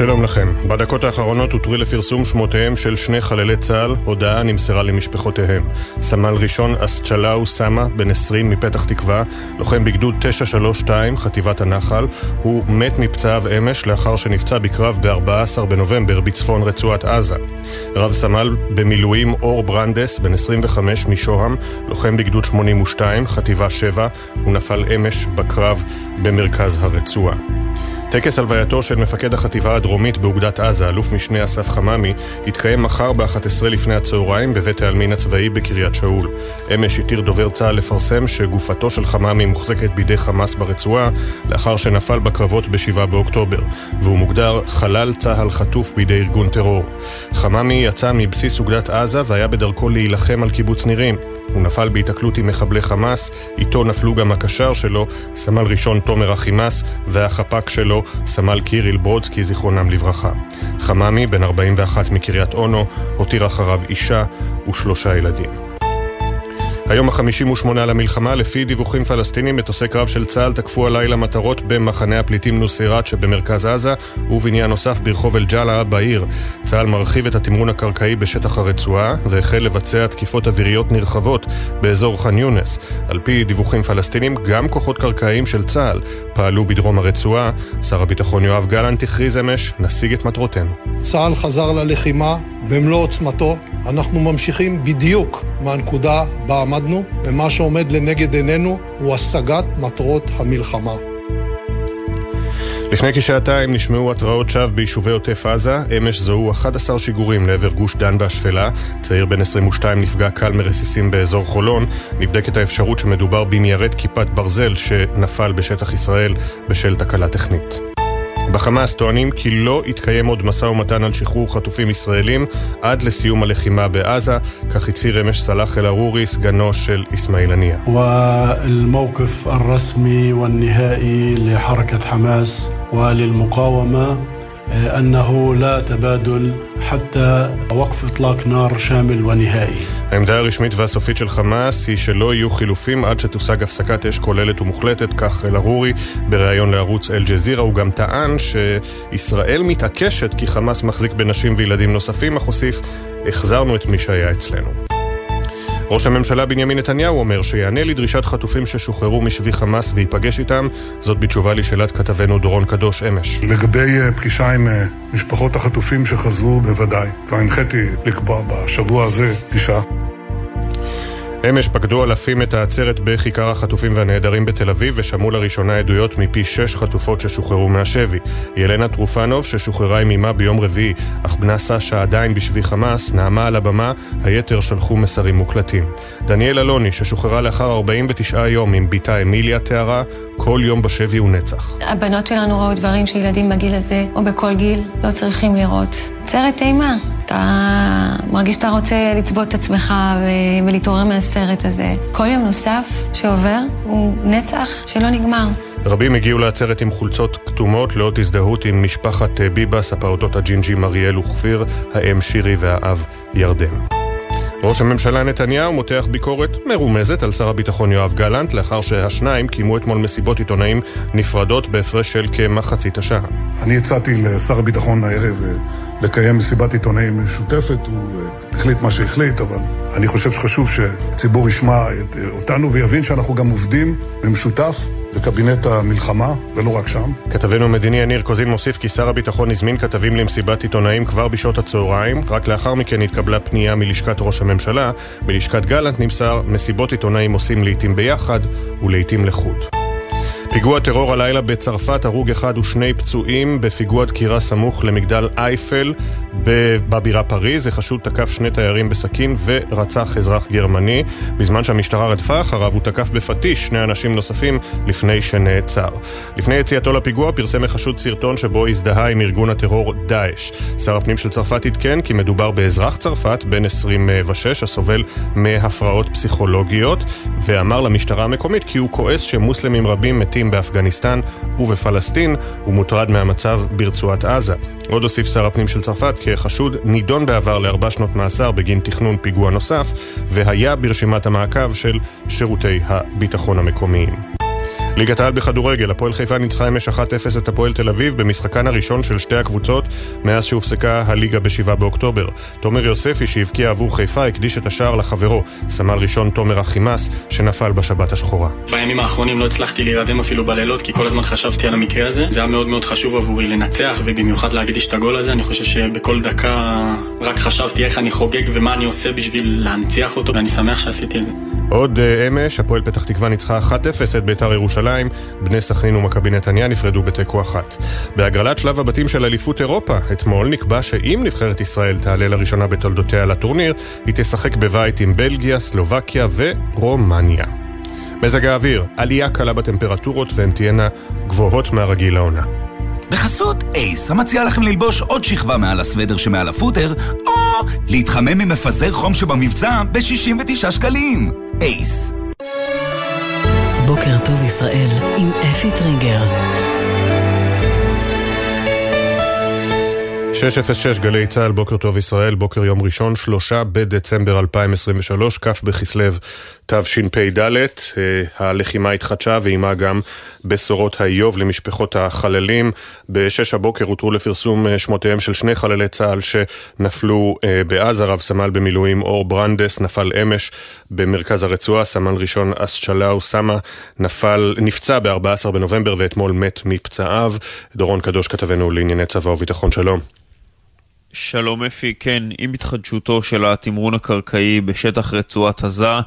שלום לכם. בדקות האחרונות הותרו לפרסום שמותיהם של שני חללי צה"ל, הודעה נמסרה למשפחותיהם. סמל ראשון אסצ'לאו סמה, בן 20 מפתח תקווה, לוחם בגדוד 932, חטיבת הנחל, הוא מת מפצעיו אמש לאחר שנפצע בקרב ב-14 בנובמבר בצפון רצועת עזה. רב סמל במילואים אור ברנדס, בן 25 משוהם, לוחם בגדוד 82, חטיבה 7, הוא נפל אמש בקרב במרכז הרצועה. טקס הלווייתו של מפקד החטיבה הדרומית באוגדת עזה, אלוף משנה אסף חממי, יתקיים מחר ב-11 לפני הצהריים בבית העלמין הצבאי בקריית שאול. אמש התיר דובר צה"ל לפרסם שגופתו של חממי מוחזקת בידי חמאס ברצועה, לאחר שנפל בקרבות ב-7 באוקטובר, והוא מוגדר חלל צה"ל חטוף בידי ארגון טרור. חממי יצא מבסיס אוגדת עזה והיה בדרכו להילחם על קיבוץ נירים. הוא נפל בהיתקלות עם מחבלי חמאס, איתו נפלו גם הקשר שלו, סמל ראשון תומר אחימס, והחפ"ק שלו, סמל קיריל ברודסקי, זיכרונם לברכה. חממי, בן 41 מקריית אונו, הותיר אחריו אישה ושלושה ילדים. היום ה-58 למלחמה, לפי דיווחים פלסטינים, מטוסי קרב של צה"ל תקפו הלילה מטרות במחנה הפליטים נוסירת שבמרכז עזה ובניין נוסף ברחוב אל-ג'אלה בעיר. צה"ל מרחיב את התמרון הקרקעי בשטח הרצועה והחל לבצע תקיפות אוויריות נרחבות באזור ח'אן יונס. על פי דיווחים פלסטינים, גם כוחות קרקעיים של צה"ל פעלו בדרום הרצועה. שר הביטחון יואב גלנט הכריז אמש, נשיג את מטרותינו. צה"ל חזר ללחימה במלוא עוצמתו. אנחנו ממשיכים בדיוק מהנקודה בה עמדנו, ומה שעומד לנגד עינינו הוא השגת מטרות המלחמה. לפני כשעתיים נשמעו התרעות שווא ביישובי עוטף עזה, אמש זוהו 11 שיגורים לעבר גוש דן והשפלה, צעיר בן 22 נפגע קל מרסיסים באזור חולון, נבדקת האפשרות שמדובר במיירט כיפת ברזל שנפל בשטח ישראל בשל תקלה טכנית. בחמאס טוענים כי לא יתקיים עוד משא ומתן על שחרור חטופים ישראלים עד לסיום הלחימה בעזה, כך הצהיר אמש סלאח אל-ערורי, סגנו של אסמאעיל הנייה. والموقف الرسمي والنهائي لحركة حماس وللمقاومة أنه لا تبادل حتى وقف إطلاق نار شامل ونهائي. העמדה הרשמית והסופית של חמאס היא שלא יהיו חילופים עד שתושג הפסקת אש כוללת ומוחלטת, כך אל-ערורי בריאיון לערוץ אל-ג'זירה. הוא גם טען שישראל מתעקשת כי חמאס מחזיק בנשים וילדים נוספים, אך הוסיף, החזרנו את מי שהיה אצלנו. ראש הממשלה בנימין נתניהו אומר שיענה לדרישת חטופים ששוחררו משבי חמאס וייפגש איתם, זאת בתשובה לשאלת כתבנו דורון קדוש אמש. לגבי פגישה עם משפחות החטופים שחזרו, בוודאי. כבר הנחיתי לקבוע בשבוע הזה פגישה. אמש פקדו אלפים את העצרת בכיכר החטופים והנעדרים בתל אביב ושמעו לראשונה עדויות מפי שש חטופות ששוחררו מהשבי. ילנה טרופנוב, ששוחררה עם אמה ביום רביעי, אך בנה סשה עדיין בשבי חמאס, נעמה על הבמה, היתר שלחו מסרים מוקלטים. דניאל אלוני, ששוחררה לאחר 49 יום עם בתה אמיליה, תיארה, כל יום בשבי הוא נצח. הבנות שלנו ראו דברים שילדים בגיל הזה, או בכל גיל, לא צריכים לראות. סרט אימה. אתה מרגיש שאתה רוצה לצבות את עצמך ולהתעורר מהסרט הזה. כל יום נוסף שעובר הוא נצח שלא נגמר. רבים הגיעו לעצרת עם חולצות כתומות לאות הזדהות עם משפחת ביבס, הפעוטות הג'ינג'ים אריאל וכפיר, האם שירי והאב ירדן. ראש הממשלה נתניהו מותח ביקורת מרומזת על שר הביטחון יואב גלנט לאחר שהשניים קיימו אתמול מסיבות עיתונאים נפרדות בהפרש של כמחצית השעה. אני הצעתי לשר הביטחון הערב לקיים מסיבת עיתונאים משותפת, הוא החליט מה שהחליט, אבל אני חושב שחשוב שהציבור ישמע אותנו ויבין שאנחנו גם עובדים במשותף בקבינט המלחמה, ולא רק שם. כתבנו המדיני יניר קוזין מוסיף כי שר הביטחון הזמין כתבים למסיבת עיתונאים כבר בשעות הצהריים, רק לאחר מכן התקבלה פנייה מלשכת ראש הממשלה. בלשכת גלנט נמסר, מסיבות עיתונאים עושים לעיתים ביחד ולעיתים לחוד. פיגוע טרור הלילה בצרפת, הרוג אחד ושני פצועים בפיגוע דקירה סמוך למגדל אייפל בבירה פריז. החשוד תקף שני תיירים בסכין ורצח אזרח גרמני. בזמן שהמשטרה רדפה אחריו הוא תקף בפטיש שני אנשים נוספים לפני שנעצר. לפני יציאתו לפיגוע פרסם החשוד סרטון שבו הזדהה עם ארגון הטרור דאעש. שר הפנים של צרפת עדכן כי מדובר באזרח צרפת בן 26 הסובל מהפרעות פסיכולוגיות ואמר למשטרה המקומית כי הוא כועס שמוסלמים רבים מתים פליטים באפגניסטן ובפלסטין, ומוטרד מהמצב ברצועת עזה. עוד הוסיף שר הפנים של צרפת כי החשוד נידון בעבר לארבע שנות מאסר בגין תכנון פיגוע נוסף, והיה ברשימת המעקב של שירותי הביטחון המקומיים. ליגת העל בכדורגל, הפועל חיפה ניצחה אמש 1-0 את הפועל תל אביב במשחקן הראשון של שתי הקבוצות מאז שהופסקה הליגה ב-7 באוקטובר. תומר יוספי שהבקיע עבור חיפה הקדיש את השער לחברו, סמל ראשון תומר אחימס שנפל בשבת השחורה. בימים האחרונים לא הצלחתי להירדם אפילו בלילות כי כל הזמן חשבתי על המקרה הזה. זה היה מאוד מאוד חשוב עבורי לנצח ובמיוחד להקדיש את הגול הזה. אני חושב שבכל דקה רק חשבתי איך אני חוגג ומה אני עושה בשביל להנציח אותו ואני שמח שעשיתי את זה. עוד אה, אמש, הפועל פתח תקווה ניצחה 1-0 את בית"ר ירושלים, בני סכנין ומכבי נתניה נפרדו בתיקו אחת. בהגרלת שלב הבתים של אליפות אירופה, אתמול נקבע שאם נבחרת ישראל תעלה לראשונה בתולדותיה לטורניר, היא תשחק בבית עם בלגיה, סלובקיה ורומניה. מזג האוויר, עלייה קלה בטמפרטורות והן תהיינה גבוהות מהרגיל לעונה. בחסות אייס, המציע לכם ללבוש עוד שכבה מעל הסוודר שמעל הפוטר, או להתחמם ממפזר חום שבמבצע ב-69 שקלים. אייס. בוקר טוב ישראל עם אפי טריגר. 606 גלי צה"ל, בוקר טוב ישראל, בוקר יום ראשון, שלושה בדצמבר 2023, כ' בכסלו תשפ"ד. אה, הלחימה התחדשה ועימה גם בשורות האיוב למשפחות החללים. בשש הבוקר הותרו לפרסום אה, שמותיהם של שני חללי צה"ל שנפלו אה, בעזה, רב סמל במילואים אור ברנדס נפל אמש במרכז הרצועה, סמל ראשון אסצ'לאו סמה נפל, נפצע ב-14 בנובמבר ואתמול מת מפצעיו. דורון קדוש כתבנו לענייני צבא וביטחון, שלום. שלום אפי, כן, עם התחדשותו של התמרון הקרקעי בשטח רצועת עזה,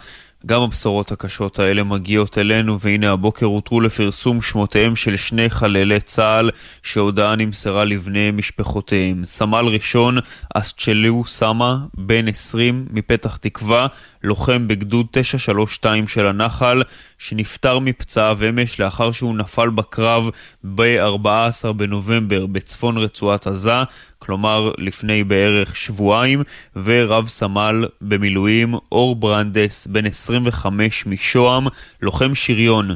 גם הבשורות הקשות האלה מגיעות אלינו, והנה הבוקר הותרו לפרסום שמותיהם של שני חללי צה"ל, שהודעה נמסרה לבני משפחותיהם. סמל ראשון, אסצ'ליו סמה, בן 20, מפתח תקווה, לוחם בגדוד 932 של הנחל, שנפטר מפצעיו אמש לאחר שהוא נפל בקרב ב-14 בנובמבר בצפון רצועת עזה, כלומר לפני בערך שבועיים, ורב סמל במילואים אור ברנדס, בן 25 משוהם, לוחם שריון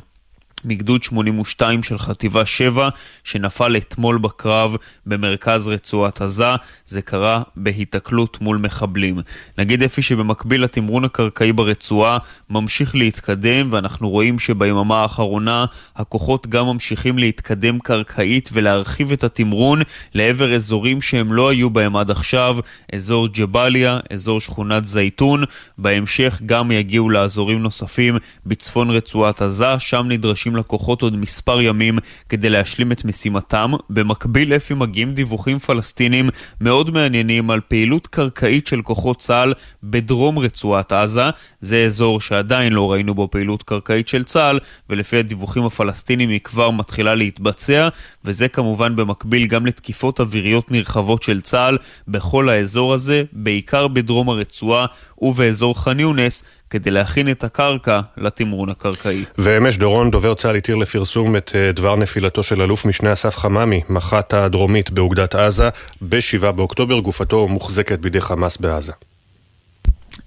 מגדוד 82 של חטיבה 7, שנפל אתמול בקרב במרכז רצועת עזה. זה קרה בהיתקלות מול מחבלים. נגיד אפי שבמקביל לתמרון הקרקעי ברצועה ממשיך להתקדם, ואנחנו רואים שביממה האחרונה הכוחות גם ממשיכים להתקדם קרקעית ולהרחיב את התמרון לעבר אזורים שהם לא היו בהם עד עכשיו, אזור ג'באליה, אזור שכונת זייתון. בהמשך גם יגיעו לאזורים נוספים בצפון רצועת עזה, שם נדרשים לקוחות עוד מספר ימים כדי להשלים את משימתם. במקביל אפי מגיעים דיווחים פלסטינים מאוד מעניינים על פעילות קרקעית של כוחות צה"ל בדרום רצועת עזה. זה אזור שעדיין לא ראינו בו פעילות קרקעית של צה"ל, ולפי הדיווחים הפלסטינים היא כבר מתחילה להתבצע, וזה כמובן במקביל גם לתקיפות אוויריות נרחבות של צה"ל בכל האזור הזה, בעיקר בדרום הרצועה ובאזור ח'אן יונס, כדי להכין את הקרקע לתמרון הקרקעי. ואמש דורון, דובר צה"ל, התיר לפרסום את אה, דבר נפילתו של אלוף משנה אסף חממי, מח"ט הדרומית באוגדת עזה, ב-7 באוקטובר, גופתו מוחזקת בידי חמאס בעזה.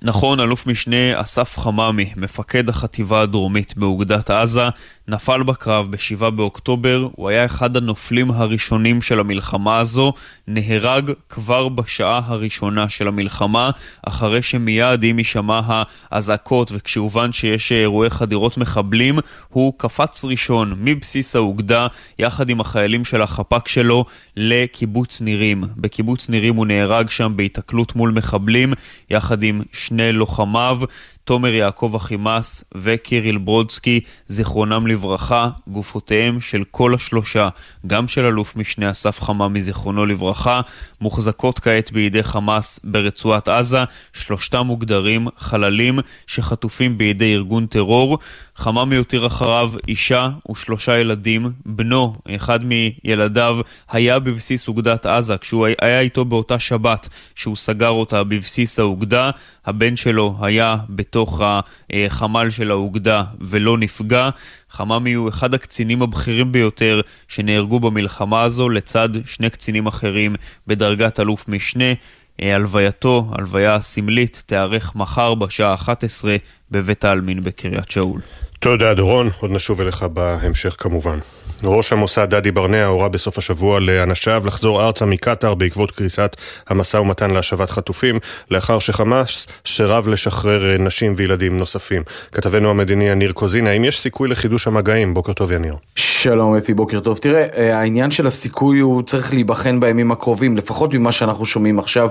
נכון, אלוף משנה אסף חממי, מפקד החטיבה הדרומית באוגדת עזה, נפל בקרב ב-7 באוקטובר, הוא היה אחד הנופלים הראשונים של המלחמה הזו, נהרג כבר בשעה הראשונה של המלחמה, אחרי שמיד עם הישמע האזעקות וכשהובן שיש אירועי חדירות מחבלים, הוא קפץ ראשון מבסיס האוגדה, יחד עם החיילים של החפ"ק שלו, לקיבוץ נירים. בקיבוץ נירים הוא נהרג שם בהיתקלות מול מחבלים, יחד עם שני לוחמיו. תומר יעקב אחימס וקיריל ברודסקי, זיכרונם לברכה, גופותיהם של כל השלושה, גם של אלוף משנה אסף חממי, זיכרונו לברכה, מוחזקות כעת בידי חמאס ברצועת עזה, שלושתם מוגדרים חללים שחטופים בידי ארגון טרור. חממי הותיר אחריו אישה ושלושה ילדים. בנו, אחד מילדיו, היה בבסיס אוגדת עזה, כשהוא היה איתו באותה שבת שהוא סגר אותה בבסיס האוגדה. הבן שלו היה בתוך החמ"ל של האוגדה ולא נפגע. חממי הוא אחד הקצינים הבכירים ביותר שנהרגו במלחמה הזו לצד שני קצינים אחרים בדרגת אלוף משנה. הלווייתו, הלוויה סמלית, תיארך מחר בשעה 11 בבית העלמין בקריית שאול. תודה דורון, עוד נשוב אליך בהמשך כמובן. ראש המוסד דדי ברנע הורה בסוף השבוע לאנשיו לחזור ארצה מקטאר בעקבות קריסת המשא ומתן להשבת חטופים, לאחר שחמאס סירב לשחרר נשים וילדים נוספים. כתבנו המדיני יניר קוזין, האם יש סיכוי לחידוש המגעים? בוקר טוב יניר. שלום אפי, בוקר טוב. תראה, העניין של הסיכוי הוא צריך להיבחן בימים הקרובים, לפחות ממה שאנחנו שומעים עכשיו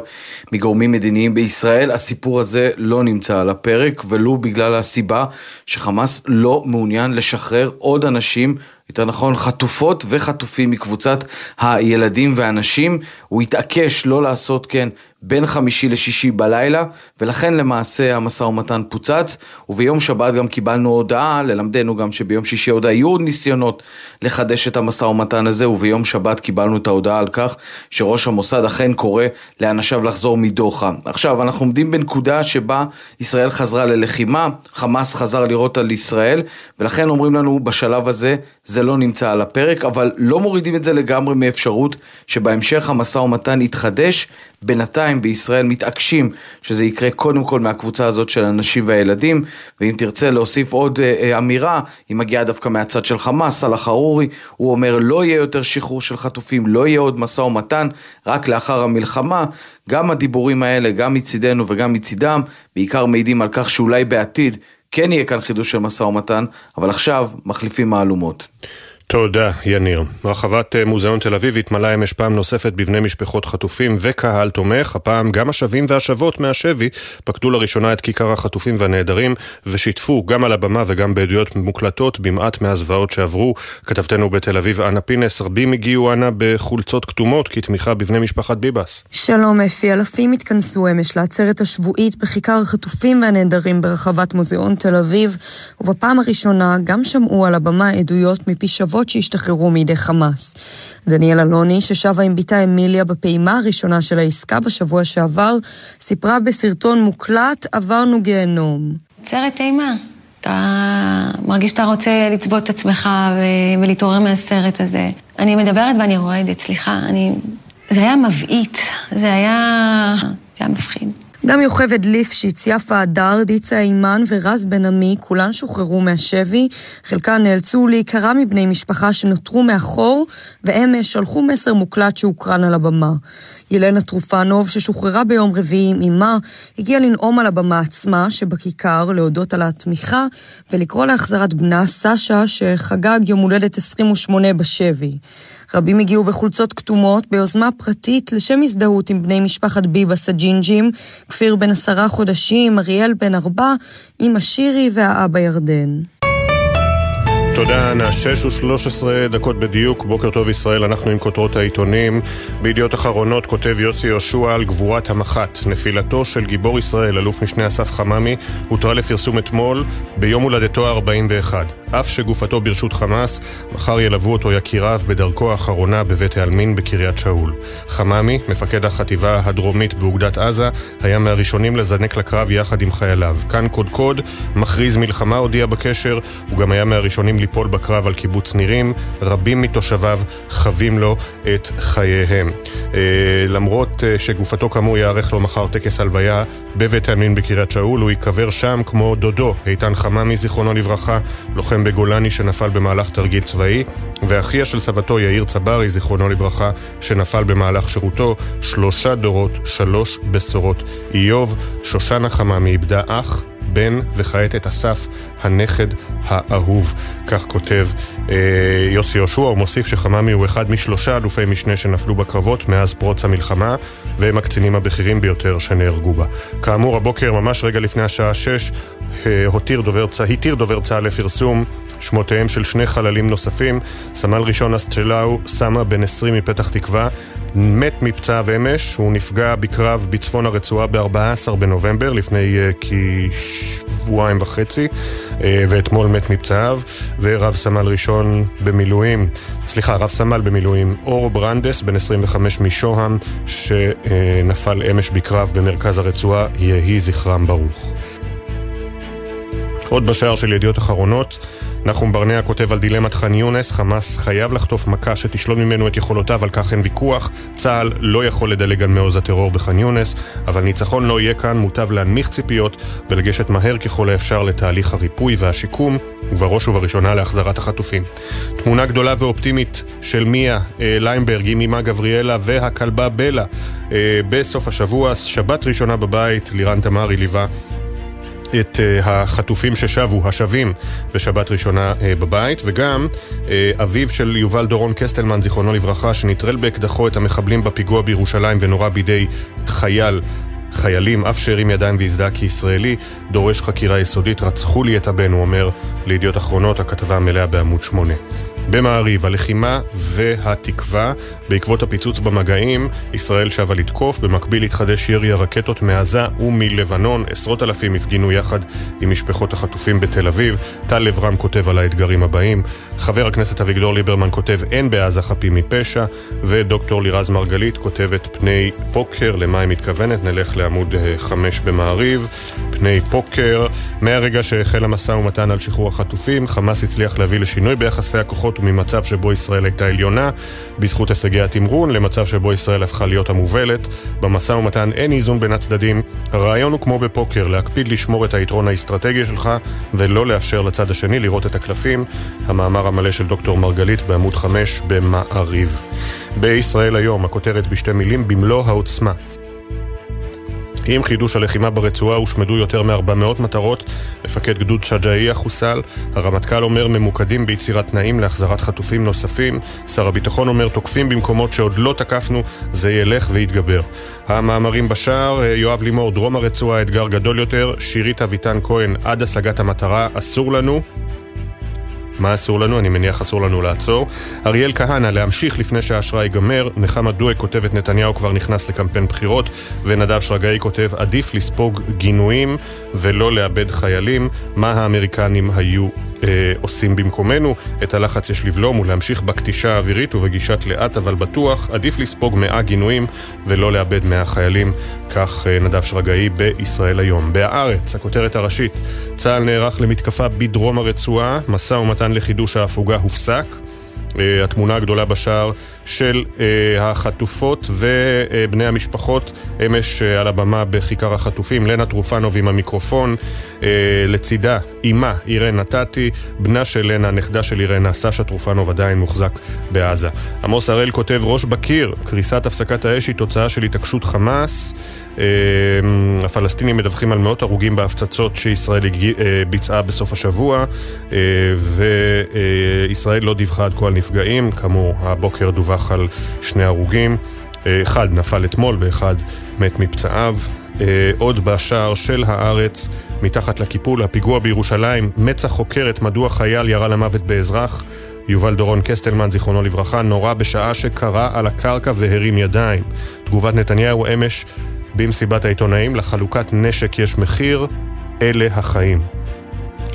מגורמים מדיניים בישראל, הסיפור הזה לא נמצא על הפרק, ולו בגלל הסיבה שחמאס לא מעוניין לשחרר עוד אנשים יותר נכון חטופות וחטופים מקבוצת הילדים והנשים, הוא התעקש לא לעשות כן בין חמישי לשישי בלילה, ולכן למעשה המשא ומתן פוצץ, וביום שבת גם קיבלנו הודעה, ללמדנו גם שביום שישי עוד היו ניסיונות לחדש את המשא ומתן הזה, וביום שבת קיבלנו את ההודעה על כך שראש המוסד אכן קורא לאנשיו לחזור מדוחה. עכשיו, אנחנו עומדים בנקודה שבה ישראל חזרה ללחימה, חמאס חזר לראות על ישראל, ולכן אומרים לנו בשלב הזה זה לא נמצא על הפרק, אבל לא מורידים את זה לגמרי מאפשרות שבהמשך המשא ומתן יתחדש. בינתיים בישראל מתעקשים שזה יקרה קודם כל מהקבוצה הזאת של הנשים והילדים, ואם תרצה להוסיף עוד אה, אה, אמירה, היא מגיעה דווקא מהצד של חמאס, סאלח חרורי, הוא אומר לא יהיה יותר שחרור של חטופים, לא יהיה עוד משא ומתן, רק לאחר המלחמה. גם הדיבורים האלה, גם מצידנו וגם מצידם, בעיקר מעידים על כך שאולי בעתיד כן יהיה כאן חידוש של משא ומתן, אבל עכשיו מחליפים מהלומות. תודה, יניר. רחבת אה, מוזיאון תל אביב התמלאה אמש פעם נוספת בבני משפחות חטופים וקהל תומך. הפעם גם השבים והשבות מהשבי פקדו לראשונה את כיכר החטופים והנעדרים ושיתפו גם על הבמה וגם בעדויות מוקלטות במעט מהזוועות שעברו. כתבתנו בתל אביב, אנה פינס, רבים הגיעו אנה בחולצות כתומות כתמיכה בבני משפחת ביבס. שלום אפי, אלפים התכנסו אמש לעצרת השבועית בכיכר החטופים והנעדרים ברחבת מוזיאון תל אביב, ובפעם הראשונה גם שמעו על הבמה עדויות מפי שבות נוספות שהשתחררו מידי חמאס. דניאל אלוני, ששבה עם בתה אמיליה בפעימה הראשונה של העסקה בשבוע שעבר, סיפרה בסרטון מוקלט, עברנו גיהנום. סרט אימה. אתה מרגיש שאתה רוצה לצבות את עצמך ו... ולהתעורר מהסרט הזה. אני מדברת ואני רועדת, סליחה, אני... זה היה מבעית, זה היה... זה היה מפחיד. גם יוכבד ליפשיץ, יפה הדר, דיצה אימן ורז בן עמי, כולן שוחררו מהשבי, חלקן נאלצו להיקרע מבני משפחה שנותרו מאחור, ואמש שלחו מסר מוקלט שהוקרן על הבמה. ילנה טרופנוב, ששוחררה ביום רביעי עם אמה, הגיעה לנאום על הבמה עצמה שבכיכר להודות על התמיכה ולקרוא להחזרת בנה סשה, שחגג יום הולדת 28 בשבי. רבים הגיעו בחולצות כתומות ביוזמה פרטית לשם הזדהות עם בני משפחת ביבס הג'ינג'ים, כפיר בן עשרה חודשים, אריאל בן ארבע, אמא שירי והאבא ירדן. תודה. שש ושלוש עשרה דקות בדיוק, בוקר טוב ישראל, אנחנו עם כותרות העיתונים. בידיעות אחרונות כותב יוסי יהושע על גבורת המח"ט. נפילתו של גיבור ישראל, אלוף משנה אסף חממי, הותרה לפרסום אתמול ביום הולדתו ה-41. אף שגופתו ברשות חמאס, מחר ילוו אותו יקיריו בדרכו האחרונה בבית העלמין בקריית שאול. חממי, מפקד החטיבה הדרומית באוגדת עזה, היה מהראשונים לזנק לקרב יחד עם חייליו. כאן קודקוד, מכריז מלחמה, הודיע בקשר, הוא גם היה מהראשונים ליפול בקרב על קיבוץ נירים, רבים מתושביו חווים לו את חייהם. אה, למרות אה, שגופתו כאמור יארך לו מחר טקס הלוויה בבית העלמין בקריית שאול, הוא ייקבר שם כמו דודו, איתן חממי זיכרונו לברכה, לוחם בגולני שנפל במהלך תרגיל צבאי, ואחיה של סבתו יאיר צברי זיכרונו לברכה, שנפל במהלך שירותו, שלושה דורות, שלוש בשורות. איוב, שושנה חממי איבדה אח בן וכעת את אסף הנכד האהוב. כך כותב אה, יוסי יהושע, הוא מוסיף שחממי הוא אחד משלושה אלופי משנה שנפלו בקרבות מאז פרוץ המלחמה, והם הקצינים הבכירים ביותר שנהרגו בה. כאמור, הבוקר, ממש רגע לפני השעה שש, אה, הותיר דובר, התיר דובר צה"ל לפרסום שמותיהם של שני חללים נוספים, סמל ראשון אסצ'לאו סמה בן 20 מפתח תקווה, מת מפצעיו אמש, הוא נפגע בקרב בצפון הרצועה ב-14 בנובמבר, לפני uh, כשבועיים וחצי, uh, ואתמול מת מפצעיו, ורב סמל ראשון במילואים, סליחה, רב סמל במילואים, אור ברנדס, בן 25 משוהם, שנפל אמש בקרב במרכז הרצועה, יהי זכרם ברוך. עוד בשער של ידיעות אחרונות, נחום ברנע כותב על דילמת ח'אן יונס, חמאס חייב לחטוף מכה שתשלול ממנו את יכולותיו, על כך אין ויכוח. צה"ל לא יכול לדלג על מעוז הטרור בח'אן יונס, אבל ניצחון לא יהיה כאן, מוטב להנמיך ציפיות ולגשת מהר ככל האפשר לתהליך הריפוי והשיקום, ובראש ובראשונה להחזרת החטופים. תמונה גדולה ואופטימית של מיה אה, ליימברג עם אמה גבריאלה והכלבה בלה אה, בסוף השבוע, שבת ראשונה בבית, לירן תמרי ליווה את uh, החטופים ששבו, השבים, בשבת ראשונה uh, בבית, וגם uh, אביו של יובל דורון קסטלמן, זיכרונו לברכה, שנטרל באקדחו את המחבלים בפיגוע בירושלים ונורה בידי חייל חיילים, אף שהרים ידיים והזדהה כישראלי, דורש חקירה יסודית. רצחו לי את הבן, הוא אומר לידיעות אחרונות, הכתבה המלאה בעמוד 8. במעריב, הלחימה והתקווה. בעקבות הפיצוץ במגעים, ישראל שבה לתקוף, במקביל התחדש ירי הרקטות מעזה ומלבנון. עשרות אלפים הפגינו יחד עם משפחות החטופים בתל אביב. טל לברם כותב על האתגרים הבאים. חבר הכנסת אביגדור ליברמן כותב אין בעזה חפים מפשע. ודוקטור לירז מרגלית כותבת פני פוקר, למה היא מתכוונת? נלך לעמוד 5 במעריב. פני פוקר, מהרגע שהחל המשא ומתן על שחרור החטופים, חמאס הצליח להביא לשינוי ביחסי הכוחות וממצב שבו ישראל הייתה עליונה, בזכות הישגי התמרון, למצב שבו ישראל הפכה להיות המובלת. במשא ומתן אין איזון בין הצדדים. הרעיון הוא כמו בפוקר, להקפיד לשמור את היתרון האסטרטגי שלך ולא לאפשר לצד השני לראות את הקלפים. המאמר המלא של דוקטור מרגלית בעמוד 5 במעריב. בישראל היום, הכותרת בשתי מילים, במלוא העוצמה. עם חידוש הלחימה ברצועה הושמדו יותר מ-400 מטרות. מפקד גדוד שג'אעיה חוסל. הרמטכ"ל אומר ממוקדים ביצירת תנאים להחזרת חטופים נוספים. שר הביטחון אומר תוקפים במקומות שעוד לא תקפנו, זה ילך ויתגבר. המאמרים בשער, יואב לימור, דרום הרצועה, אתגר גדול יותר. שירית אביטן כהן, עד השגת המטרה, אסור לנו. מה אסור לנו? אני מניח אסור לנו לעצור. אריאל כהנא, להמשיך לפני שהאשראי ייגמר. נחמה דואק כותבת נתניהו כבר נכנס לקמפיין בחירות. ונדב שרגאי כותב עדיף לספוג גינויים ולא לאבד חיילים. מה האמריקנים היו אה, עושים במקומנו? את הלחץ יש לבלום ולהמשיך בכתישה האווירית ובגישת לאט אבל בטוח. עדיף לספוג מאה גינויים ולא לאבד מאה חיילים. כך אה, נדב שרגאי בישראל היום. בהארץ, הכותרת הראשית, צה"ל נערך למתקפה בדרום הרצועה, משא ומתן לחידוש ההפוגה הופסק. אה, התמונה הגדולה בשער של אה, החטופות ובני המשפחות. אמש על הבמה בכיכר החטופים, לנה טרופנוב עם המיקרופון, לצידה אמה אירן נתתי, בנה של לנה, נכדה של אירנה, סשה טרופנוב עדיין מוחזק בעזה. עמוס הראל כותב ראש בקיר, קריסת הפסקת האש היא תוצאה של התעקשות חמאס. הפלסטינים מדווחים על מאות הרוגים בהפצצות שישראל אה, ביצעה בסוף השבוע, אה, וישראל לא דיווחה עד כה על נפגעים, כאמור, הבוקר דווח על שני הרוגים. אה, אחד נפל אתמול ואחד מת מפצעיו. עוד בשער של הארץ, מתחת לקיפול, הפיגוע בירושלים, מצח חוקרת מדוע חייל ירה למוות באזרח. יובל דורון קסטלמן, זיכרונו לברכה, נורה בשעה שקרא על הקרקע והרים ידיים. תגובת נתניהו אמש במסיבת העיתונאים, לחלוקת נשק יש מחיר, אלה החיים.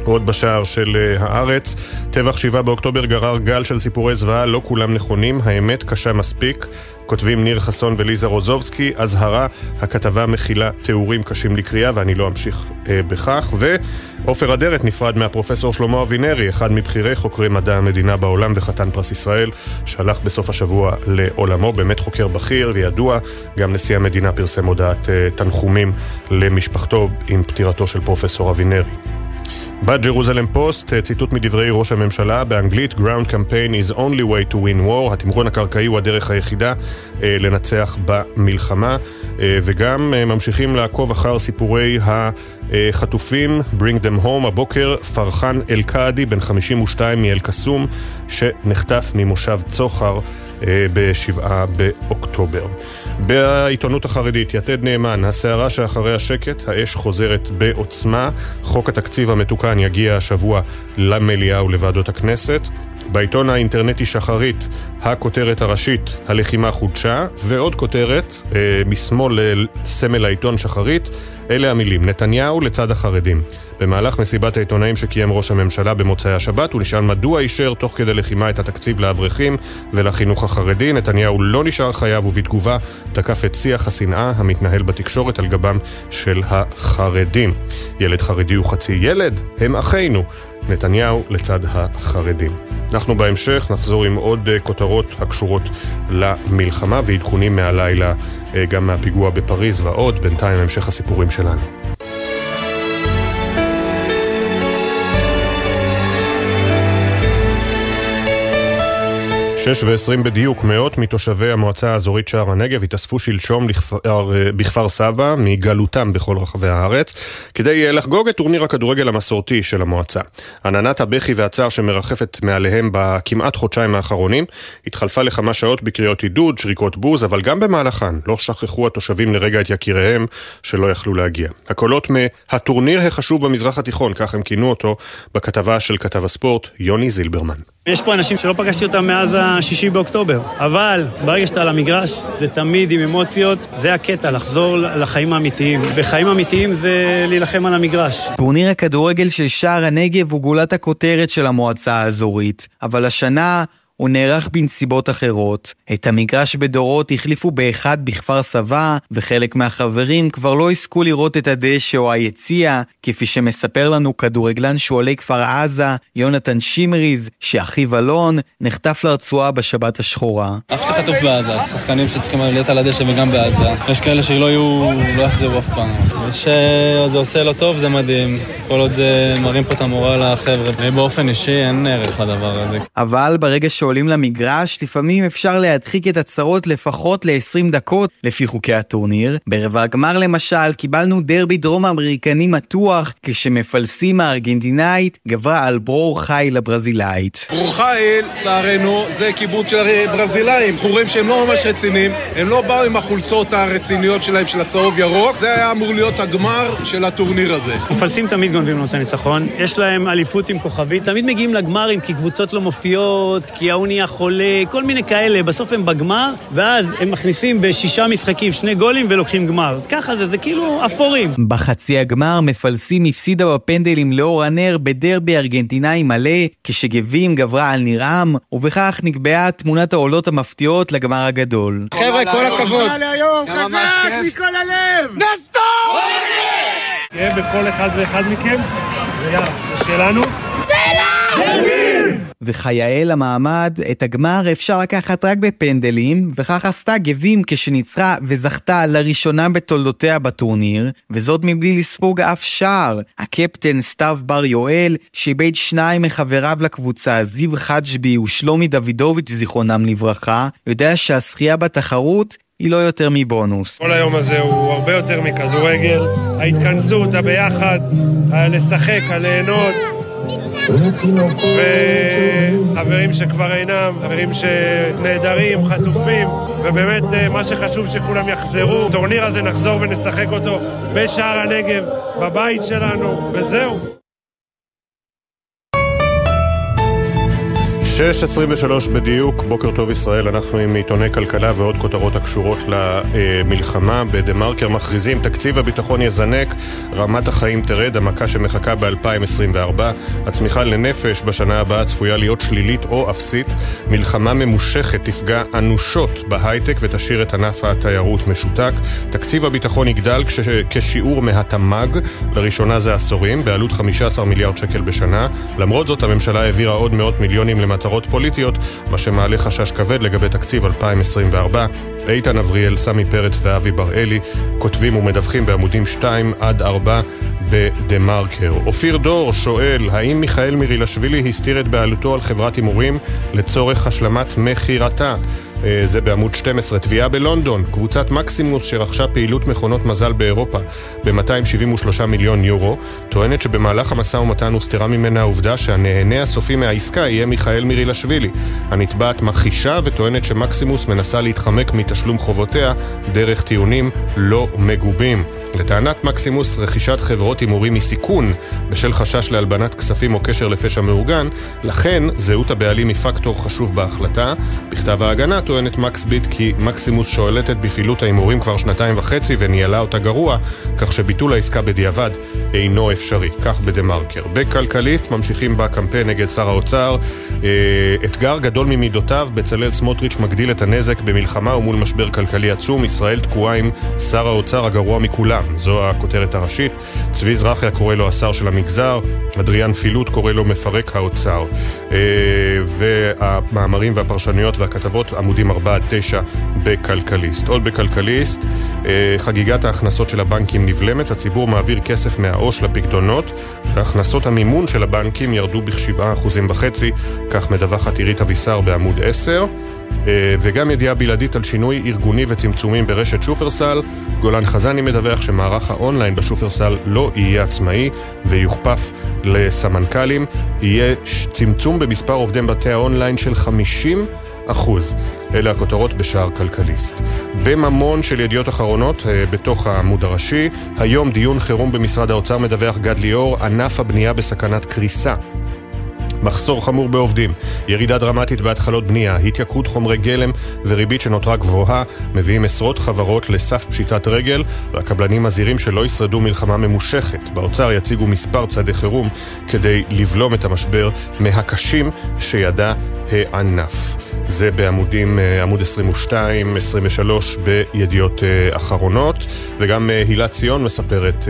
עוד בשער של אה, הארץ, טבח 7 באוקטובר גרר גל של סיפורי זוועה, לא כולם נכונים, האמת קשה מספיק. כותבים ניר חסון וליזה רוזובסקי, אזהרה, הכתבה מכילה תיאורים קשים לקריאה ואני לא אמשיך אה, בכך. ועופר אדרת נפרד מהפרופסור שלמה אבינרי, אחד מבכירי חוקרי מדע המדינה בעולם וחתן פרס ישראל, שהלך בסוף השבוע לעולמו, באמת חוקר בכיר וידוע, גם נשיא המדינה פרסם הודעת אה, תנחומים למשפחתו עם פטירתו של פרופסור אבינרי. בג'רוזלם פוסט, ציטוט מדברי ראש הממשלה באנגלית, Ground Campaign is only way to win war, התמרון הקרקעי הוא הדרך היחידה אה, לנצח במלחמה, אה, וגם אה, ממשיכים לעקוב אחר סיפורי החטופים, Bring them home, הבוקר פרחן אל-קאדי, בן 52 מאל-קסום, שנחטף ממושב צוחר ב-7 באוקטובר. בעיתונות החרדית, יתד נאמן, הסערה שאחרי השקט, האש חוזרת בעוצמה, חוק התקציב המתוקן יגיע השבוע למליאה ולוועדות הכנסת. בעיתון האינטרנטי שחרית, הכותרת הראשית, הלחימה חודשה, ועוד כותרת, אה, משמאל לסמל העיתון שחרית, אלה המילים, נתניהו לצד החרדים. במהלך מסיבת העיתונאים שקיים ראש הממשלה במוצאי השבת, הוא נשאל מדוע אישר תוך כדי לחימה את התקציב לאברכים ולחינוך החרדי. נתניהו לא נשאר חייב ובתגובה תקף את שיח השנאה המתנהל בתקשורת על גבם של החרדים. ילד חרדי הוא חצי ילד, הם אחינו. נתניהו לצד החרדים. אנחנו בהמשך נחזור עם עוד אה, כותרות הקשורות למלחמה ועדכונים מהלילה אה, גם מהפיגוע בפריז ועוד, בינתיים המשך הסיפורים שלנו. שש ועשרים בדיוק, מאות מתושבי המועצה האזורית שער הנגב התאספו שלשום לכפר, בכפר סבא מגלותם בכל רחבי הארץ כדי לחגוג את טורניר הכדורגל המסורתי של המועצה. עננת הבכי והצער שמרחפת מעליהם בכמעט חודשיים האחרונים התחלפה לכמה שעות בקריאות עידוד, שריקות בוז, אבל גם במהלכן לא שכחו התושבים לרגע את יקיריהם שלא יכלו להגיע. הקולות מהטורניר החשוב במזרח התיכון, כך הם כינו אותו, בכתבה של כתב הספורט יוני זילברמן. יש פה אנשים שלא פגשתי אותם מאז השישי באוקטובר, אבל ברגע שאתה על המגרש, זה תמיד עם אמוציות, זה הקטע, לחזור לחיים האמיתיים. וחיים אמיתיים זה להילחם על המגרש. טורניר הכדורגל של שער הנגב הוא גולת הכותרת של המועצה האזורית, אבל השנה... הוא נערך בנסיבות אחרות. את המגרש בדורות החליפו באחד בכפר סבא, וחלק מהחברים כבר לא הסכו לראות את הדשא או היציע, כפי שמספר לנו כדורגלן שועלי כפר עזה, יונתן שימריז, שאחיו אלון נחטף לרצועה בשבת השחורה. אח שלי חטוף בעזה, שחקנים שצריכים להיות על הדשא וגם בעזה. יש כאלה שלא יהיו, לא יחזרו אף פעם. ושזה עושה לו טוב זה מדהים. כל עוד זה מרים פה את המורל לחבר'ה. באופן אישי אין ערך לדבר הזה. אבל ברגע ש... שעולים למגרש, לפעמים אפשר להדחיק את הצרות לפחות ל-20 דקות לפי חוקי הטורניר. ברבע הגמר למשל קיבלנו דרבי דרום אמריקני מתוח, כשמפלסים הארגנטינאית גברה על ברור חיל הברזילאית. ברור חיל, לצערנו, זה קיבוץ של ברזילאים. אנחנו רואים שהם לא ממש רציניים, הם לא באו עם החולצות הרציניות שלהם של הצהוב ירוק, זה היה אמור להיות הגמר של הטורניר הזה. מפלסים תמיד גונבים לנו את הניצחון, יש להם אליפות עם כוכבית, תמיד מגיעים לגמרים כי קבוצות לא מופיעות, כי ההוא נהיה חולה, כל מיני כאלה, בסוף הם בגמר, ואז הם מכניסים בשישה משחקים שני גולים ולוקחים גמר. אז ככה זה, זה כאילו אפורים. בחצי הגמר מפלסים הפסידה בפנדלים לאור הנר בדרבי ארגנטינאי מלא, כשגבים גברה על נרעם, ובכך נקבעה תמונת העולות המפתיעות לגמר הגדול. חבר'ה, כל הכבוד. חזק מכל הלב! נסטור! יהיה בכל אחד ואחד מכם, ויאללה, זה שלנו. וכיאה למעמד, את הגמר אפשר לקחת רק בפנדלים, וכך עשתה גבים כשניצחה וזכתה לראשונה בתולדותיה בטורניר, וזאת מבלי לספוג אף שער. הקפטן סתיו בר יואל, שאיבד שניים מחבריו לקבוצה, זיו חג'בי ושלומי דוידוביץ' זיכרונם לברכה, יודע שהזכייה בתחרות היא לא יותר מבונוס. כל היום הזה הוא הרבה יותר מכדורגל, ההתכנסות, הביחד, הלשחק, הליהנות. וחברים שכבר אינם, חברים שנעדרים, חטופים, ובאמת אה, מה שחשוב שכולם יחזרו. טורניר הזה נחזור ונשחק אותו בשער הנגב, בבית שלנו, וזהו. 6.23 בדיוק, בוקר טוב ישראל, אנחנו עם עיתוני כלכלה ועוד כותרות הקשורות למלחמה. בדה מרקר מכריזים, תקציב הביטחון יזנק, רמת החיים תרד, המכה שמחכה ב-2024. הצמיחה לנפש בשנה הבאה צפויה להיות שלילית או אפסית. מלחמה ממושכת תפגע אנושות בהייטק ותשאיר את ענף התיירות משותק. תקציב הביטחון יגדל כש... כשיעור מהתמ"ג, לראשונה זה עשורים, בעלות 15 מיליארד שקל בשנה. למרות זאת, הממשלה העבירה עוד מאות מיליונים למטרה למטרות פוליטיות, מה שמעלה חשש כבד לגבי תקציב 2024. איתן אבריאל, סמי פרץ ואבי בראלי כותבים ומדווחים בעמודים 2 עד 4 בדה מרקר. אופיר דור שואל, האם מיכאל מירילשווילי הסתיר את בעלותו על חברת הימורים לצורך השלמת מכירתה? אה, זה בעמוד 12. תביעה בלונדון, קבוצת מקסימוס שרכשה פעילות מכונות מזל באירופה ב-273 מיליון יורו, טוענת שבמהלך המשא ומתן הוסתרה ממנה העובדה שהנהנה הסופי מהעסקה יהיה מיכאל מירילשווילי. הנתבעת מכחישה וטוענת שמקסימוס מנסה להתחמק מתשלום חובותיה דרך טיעונים לא מגובים. לטענת מקסימוס, רכישת חברות הימורים היא סיכון בשל חשש להלבנת כספים או קשר לפשע מאורגן, לכן זהות הבעלים היא פקטור חשוב בהחלטה. בכתב ההגנה טוענת מקס ביט כי מקסימוס שואלת בפעילות ההימורים כבר שנתיים וחצי וניהלה אותה גרוע, כך שביטול העסקה בדיעבד אינו אפשרי. כך בדה מרקר. בכלכליסט ממשיכים בקמפיין נגד שר האוצר. אה, אתגר גדול ממידותיו, בצלאל סמוטריץ' מגדיל את הנזק במלחמה ומול משבר כלכלי עצום. ישראל תקועה עם שר האוצר הגרוע מכולם. זו הכותרת הראשית. צבי זרחיה קורא לו השר של המגזר, אדריאן פילוט קורא לו מפרק האוצר. אה, והמאמרים והפרשנויות והכתבות, עמודים 4 עד 9 בכלכליסט. עוד בכלכליסט, אה, חגיגת ההכנסות של הבנקים נבלמת, הציבור מעביר כסף מהעו"ש לפקדונות, והכנסות המימון של הבנקים ירדו ב-7.5%, כך מדווחת עירית אבישר בעמוד 10. אה, וגם ידיעה בלעדית על שינוי ארגוני וצמצומים ברשת שופרסל. גולן חזני מדווח שמערך האונליין בשופרסל לא יהיה עצמאי ויוכפף לסמנכ"לים. יהיה צמצום במספר עובדי בתי האונליין של 50 אחוז. אלה הכותרות בשער כלכליסט. בממון של ידיעות אחרונות, אה, בתוך העמוד הראשי, היום דיון חירום במשרד האוצר מדווח גד ליאור, ענף הבנייה בסכנת קריסה. מחסור חמור בעובדים, ירידה דרמטית בהתחלות בנייה, התייקרות חומרי גלם וריבית שנותרה גבוהה מביאים עשרות חברות לסף פשיטת רגל והקבלנים מזהירים שלא ישרדו מלחמה ממושכת. באוצר יציגו מספר צעדי חירום כדי לבלום את המשבר מהקשים שידע הענף. זה בעמודים, אה, עמוד 22, 23 בידיעות אה, אחרונות, וגם אה, הילה ציון מספרת,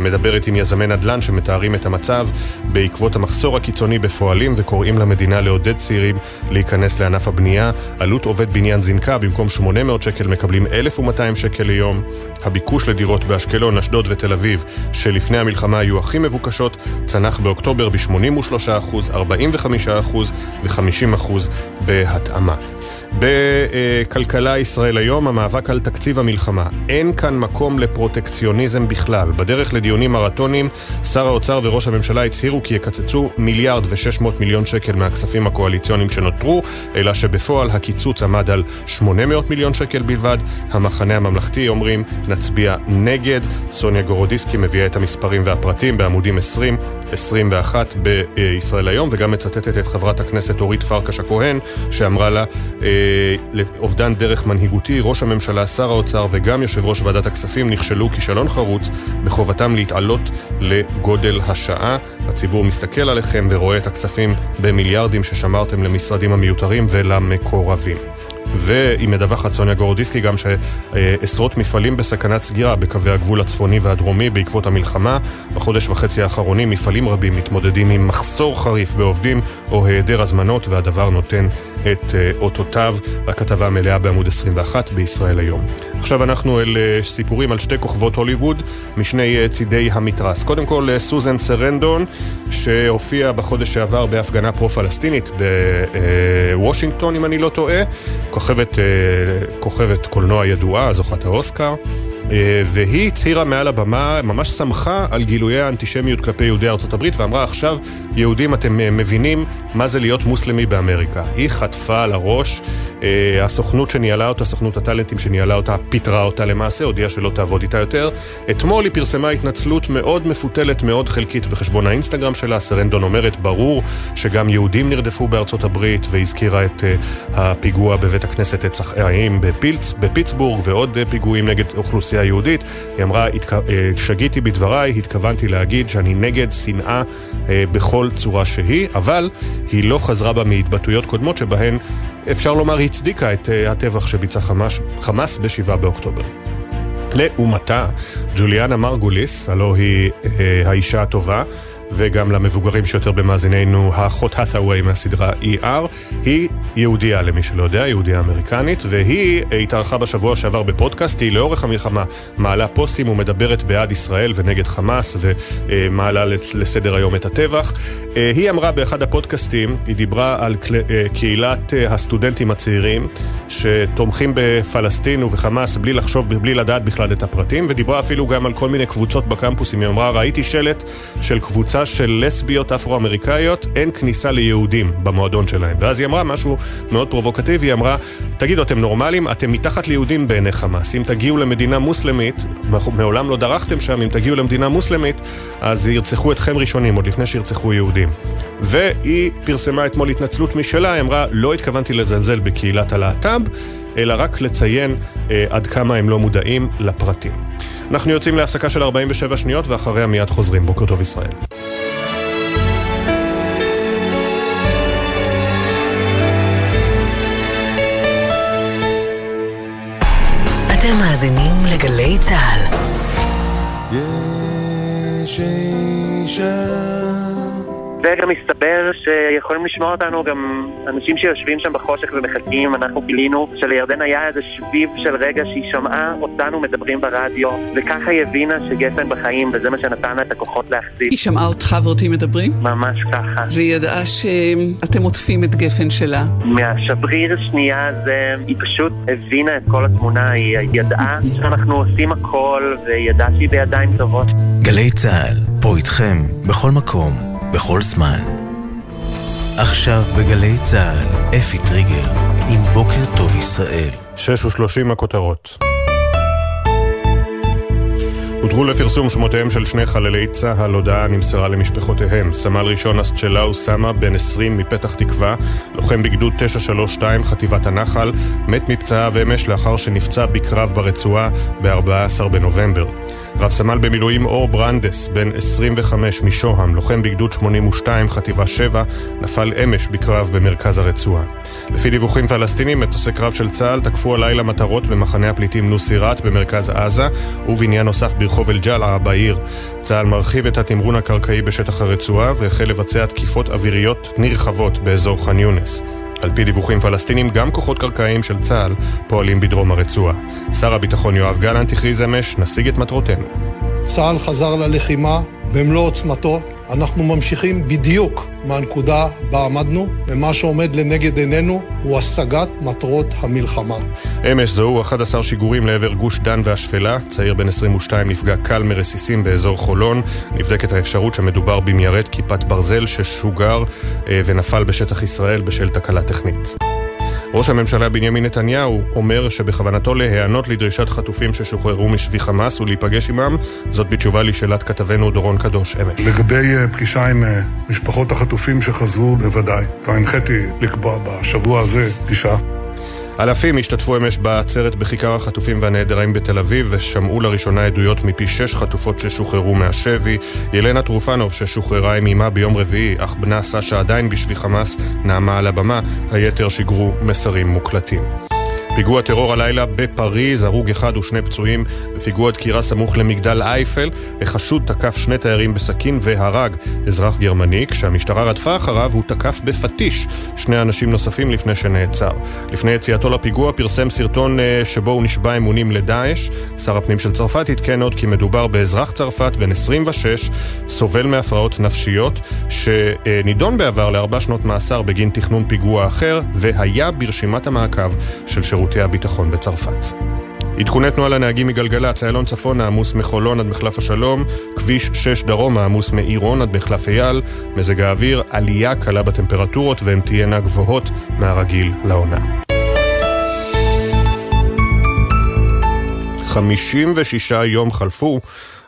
מדברת עם יזמי נדל"ן שמתארים את המצב בעקבות המחסור הקיצוני בפועלים וקוראים למדינה לעודד צעירים להיכנס לענף הבנייה. עלות עובד בניין זינקה, במקום 800 שקל מקבלים 1,200 שקל ליום. הביקוש לדירות באשקלון, אשדוד ותל אביב, שלפני המלחמה היו הכי מבוקשות, צנח באוקטובר ב-83%, 45% ו-50% hat Anna. בכלכלה ישראל היום, המאבק על תקציב המלחמה. אין כאן מקום לפרוטקציוניזם בכלל. בדרך לדיונים מרתוניים, שר האוצר וראש הממשלה הצהירו כי יקצצו מיליארד ושש מאות מיליון שקל מהכספים הקואליציוניים שנותרו, אלא שבפועל הקיצוץ עמד על 800 מיליון שקל בלבד. המחנה הממלכתי אומרים, נצביע נגד. סוניה גורודיסקי מביאה את המספרים והפרטים בעמודים 20-21 בישראל היום, וגם מצטטת את חברת הכנסת אורית פרקש הכהן, שאמרה לה, אה, לאובדן דרך מנהיגותי, ראש הממשלה, שר האוצר וגם יושב ראש ועדת הכספים נכשלו כישלון חרוץ בחובתם להתעלות לגודל השעה. הציבור מסתכל עליכם ורואה את הכספים במיליארדים ששמרתם למשרדים המיותרים ולמקורבים. והיא מדווחת סוניה גורודיסקי גם שעשרות מפעלים בסכנת סגירה בקווי הגבול הצפוני והדרומי בעקבות המלחמה. בחודש וחצי האחרונים מפעלים רבים מתמודדים עם מחסור חריף בעובדים או היעדר הזמנות והדבר נותן את אה, אותותיו. הכתבה המלאה בעמוד 21 בישראל היום. עכשיו אנחנו אל אה, סיפורים על שתי כוכבות הוליווד משני אה, צידי המתרס. קודם כל סוזן סרנדון שהופיעה בחודש שעבר בהפגנה פרו-פלסטינית בוושינגטון אם אני לא טועה. כוכבת, אה, כוכבת קולנוע ידועה, זוכת האוסקר. אה, והיא הצהירה מעל הבמה, ממש שמחה על גילויי האנטישמיות כלפי יהודי ארצות הברית ואמרה עכשיו, יהודים אתם אה, מבינים מה זה להיות מוסלמי באמריקה. היא חטפה על הראש, אה, הסוכנות שניהלה אותה, סוכנות הטאלנטים שניהלה אותה, פיטרה אותה למעשה, הודיעה שלא תעבוד איתה יותר. אתמול היא פרסמה התנצלות מאוד מפותלת, מאוד חלקית בחשבון האינסטגרם שלה. סרנדון אומרת, ברור שגם יהודים נרדפו בארצות הברית, והזכירה את הפיגוע בבית הכנסת עץ החיים בפיטסבורג ועוד פיגועים נגד אוכלוסייה היהודית. היא אמרה, שגיתי בדבריי, התכוונתי להגיד שאני נגד שנאה בכל צורה שהיא, אבל היא לא חזרה בה מהתבטאויות קודמות שבהן אפשר לומר הצדיקה את הטבח שביצע חמאס, חמאס ב-7 באוקטובר. לעומתה, ג'וליאנה מרגוליס, הלו היא האישה הטובה, וגם למבוגרים שיותר במאזיננו, האחות האת'אווי מהסדרה ER. היא יהודייה למי שלא יודע, יהודייה אמריקנית, והיא התארחה בשבוע שעבר בפודקאסט, היא לאורך המלחמה מעלה פוסטים ומדברת בעד ישראל ונגד חמאס ומעלה לסדר היום את הטבח. היא אמרה באחד הפודקאסטים, היא דיברה על קהילת הסטודנטים הצעירים שתומכים בפלסטין ובחמאס בלי לחשוב, בלי לדעת בכלל את הפרטים, ודיברה אפילו גם על כל מיני קבוצות בקמפוסים. היא אמרה, ראיתי שלט של קבוצה של לסביות אפרו-אמריקאיות, אין כניסה ליהודים במועדון שלהם. ואז היא אמרה משהו מאוד פרובוקטיבי, היא אמרה, תגידו, אתם נורמלים? אתם מתחת ליהודים בעיני חמאס. אם תגיעו למדינה מוסלמית, מעולם לא דרכתם שם, אם תגיעו למדינה מוסלמית, אז ירצחו אתכם ראשונים, עוד לפני שירצחו יהודים. והיא פרסמה אתמול התנצלות משלה, היא אמרה, לא התכוונתי לזלזל בקהילת הלהט"ב, אלא רק לציין אה, עד כמה הם לא מודעים לפרטים. אנחנו יוצאים להפסקה של 47 שניות ואחריה מיד חוזרים. בוקר טוב ישראל. אתם מאזינים לגלי צה"ל. יש אישה וגם מסתבר שיכולים לשמוע אותנו גם אנשים שיושבים שם בחושך ומחכים, אנחנו גילינו שלירדן היה איזה שביב של רגע שהיא שמעה אותנו מדברים ברדיו, וככה היא הבינה שגפן בחיים, וזה מה שנתן לה את הכוחות להחזיק. היא שמעה אותך ואותי מדברים? ממש ככה. והיא ידעה שאתם עוטפים את גפן שלה? מהשבריר שנייה הזה, היא פשוט הבינה את כל התמונה, היא ידעה שאנחנו עושים הכל, והיא ידעה שהיא בידיים טובות. גלי צה"ל, פה איתכם, בכל מקום. בכל זמן. עכשיו בגלי צה"ל, אפי טריגר, עם בוקר טוב ישראל. שש ושלושים הכותרות. הותרו לפרסום שמותיהם של שני חללי צה"ל, הודעה נמסרה למשפחותיהם. סמל ראשון אסצ'לאו סמה, בן 20 מפתח תקווה, לוחם בגדוד 932 חטיבת הנחל, מת מפצעיו אמש לאחר שנפצע בקרב ברצועה ב-14 בנובמבר. רב סמל במילואים אור ברנדס, בן 25 משוהם, לוחם בגדוד 82 חטיבה 7, נפל אמש בקרב במרכז הרצועה. לפי דיווחים פלסטינים, מטוסי קרב של צה"ל תקפו הלילה מטרות במחנה הפליטים נוסירת במרכז עזה ובניין נוסף ברחוב אל-ג'לעה בעיר. צה"ל מרחיב את התמרון הקרקעי בשטח הרצועה והחל לבצע תקיפות אוויריות נרחבות באזור ח'אן יונס. על פי דיווחים פלסטינים, גם כוחות קרקעיים של צה"ל פועלים בדרום הרצועה. שר הביטחון יואב גלנט הכריז אמש, נשיג את מטרותינו. צה"ל חזר ללחימה במלוא עוצמתו. אנחנו ממשיכים בדיוק מהנקודה בה עמדנו, ומה שעומד לנגד עינינו הוא השגת מטרות המלחמה. אמש זוהו 11 שיגורים לעבר גוש דן והשפלה. צעיר בן 22 נפגע קל מרסיסים באזור חולון. נבדקת האפשרות שמדובר במיירט כיפת ברזל ששוגר אה, ונפל בשטח ישראל בשל תקלה טכנית. ראש הממשלה בנימין נתניהו אומר שבכוונתו להיענות לדרישת חטופים ששוחררו משבי חמאס ולהיפגש עמם, זאת בתשובה לשאלת כתבנו דורון קדוש אמש. לגבי אה, פגישה עם אה, משפחות החטופים שחזרו, בוודאי. והנחיתי לקבוע בשבוע הזה פגישה. אלפים השתתפו אמש בעצרת בכיכר החטופים והנעדרים בתל אביב ושמעו לראשונה עדויות מפי שש חטופות ששוחררו מהשבי. ילנה טרופנוב ששוחררה עם אמה ביום רביעי, אך בנה סשה עדיין בשבי חמאס, נעמה על הבמה, היתר שיגרו מסרים מוקלטים. פיגוע טרור הלילה בפריז, הרוג אחד ושני פצועים בפיגוע דקירה סמוך למגדל אייפל. החשוד תקף שני תיירים בסכין והרג אזרח גרמני. כשהמשטרה רדפה אחריו הוא תקף בפטיש שני אנשים נוספים לפני שנעצר. לפני יציאתו לפיגוע פרסם סרטון אה, שבו הוא נשבע אמונים לדאעש. שר הפנים של צרפת עדכן עוד כי מדובר באזרח צרפת בן 26, סובל מהפרעות נפשיות, שנידון בעבר לארבע שנות מאסר בגין תכנון פיגוע אחר, והיה ברשימת המעקב של שירות שירותי הביטחון בצרפת. עדכוני תנועה לנהגים מגלגלצ, איילון צפון העמוס מחולון עד מחלף השלום, כביש 6 דרום העמוס מעירון עד מחלף אייל, מזג האוויר, עלייה קלה בטמפרטורות והן תהיינה גבוהות מהרגיל לעונה. 56 יום חלפו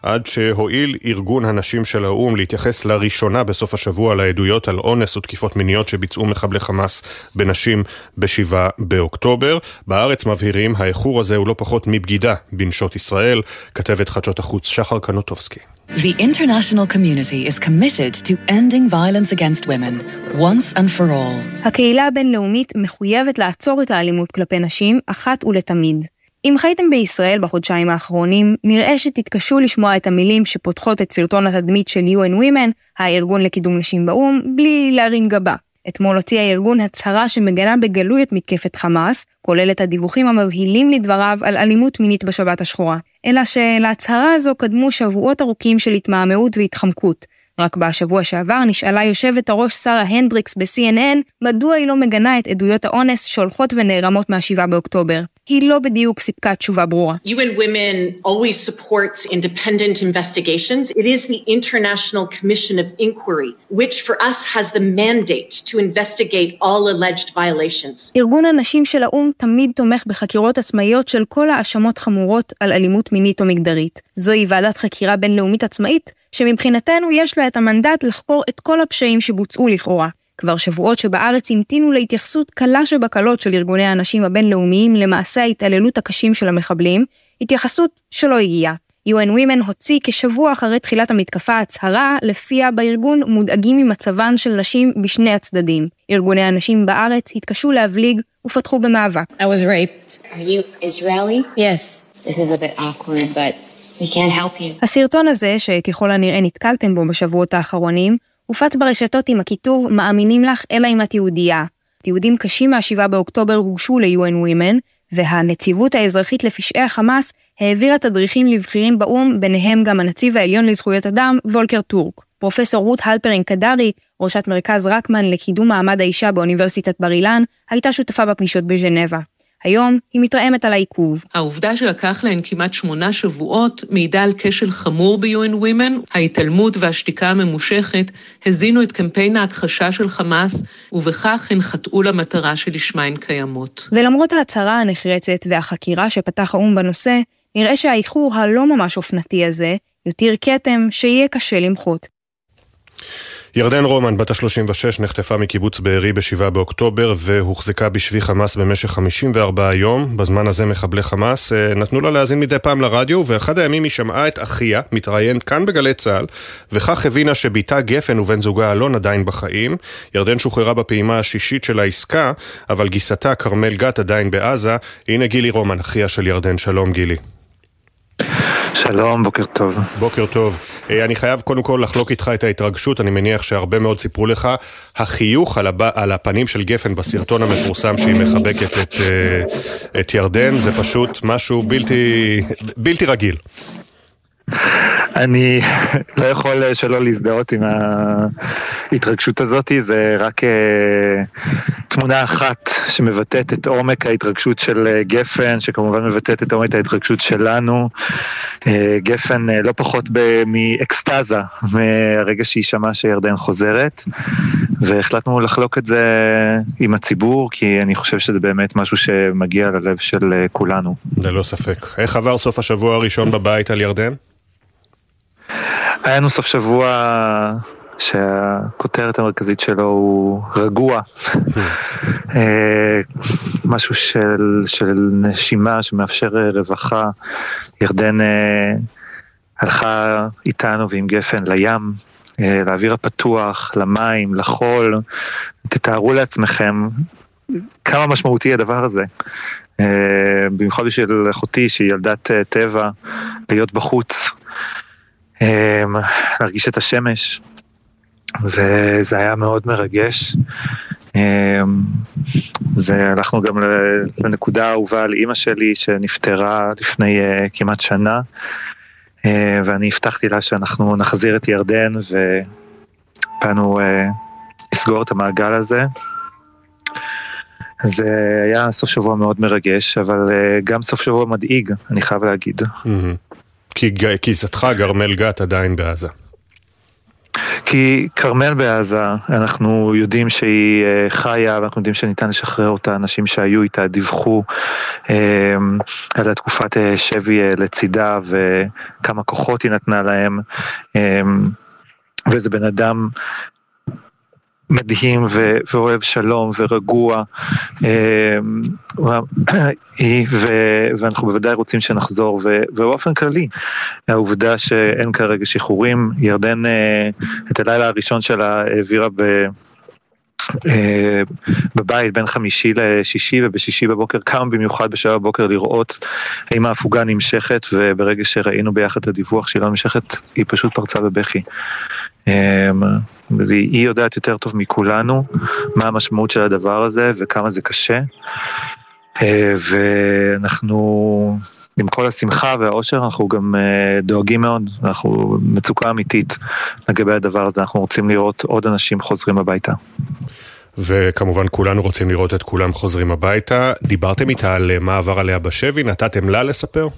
עד שהואיל ארגון הנשים של האו"ם להתייחס לראשונה בסוף השבוע לעדויות על אונס ותקיפות מיניות שביצעו מחבלי חמאס בנשים ב-7 באוקטובר. בארץ מבהירים, האיחור הזה הוא לא פחות מבגידה בנשות ישראל, כתבת חדשות החוץ שחר קנוטובסקי. The international community is committed to ending violence against women, once and for all. הקהילה הבינלאומית מחויבת לעצור את האלימות כלפי נשים אחת ולתמיד. אם חייתם בישראל בחודשיים האחרונים, נראה שתתקשו לשמוע את המילים שפותחות את סרטון התדמית של UN Women, הארגון לקידום נשים באו"ם, בלי להרים גבה. אתמול הוציא הארגון הצהרה שמגנה בגלוי את מתקפת חמאס, כולל את הדיווחים המבהילים לדבריו על אלימות מינית בשבת השחורה. אלא שלהצהרה הזו קדמו שבועות ארוכים של התמהמהות והתחמקות. רק בשבוע שעבר נשאלה יושבת הראש שרה הנדריקס ב-CNN מדוע היא לא מגנה את עדויות האונס שהולכות ונערמות מה-7 באוקטובר. היא לא בדיוק סיפקה תשובה ברורה. UN Women always supports independent investigations. It is the International Commission of Inquiry, which for us has the mandate to investigate all alleged violations. ארגון הנשים של האו"ם תמיד תומך בחקירות עצמאיות של כל האשמות חמורות על אלימות מינית או מגדרית. זוהי ועדת חקירה בינלאומית עצמאית, שמבחינתנו יש לה את המנדט לחקור את כל הפשעים שבוצעו לכאורה. כבר שבועות שבארץ המתינו להתייחסות קלה שבקלות של ארגוני הנשים הבינלאומיים למעשי ההתעללות הקשים של המחבלים, התייחסות שלא הגיעה. UN Women הוציא כשבוע אחרי תחילת המתקפה הצהרה, לפיה בארגון מודאגים ממצבן של נשים בשני הצדדים. ארגוני הנשים בארץ התקשו להבליג ופתחו במאבק. I was raped. Are you Israeli? Yes. This is a bit awkward, but we can't help you. הסרטון הזה, שככל הנראה נתקלתם בו בשבועות האחרונים, הופץ ברשתות עם הכיתוב "מאמינים לך אלא אם את יהודייה". תיעודים קשים מה-7 באוקטובר הוגשו ל-UN Women, והנציבות האזרחית לפשעי החמאס העבירה תדריכים לבכירים באו"ם, ביניהם גם הנציב העליון לזכויות אדם, וולקר טורק. פרופסור רות הלפרין קדרי, ראשת מרכז רקמן לקידום מעמד האישה באוניברסיטת בר אילן, הייתה שותפה בפגישות בז'נבה. היום היא מתרעמת על העיכוב. העובדה שלקח להן כמעט שמונה שבועות מעידה על כשל חמור ב-UN Women. ההתעלמות והשתיקה הממושכת הזינו את קמפיין ההכחשה של חמאס, ובכך הן חטאו למטרה שלשמה הן קיימות. ולמרות ההצהרה הנחרצת והחקירה שפתח האו"ם בנושא, נראה שהאיחור הלא ממש אופנתי הזה יותיר כתם שיהיה קשה למחות. ירדן רומן, בת ה-36, נחטפה מקיבוץ בארי ב-7 באוקטובר והוחזקה בשבי חמאס במשך 54 יום. בזמן הזה מחבלי חמאס אה, נתנו לה להאזין מדי פעם לרדיו, ואחד הימים היא שמעה את אחיה מתראיין כאן בגלי צה"ל, וכך הבינה שבתה גפן ובן זוגה אלון עדיין בחיים. ירדן שוחררה בפעימה השישית של העסקה, אבל גיסתה כרמל גת עדיין בעזה. הנה גילי רומן, אחיה של ירדן. שלום גילי. שלום, בוקר טוב. בוקר טוב. אה, אני חייב קודם כל לחלוק איתך את ההתרגשות, אני מניח שהרבה מאוד סיפרו לך. החיוך על, הב... על הפנים של גפן בסרטון המפורסם שהיא מחבקת את, אה, את ירדן, זה פשוט משהו בלתי, בלתי רגיל. אני לא יכול שלא להזדהות עם ההתרגשות הזאת, זה רק uh, תמונה אחת שמבטאת את עומק ההתרגשות של uh, גפן, שכמובן מבטאת את עומק ההתרגשות שלנו. גפן לא פחות מאקסטזה מהרגע שהיא שמעה שירדן חוזרת, והחלטנו לחלוק את זה עם הציבור, כי אני חושב שזה באמת משהו שמגיע ללב של כולנו. ללא ספק. איך עבר סוף השבוע הראשון בבית על ירדן? היה לנו סוף שבוע שהכותרת המרכזית שלו הוא רגוע. אה, משהו של, של נשימה שמאפשר רווחה. ירדן אה, הלכה איתנו ועם גפן לים, אה, לאוויר הפתוח, למים, לחול. תתארו לעצמכם כמה משמעותי הדבר הזה. במיוחד בשביל אחותי שהיא ילדת טבע, להיות בחוץ. אמ, להרגיש את השמש, וזה היה מאוד מרגש. אמ, זה, הלכנו גם לנקודה האהובה על אימא שלי שנפטרה לפני uh, כמעט שנה, uh, ואני הבטחתי לה שאנחנו נחזיר את ירדן ובאנו uh, לסגור את המעגל הזה. זה היה סוף שבוע מאוד מרגש, אבל uh, גם סוף שבוע מדאיג, אני חייב להגיד. Mm-hmm. כי גיסתך גרמל גת עדיין בעזה. כי כרמל בעזה, אנחנו יודעים שהיא אה, חיה ואנחנו יודעים שניתן לשחרר אותה, אנשים שהיו איתה דיווחו אה, על התקופת אה, שבי לצידה וכמה כוחות היא נתנה להם. וזה בן אדם מדהים ו- ואוהב שלום ורגוע, אמ, ו- ואנחנו בוודאי רוצים שנחזור, ו- ובאופן כללי, העובדה שאין כרגע שחרורים, ירדן אה, את הלילה הראשון שלה העבירה ב... אה, בבית בין חמישי לשישי ובשישי בבוקר קם במיוחד בשעה בבוקר לראות האם ההפוגה נמשכת וברגע שראינו ביחד את הדיווח שהיא לא נמשכת היא פשוט פרצה בבכי. אה, היא יודעת יותר טוב מכולנו מה המשמעות של הדבר הזה וכמה זה קשה אה, ואנחנו עם כל השמחה והאושר אנחנו גם דואגים מאוד, אנחנו מצוקה אמיתית לגבי הדבר הזה, אנחנו רוצים לראות עוד אנשים חוזרים הביתה. וכמובן כולנו רוצים לראות את כולם חוזרים הביתה. דיברתם איתה על מה עבר עליה בשבי, נתתם לה לספר?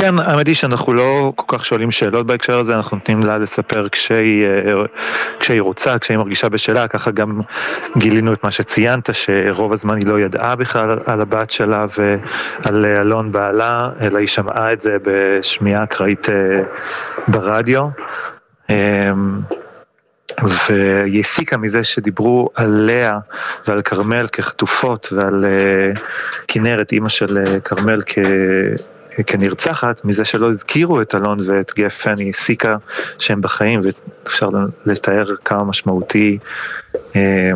כן, האמת היא שאנחנו לא כל כך שואלים שאלות בהקשר הזה, אנחנו נותנים לה לספר כשהיא, כשהיא רוצה, כשהיא מרגישה בשאלה, ככה גם גילינו את מה שציינת, שרוב הזמן היא לא ידעה בכלל על הבת שלה ועל אלון בעלה, אלא היא שמעה את זה בשמיעה אקראית אה, ברדיו. אמ, והיא הסיקה מזה שדיברו על לאה ועל כרמל כחטופות ועל uh, כנרת, אימא של uh, כרמל כ... כנרצחת, מזה שלא הזכירו את אלון ואת גפן, היא הסיקה שהם בחיים, ואפשר לתאר כמה משמעותי אה,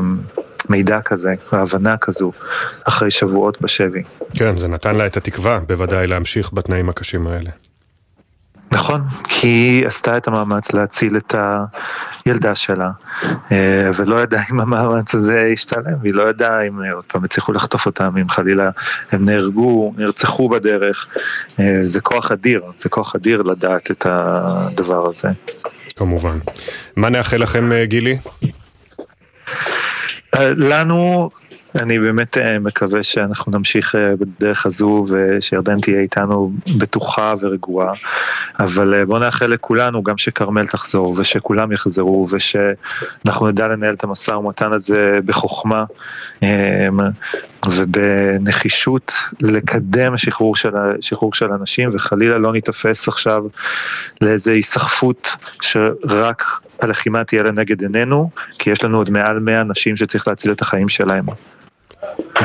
מידע כזה, והבנה כזו, אחרי שבועות בשבי. כן, זה נתן לה את התקווה, בוודאי, להמשיך בתנאים הקשים האלה. נכון, כי היא עשתה את המאמץ להציל את הילדה שלה, אה, ולא ידעה אם המאמץ הזה ישתלם, היא לא ידעה אם אה, עוד פעם הצליחו לחטוף אותם, אם חלילה הם נהרגו, נרצחו בדרך. אה, זה כוח אדיר, זה כוח אדיר לדעת את הדבר הזה. כמובן. מה נאחל לכם, גילי? לנו אני באמת אה, מקווה שאנחנו נמשיך אה, בדרך הזו ושירדן תהיה איתנו בטוחה ורגועה, אבל אה, בואו נאחל לכולנו גם שכרמל תחזור ושכולם יחזרו ושאנחנו נדע לנהל את המשא ומתן הזה בחוכמה ובנחישות לקדם שחרור של, שחרור של אנשים וחלילה לא ניתפס עכשיו לאיזו היסחפות שרק הלחימה תהיה לנגד עינינו, כי יש לנו עוד מעל 100 אנשים שצריך להציל את החיים שלהם.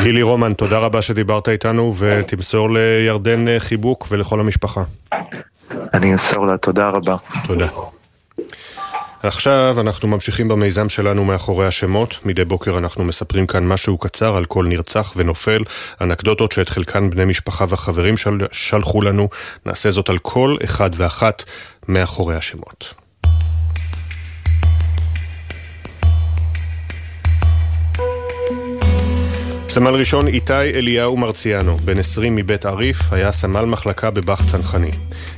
גילי רומן, תודה רבה שדיברת איתנו ותמסור לירדן אה, חיבוק ולכל המשפחה. אני אמסור לה, תודה רבה. תודה. עכשיו אנחנו ממשיכים במיזם שלנו מאחורי השמות. מדי בוקר אנחנו מספרים כאן משהו קצר על כל נרצח ונופל, אנקדוטות שאת חלקן בני משפחה וחברים של... שלחו לנו. נעשה זאת על כל אחד ואחת מאחורי השמות. סמל ראשון איתי אליהו מרציאנו, בן 20 מבית עריף, היה סמל מחלקה בבאח צנחני.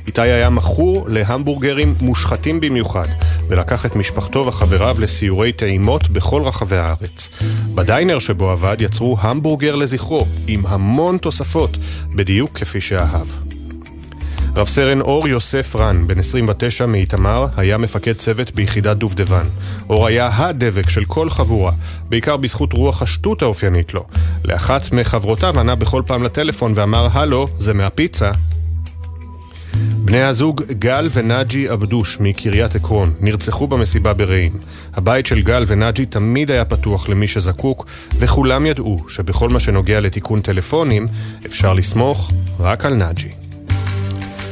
איתי היה מכור להמבורגרים מושחתים במיוחד, ולקח את משפחתו וחבריו לסיורי טעימות בכל רחבי הארץ. בדיינר שבו עבד יצרו המבורגר לזכרו, עם המון תוספות, בדיוק כפי שאהב. רב סרן אור יוסף רן, בן 29 מאיתמר, היה מפקד צוות ביחידת דובדבן. אור היה הדבק של כל חבורה, בעיקר בזכות רוח השטות האופיינית לו. לאחת מחברותיו ענה בכל פעם לטלפון ואמר, הלו, זה מהפיצה. בני הזוג גל ונאג'י אבדוש מקריית עקרון נרצחו במסיבה ברעים. הבית של גל ונאג'י תמיד היה פתוח למי שזקוק, וכולם ידעו שבכל מה שנוגע לתיקון טלפונים, אפשר לסמוך רק על נאג'י.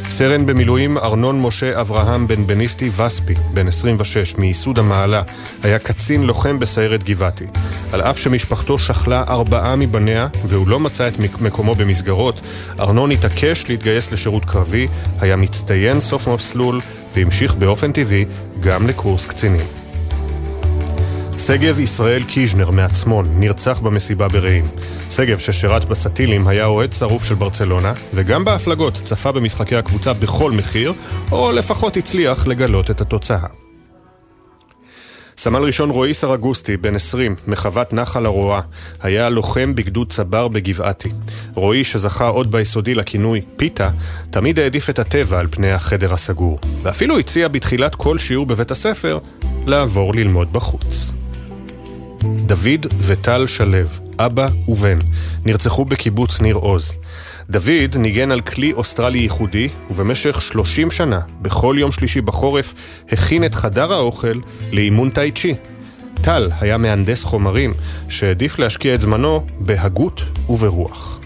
סרן במילואים ארנון משה אברהם בן בניסטי וספי, בן 26, מייסוד המעלה, היה קצין לוחם בסיירת גבעתי. על אף שמשפחתו שכלה ארבעה מבניה, והוא לא מצא את מקומו במסגרות, ארנון התעקש להתגייס לשירות קרבי, היה מצטיין סוף מסלול, והמשיך באופן טבעי גם לקורס קצינים. שגב ישראל קיז'נר מעצמון נרצח במסיבה ברעים. שגב, ששירת בסטילים, היה אוהד שרוף של ברצלונה, וגם בהפלגות צפה במשחקי הקבוצה בכל מחיר, או לפחות הצליח לגלות את התוצאה. סמל ראשון רועי סרגוסטי, בן 20, מחוות נחל הרואה, היה לוחם בגדוד צבר בגבעתי. רועי, שזכה עוד ביסודי לכינוי פיתה, תמיד העדיף את הטבע על פני החדר הסגור, ואפילו הציע בתחילת כל שיעור בבית הספר לעבור ללמוד בחוץ. דוד וטל שלו, אבא ובן, נרצחו בקיבוץ ניר עוז. דוד ניגן על כלי אוסטרלי ייחודי, ובמשך 30 שנה, בכל יום שלישי בחורף, הכין את חדר האוכל לאימון טאי צ'י. טל היה מהנדס חומרים, שהעדיף להשקיע את זמנו בהגות וברוח.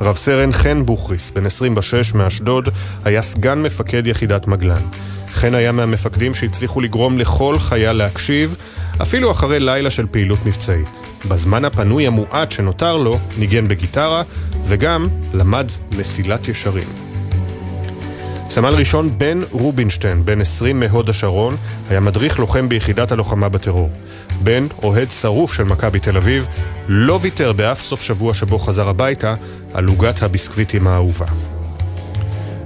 רב סרן חן בוכריס, בן 26 מאשדוד, היה סגן מפקד יחידת מגלן. חן היה מהמפקדים שהצליחו לגרום לכל חייל להקשיב, אפילו אחרי לילה של פעילות מבצעית. בזמן הפנוי המועט שנותר לו, ניגן בגיטרה, וגם למד מסילת ישרים. סמל ראשון בן רובינשטיין, בן 20 מהוד השרון, היה מדריך לוחם ביחידת הלוחמה בטרור. בן, אוהד שרוף של מכבי תל אביב, לא ויתר באף סוף שבוע שבו חזר הביתה על עוגת הביסקוויטים האהובה.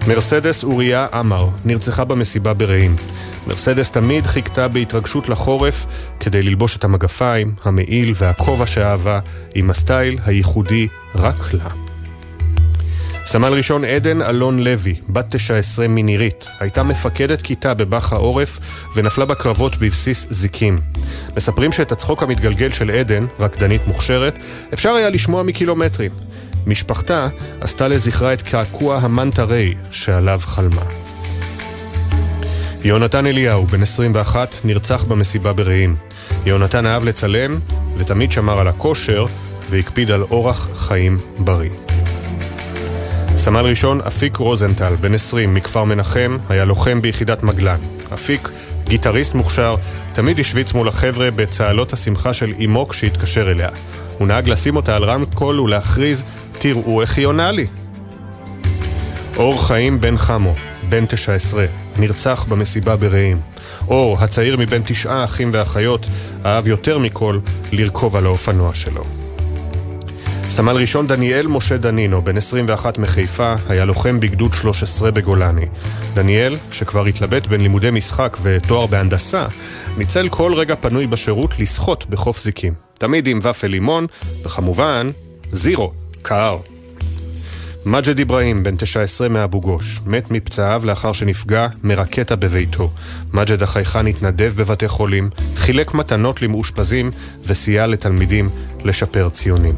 מרסדס אוריה עמר נרצחה במסיבה ברעים. מרסדס תמיד חיכתה בהתרגשות לחורף כדי ללבוש את המגפיים, המעיל והכובע שאהבה עם הסטייל הייחודי רק לה. סמל ראשון עדן אלון לוי, בת 19 מנירית, הייתה מפקדת כיתה בבאח העורף ונפלה בקרבות בבסיס זיקים. מספרים שאת הצחוק המתגלגל של עדן, רקדנית מוכשרת, אפשר היה לשמוע מקילומטרים. משפחתה עשתה לזכרה את קעקוע המנטה ריי שעליו חלמה. יונתן אליהו, בן 21, נרצח במסיבה ברעים. יונתן אהב לצלם ותמיד שמר על הכושר והקפיד על אורח חיים בריא. סמל ראשון אפיק רוזנטל, בן 20, מכפר מנחם, היה לוחם ביחידת מגלן. אפיק, גיטריסט מוכשר, תמיד השוויץ מול החבר'ה בצהלות השמחה של אמו כשהתקשר אליה. הוא נהג לשים אותה על רמקול ולהכריז, תראו איך היא עונה לי. אור חיים בן חמו, בן 19, נרצח במסיבה ברעים. אור, הצעיר מבין תשעה אחים ואחיות, אהב יותר מכל לרכוב על האופנוע שלו. סמל ראשון דניאל משה דנינו, בן 21 מחיפה, היה לוחם בגדוד 13 בגולני. דניאל, שכבר התלבט בין לימודי משחק ותואר בהנדסה, ניצל כל רגע פנוי בשירות לשחות בחוף זיקים. תמיד עם ופל לימון, וכמובן, זירו, קר. מג'ד אברהים, בן 19 מאבו גוש, מת מפצעיו לאחר שנפגע מרקטה בביתו. מג'ד החייכן התנדב בבתי חולים, חילק מתנות למאושפזים וסייע לתלמידים לשפר ציונים.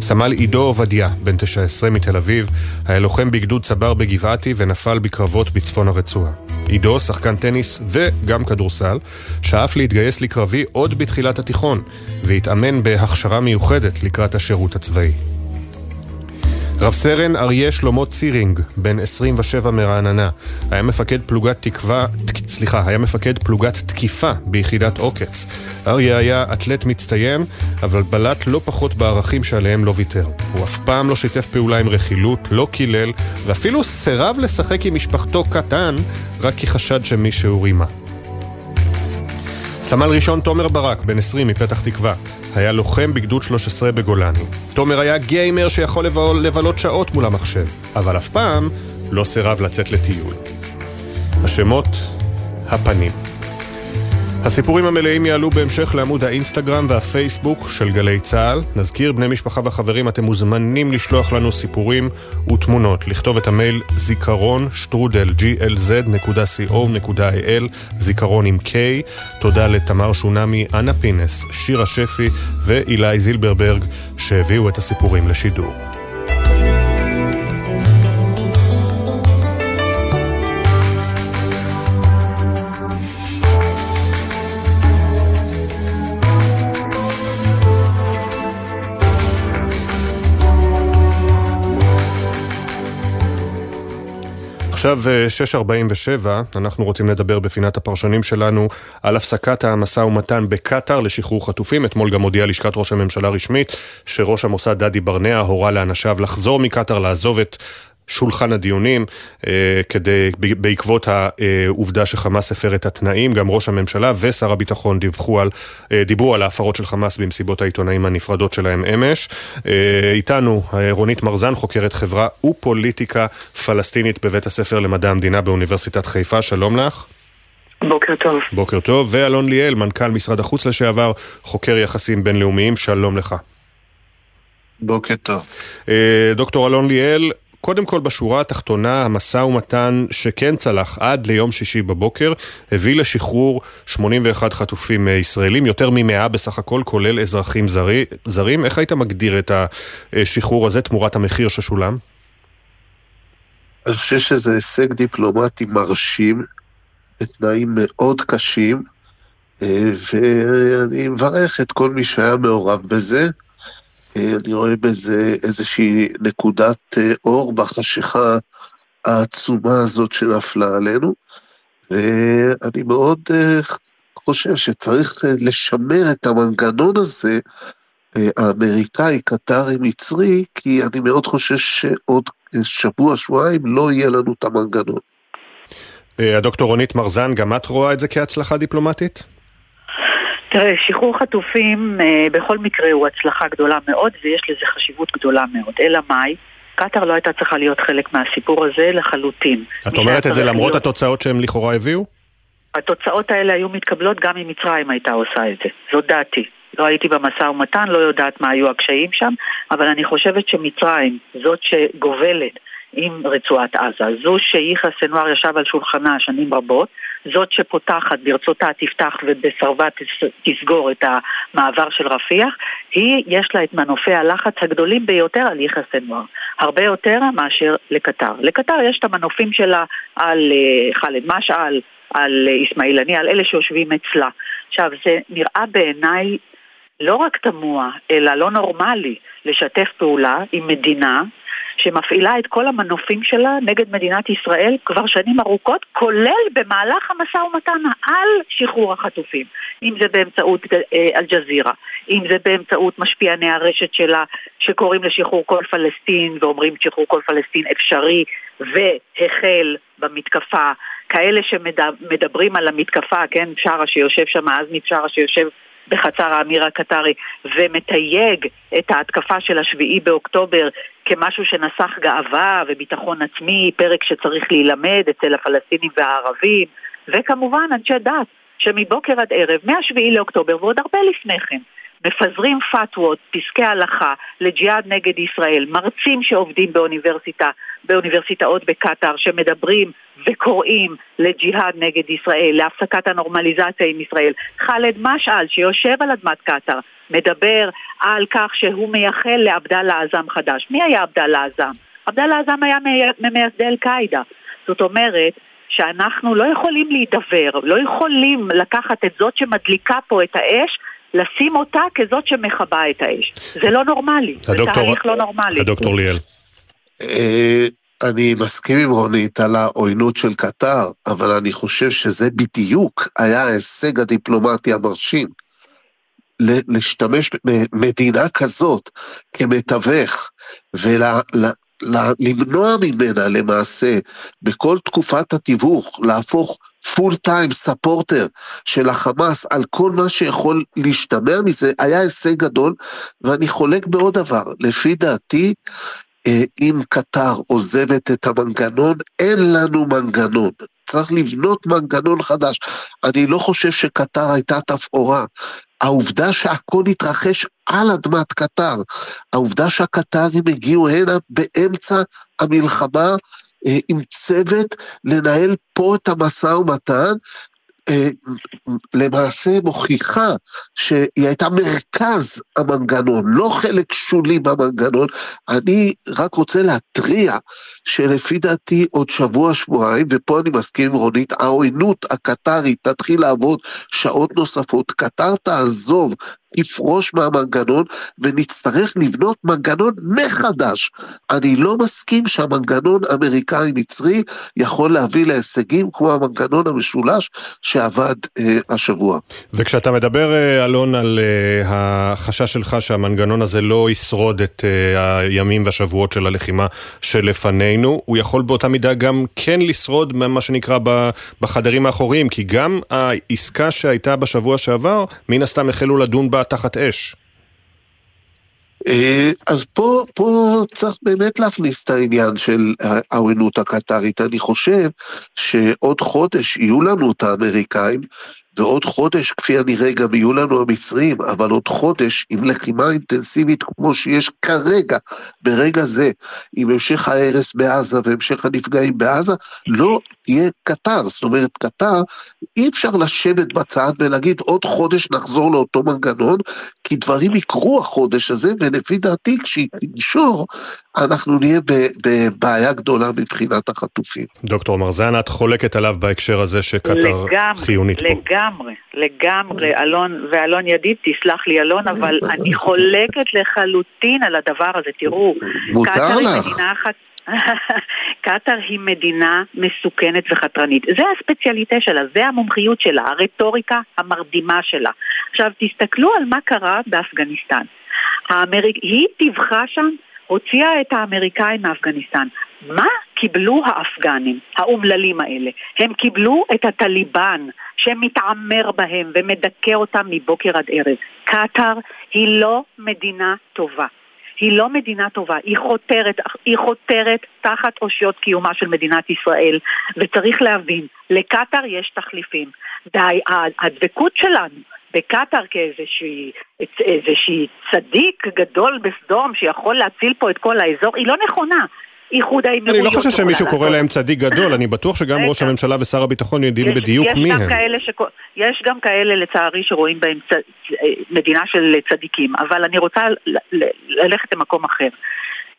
סמל עידו עובדיה, בן 19 מתל אביב, היה לוחם בגדוד צבר בגבעתי ונפל בקרבות בצפון הרצועה. עידו, שחקן טניס וגם כדורסל, שאף להתגייס לקרבי עוד בתחילת התיכון, והתאמן בהכשרה מיוחדת לקראת השירות הצבאי. רב סרן אריה שלמה צירינג, בן 27 מרעננה, היה מפקד פלוגת תקווה, תק, סליחה, היה מפקד פלוגת תקיפה ביחידת עוקץ. אריה היה אתלט מצטיין, אבל בלט לא פחות בערכים שעליהם לא ויתר. הוא אף פעם לא שיתף פעולה עם רכילות, לא קילל, ואפילו סירב לשחק עם משפחתו קטן, רק כי חשד שמישהו רימה. סמל ראשון תומר ברק, בן 20 מפתח תקווה, היה לוחם בגדוד 13 בגולני. תומר היה גיימר שיכול לבלות שעות מול המחשב, אבל אף פעם לא סירב לצאת לטיול. השמות, הפנים. הסיפורים המלאים יעלו בהמשך לעמוד האינסטגרם והפייסבוק של גלי צה"ל. נזכיר, בני משפחה וחברים, אתם מוזמנים לשלוח לנו סיפורים ותמונות. לכתוב את המייל זיכרון שטרודל glz.co.il זיכרון עם K. תודה לתמר שונמי, אנה פינס, שירה שפי ואילי זילברברג שהביאו את הסיפורים לשידור. עכשיו 6.47, אה, אנחנו רוצים לדבר בפינת הפרשנים שלנו על הפסקת המשא ומתן בקטאר לשחרור חטופים. אתמול גם הודיעה לשכת ראש הממשלה רשמית שראש המוסד דדי ברנע הורה לאנשיו לחזור מקטאר, לעזוב את שולחן הדיונים אה, כדי, בעקבות העובדה שחמאס הפר את התנאים, גם ראש הממשלה ושר הביטחון דיווחו על, אה, דיברו על ההפרות של חמאס במסיבות העיתונאים הנפרדות שלהם אמש. אה, איתנו רונית מרזן, חוקרת חברה ופוליטיקה פלסטינית בבית הספר למדע המדינה באוניברסיטת חיפה, שלום לך. בוקר טוב. בוקר טוב, ואלון ליאל, מנכ"ל משרד החוץ לשעבר, חוקר יחסים בינלאומיים, שלום לך. בוקר טוב. דוקטור אלון ליאל, קודם כל בשורה התחתונה, המשא ומתן שכן צלח עד ליום שישי בבוקר, הביא לשחרור 81 חטופים ישראלים, יותר מ-100 בסך הכל, כולל אזרחים זרי, זרים. איך היית מגדיר את השחרור הזה תמורת המחיר ששולם? אני חושב שזה הישג דיפלומטי מרשים, בתנאים מאוד קשים, אה, ואני מברך את כל מי שהיה מעורב בזה. אני רואה בזה איזושהי נקודת אה, אור בחשיכה העצומה הזאת שנפלה עלינו, ואני מאוד חושב שצריך לשמר את המנגנון הזה, האמריקאי, קטרי, מצרי, כי אני מאוד חושש שעוד שבוע, שבועיים לא יהיה לנו את המנגנון. הדוקטור רונית מרזן, גם את רואה את זה כהצלחה דיפלומטית? תראה, שחרור חטופים אה, בכל מקרה הוא הצלחה גדולה מאוד ויש לזה חשיבות גדולה מאוד. אלא מאי? קטאר לא הייתה צריכה להיות חלק מהסיפור הזה לחלוטין. את אומרת את זה למרות להיות... התוצאות שהם לכאורה הביאו? התוצאות האלה היו מתקבלות גם אם מצרים הייתה עושה את זה. זאת דעתי. לא הייתי במשא ומתן, לא יודעת מה היו הקשיים שם, אבל אני חושבת שמצרים, זאת שגובלת עם רצועת עזה, זו שיחיא סנואר ישב על שולחנה שנים רבות, זאת שפותחת ברצותה תפתח ובסרבה תסגור את המעבר של רפיח, היא, יש לה את מנופי הלחץ הגדולים ביותר על יחיא סנואר. הרבה יותר מאשר לקטר. לקטר יש את המנופים שלה על uh, ח'אלד משעל, על אסמאעיל הנייה, על אלה שיושבים אצלה. עכשיו, זה נראה בעיניי לא רק תמוה, אלא לא נורמלי לשתף פעולה עם מדינה שמפעילה את כל המנופים שלה נגד מדינת ישראל כבר שנים ארוכות, כולל במהלך המשא ומתן על שחרור החטופים. אם זה באמצעות אה, אל-ג'זירה, אם זה באמצעות משפיעני הרשת שלה שקוראים לשחרור כל פלסטין ואומרים שחרור כל פלסטין אפשרי והחל במתקפה, כאלה שמדברים על המתקפה, כן, בשארה שיושב שם, עזמי בשארה שיושב בחצר האמיר הקטרי ומתייג את ההתקפה של השביעי באוקטובר כמשהו שנסח גאווה וביטחון עצמי, פרק שצריך להילמד אצל הפלסטינים והערבים, וכמובן אנשי דת שמבוקר עד ערב, מהשביעי לאוקטובר ועוד הרבה לפני כן, מפזרים פתוות, פסקי הלכה לג'יהאד נגד ישראל, מרצים שעובדים באוניברסיטה, באוניברסיטאות בקטאר, שמדברים וקוראים לג'יהאד נגד ישראל, להפסקת הנורמליזציה עם ישראל. ח'אלד משעל, שיושב על אדמת קטאר, מדבר על כך שהוא מייחל לעבדאללה עזאם חדש. מי היה עבדאללה עזאם? עבדאללה עזאם היה ממייסדי אל-קאעידה. זאת אומרת, שאנחנו לא יכולים להידבר, לא יכולים לקחת את זאת שמדליקה פה את האש לשים אותה כזאת שמכבה את האש. זה לא נורמלי, זה תהליך לא נורמלי. הדוקטור ליאל. אה, אני מסכים עם רונית על העוינות של קטר, אבל אני חושב שזה בדיוק היה ההישג הדיפלומטי המרשים. להשתמש במדינה כזאת כמתווך ולמנוע ממנה למעשה בכל תקופת התיווך להפוך פול טיים ספורטר של החמאס על כל מה שיכול להשתמע מזה היה הישג גדול ואני חולק בעוד דבר, לפי דעתי אה, אם קטר עוזבת את המנגנון, אין לנו מנגנון. צריך לבנות מנגנון חדש. אני לא חושב שקטר הייתה תפאורה. העובדה שהכל התרחש על אדמת קטר, העובדה שהקטרים הגיעו הנה באמצע המלחמה עם צוות לנהל פה את המשא ומתן, אה, למעשה מוכיחה שהיא הייתה מרכז המנגנון, לא חלק שולי במנגנון. אני רק רוצה להתריע שלפי דעתי עוד שבוע, שבועיים, ופה אני מסכים עם רונית, העוינות הקטרית תתחיל לעבוד שעות נוספות. קטר תעזוב תפרוש מהמנגנון ונצטרך לבנות מנגנון מחדש. אני לא מסכים שהמנגנון אמריקאי-מצרי יכול להביא להישגים כמו המנגנון המשולש שעבד אה, השבוע. וכשאתה מדבר, אה, אלון, על אה, החשש שלך שהמנגנון הזה לא ישרוד את אה, הימים והשבועות של הלחימה שלפנינו, הוא יכול באותה מידה גם כן לשרוד מה שנקרא בחדרים האחוריים, כי גם העסקה שהייתה בשבוע שעבר, מן הסתם החלו לדון בה תחת אש. אה, אז פה, פה צריך באמת להכניס את העניין של העוינות הקטרית. אני חושב שעוד חודש יהיו לנו את האמריקאים ועוד חודש, כפי הנראה, גם יהיו לנו המצרים, אבל עוד חודש עם לחימה אינטנסיבית כמו שיש כרגע, ברגע זה, עם המשך ההרס בעזה והמשך הנפגעים בעזה, לא תהיה קטר. זאת אומרת, קטר, אי אפשר לשבת בצד ולהגיד עוד חודש נחזור לאותו מנגנון, כי דברים יקרו החודש הזה, ולפי דעתי, כשהיא תנשור, אנחנו נהיה בבעיה גדולה מבחינת החטופים. דוקטור מרזן, את חולקת עליו בהקשר הזה שקטר חיונית לגמרי, פה. לגמרי, לגמרי, אלון, ואלון ידיד, תסלח לי אלון, אבל אני חולקת לחלוטין על הדבר הזה. תראו, מותר לך. קטאר היא מדינה מסוכנת וחתרנית. זה הספציאליטה שלה, זה המומחיות שלה, הרטוריקה המרדימה שלה. עכשיו, תסתכלו על מה קרה באפגניסטן. האמריק... היא טיווחה שם, הוציאה את האמריקאים מאפגניסטן. מה קיבלו האפגנים, האומללים האלה? הם קיבלו את הטליבן שמתעמר בהם ומדכא אותם מבוקר עד ערב. קטאר היא לא מדינה טובה. היא לא מדינה טובה, היא חותרת, היא חותרת תחת אושיות קיומה של מדינת ישראל, וצריך להבין, לקטאר יש תחליפים. והדבקות שלנו בקטאר כאיזושהי צדיק גדול בסדום שיכול להציל פה את כל האזור, היא לא נכונה. איחוד האמירויות. אני לא חושב שמישהו קורא להם צדיק גדול, אני בטוח שגם ראש הממשלה ושר הביטחון יודעים בדיוק מי הם. יש גם כאלה לצערי שרואים בהם מדינה של צדיקים, אבל אני רוצה ללכת למקום אחר.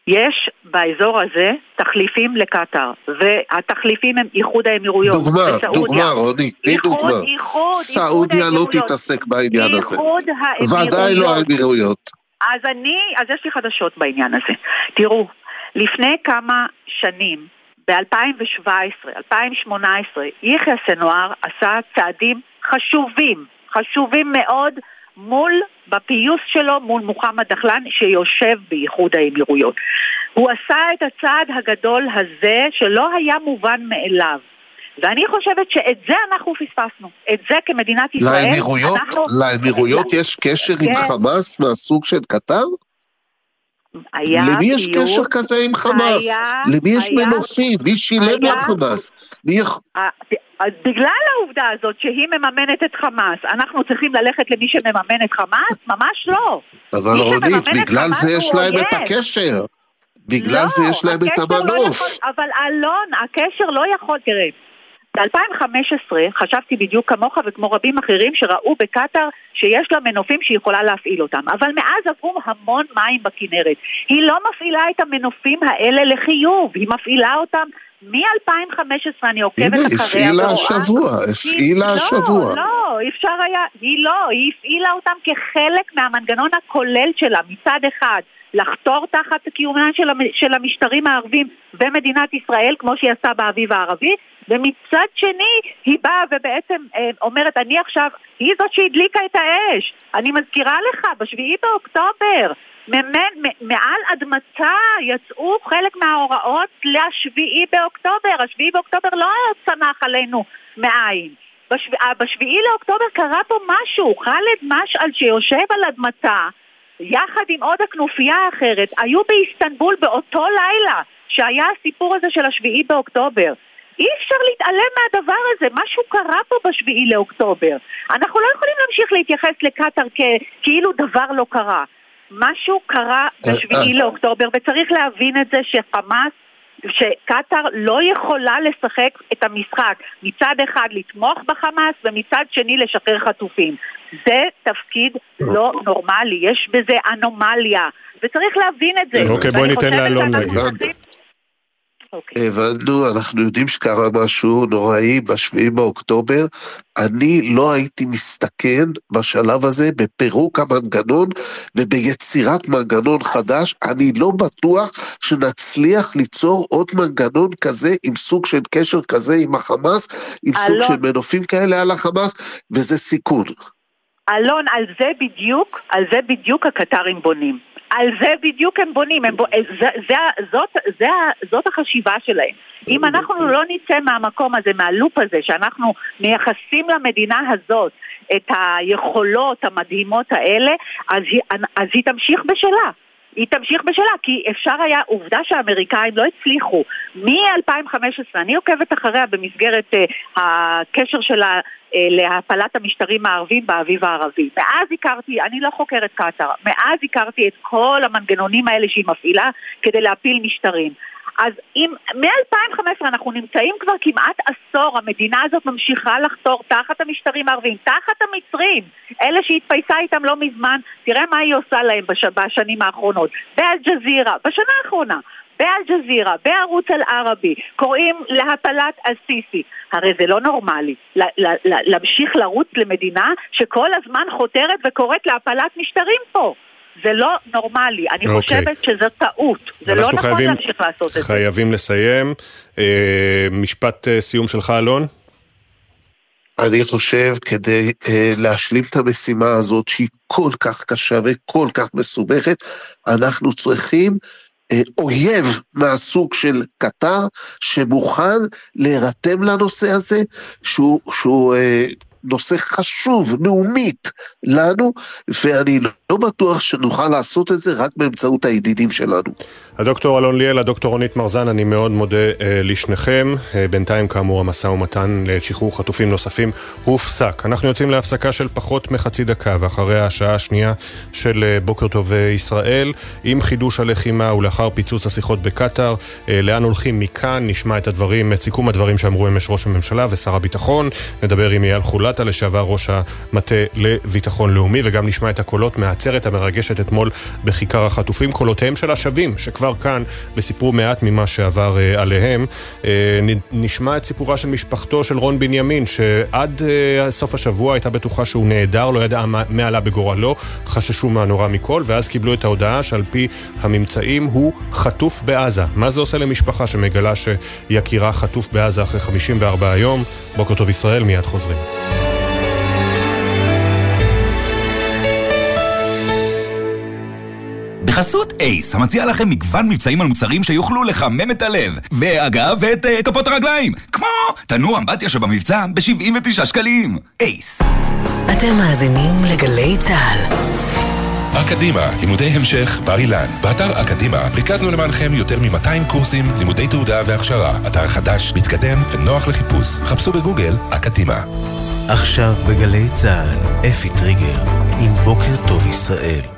יש באזור הזה תחליפים לקטאר, והתחליפים הם איחוד האמירויות דוגמה, דוגמה, רוני, תני דוגמה. סעודיה לא תתעסק בעניין הזה. איחוד האמירויות. ודאי לא האמירויות. אז אני, אז יש לי חדשות בעניין הזה. תראו, לפני כמה שנים, ב-2017, 2018, יחיא סנואר עשה צעדים חשובים, חשובים מאוד, מול, בפיוס שלו מול מוחמד דחלן שיושב באיחוד האמירויות. הוא עשה את הצעד הגדול הזה שלא היה מובן מאליו. ואני חושבת שאת זה אנחנו פספסנו. את זה כמדינת ישראל, לאמירויות, אנחנו... לאמירויות יש קשר עם כן. חמאס מהסוג של קטר? היה למי יש קשר כזה עם חמאס? היה, למי יש היה, מנופים? מי שילם לחמאס? מי... בגלל העובדה הזאת שהיא מממנת את חמאס, אנחנו צריכים ללכת למי שמממן את חמאס? ממש לא. אבל רונית, בגלל זה יש להם את הקשר. בגלל לא, זה יש להם את לא המנוף. לא אבל אלון, הקשר לא יכול, תראה, ב-2015 חשבתי בדיוק כמוך וכמו רבים אחרים שראו בקטאר שיש לה מנופים שהיא יכולה להפעיל אותם. אבל מאז עברו המון מים בכנרת. היא לא מפעילה את המנופים האלה לחיוב, היא מפעילה אותם מ-2015 אני עוקבת אחריה ורואה... הנה, הפעילה השבוע, הפעילה לא, השבוע. לא, אפשר היה, היא לא, היא הפעילה אותם כחלק מהמנגנון הכולל שלה, מצד אחד. לחתור תחת קיומם של, של המשטרים הערבים ומדינת ישראל, כמו שהיא עשתה באביב הערבי, ומצד שני היא באה ובעצם אה, אומרת, אני עכשיו, היא זאת שהדליקה את האש. אני מזכירה לך, בשביעי באוקטובר, מעל אדמתה יצאו חלק מההוראות לשביעי באוקטובר. השביעי באוקטובר לא צנח עלינו מאין. בשביעי, בשביעי לאוקטובר קרה פה משהו, ח'אלד משעל שיושב על אדמתה יחד עם עוד הכנופיה האחרת, היו באיסטנבול באותו לילה שהיה הסיפור הזה של השביעי באוקטובר. אי אפשר להתעלם מהדבר הזה, משהו קרה פה בשביעי לאוקטובר. אנחנו לא יכולים להמשיך להתייחס לקטאר כאילו דבר לא קרה. משהו קרה בשביעי לאוקטובר, וצריך להבין את זה שחמאס שקטאר לא יכולה לשחק את המשחק. מצד אחד לתמוך בחמאס ומצד שני לשחרר חטופים. זה תפקיד לא נורמלי, יש בזה אנומליה, וצריך להבין את זה. אוקיי, בואי ניתן לאלון להגיד. אוקיי. הבנו, אנחנו יודעים שקרה משהו נוראי בשביעי באוקטובר. אני לא הייתי מסתכן בשלב הזה בפירוק המנגנון וביצירת מנגנון חדש. אני לא בטוח שנצליח ליצור עוד מנגנון כזה עם סוג של קשר כזה עם החמאס, עם סוג של מנופים כאלה על החמאס, וזה סיכון. אלון, על זה בדיוק, על זה בדיוק הקטרים בונים. על זה בדיוק הם בונים, הם בוא, זה, זה, זאת, זה, זאת החשיבה שלהם. אם אנחנו לא נצא מהמקום הזה, מהלופ הזה, שאנחנו מייחסים למדינה הזאת את היכולות המדהימות האלה, אז היא, אז היא תמשיך בשלה. היא תמשיך בשלה, כי אפשר היה, עובדה שהאמריקאים לא הצליחו. מ-2015, אני עוקבת אחריה במסגרת uh, הקשר שלה uh, להפלת המשטרים הערבים באביב הערבי. מאז הכרתי, אני לא חוקרת קטאר, מאז הכרתי את כל המנגנונים האלה שהיא מפעילה כדי להפיל משטרים. אז אם מ-2015 אנחנו נמצאים כבר כמעט עשור, המדינה הזאת ממשיכה לחתור תחת המשטרים הערביים, תחת המצרים, אלה שהתפייסה איתם לא מזמן, תראה מה היא עושה להם בש... בשנים האחרונות, באל-ג'זירה, בשנה האחרונה. באל-ג'זירה, בערוץ אל-ערבי, קוראים להפלת א-סיסי. הרי זה לא נורמלי להמשיך לרוץ למדינה שכל הזמן חותרת וקוראת להפלת משטרים פה. זה לא נורמלי, אני אוקיי. חושבת שזו טעות. זה לא נכון חייבים- להמשיך לעשות את זה. חייבים לסיים. אה, משפט אה, סיום שלך, אלון? אני חושב כדי אה, להשלים את המשימה הזאת שהיא כל כך קשה וכל כך מסובכת, אנחנו צריכים אה, אויב מהסוג של קטר שמוכן להירתם לנושא הזה, שהוא, שהוא אה, נושא חשוב, לאומית, לנו, ואני לא בטוח שנוכל לעשות את זה רק באמצעות הידידים שלנו. הדוקטור אלון ליאל, הדוקטור רונית מרזן, אני מאוד מודה אה, לשניכם. אה, בינתיים, כאמור, המשא ומתן לשחרור חטופים נוספים הופסק. אנחנו יוצאים להפסקה של פחות מחצי דקה, ואחרי השעה השנייה של אה, בוקר טוב אה, ישראל, עם חידוש הלחימה ולאחר פיצוץ השיחות בקטאר, אה, לאן הולכים מכאן? נשמע את הדברים, את סיכום הדברים שאמרו אמש ראש הממשלה ושר הביטחון. נדבר עם אייל חולטה, לשעבר ראש המטה לביטחון לאומי, וגם נשמע את הקולות מהעצרת המרגשת אתמול בכיכר החטופים, קולותיהם של השבים, שכבר כאן וסיפרו מעט ממה שעבר אה, עליהם. אה, נשמע את סיפורה של משפחתו של רון בנימין, שעד אה, סוף השבוע הייתה בטוחה שהוא נעדר, לא ידעה מה עלה בגורלו, חששו מהנורא מכל, ואז קיבלו את ההודעה שעל פי הממצאים הוא חטוף בעזה. מה זה עושה למשפחה שמגלה שיקירה חטוף בעזה אחרי 54 יום? בוקר טוב ישראל, מיד חוזרים. בחסות אייס, המציע לכם מגוון מבצעים על מוצרים שיוכלו לחמם את הלב. ואגב, את uh, כפות הרגליים. כמו תנור אמבטיה שבמבצע ב-79 שקלים. אייס. אתם מאזינים לגלי צה"ל. אקדימה, לימודי המשך, בר אילן. באתר אקדימה ריכזנו למענכם יותר מ-200 קורסים, לימודי תעודה והכשרה. אתר חדש, מתקדם ונוח לחיפוש. חפשו בגוגל אקדימה. עכשיו בגלי צה"ל, אפי טריגר, עם בוקר טוב ישראל.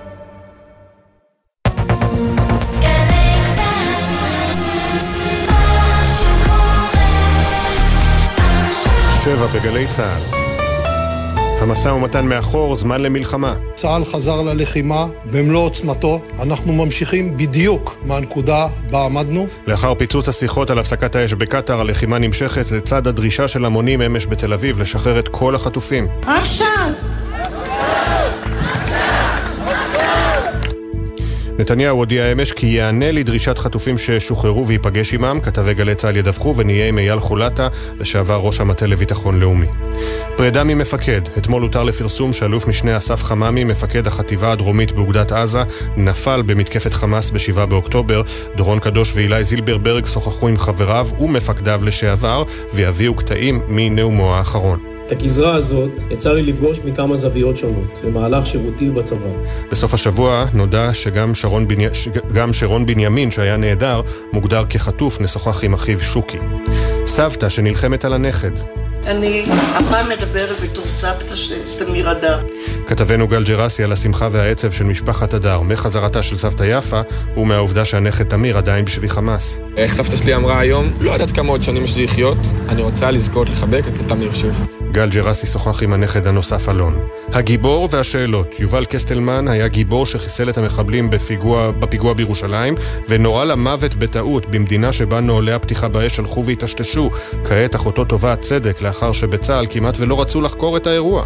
שבע בגלי צה"ל. המשא ומתן מאחור, זמן למלחמה. צה"ל חזר ללחימה במלוא עוצמתו. אנחנו ממשיכים בדיוק מהנקודה בה עמדנו. לאחר פיצוץ השיחות על הפסקת האש בקטאר, הלחימה נמשכת לצד הדרישה של המונים אמש בתל אביב לשחרר את כל החטופים. עכשיו! נתניהו הודיע אמש כי יענה לדרישת חטופים ששוחררו וייפגש עמם, כתבי גלי צה"ל ידווחו ונהיה עם אייל חולטה, לשעבר ראש המטה לביטחון לאומי. פרידה ממפקד, אתמול הותר לפרסום שאלוף משנה אסף חממי, מפקד החטיבה הדרומית באוגדת עזה, נפל במתקפת חמאס ב-7 באוקטובר. דורון קדוש ואילי זילברברג שוחחו עם חבריו ומפקדיו לשעבר, ויביאו קטעים מנאומו האחרון. את הגזרה הזאת יצא לי לפגוש מכמה זוויות שונות במהלך שירותי בצבא. בסוף השבוע נודע שגם שרון, בני... גם שרון בנימין, שהיה נעדר, מוגדר כחטוף, נשוחח עם אחיו שוקי. סבתא שנלחמת על הנכד. אני הפעם מדברת בתור סבתא של תמיר אדר. כתבנו גל ג'רסי על השמחה והעצב של משפחת אדר, מחזרתה של סבתא יפה ומהעובדה שהנכד תמיר עדיין בשבי חמאס. איך סבתא שלי אמרה היום, לא יודעת כמה עוד שנים יש לי לחיות, אני רוצה לזכות לחבק את תמיר שוב. גל ג'רסי שוחח עם הנכד הנוסף אלון. הגיבור והשאלות. יובל קסטלמן היה גיבור שחיסל את המחבלים בפיגוע, בפיגוע בירושלים ונורה למוות בטעות במדינה שבה נוהלי הפתיחה באש הלכו והטשטשו. כעת אחותו תובעת צדק לאחר שבצה"ל כמעט ולא רצו לחקור את האירוע.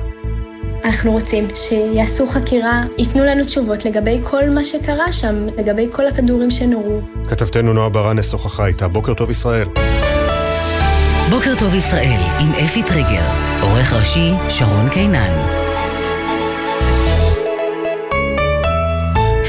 אנחנו רוצים שיעשו חקירה, ייתנו לנו תשובות לגבי כל מה שקרה שם, לגבי כל הכדורים שנורו. כתבתנו נועה ברנס שוחחה איתה. בוקר טוב ישראל. בוקר טוב ישראל עם אפי טריגר, עורך ראשי שרון קינן.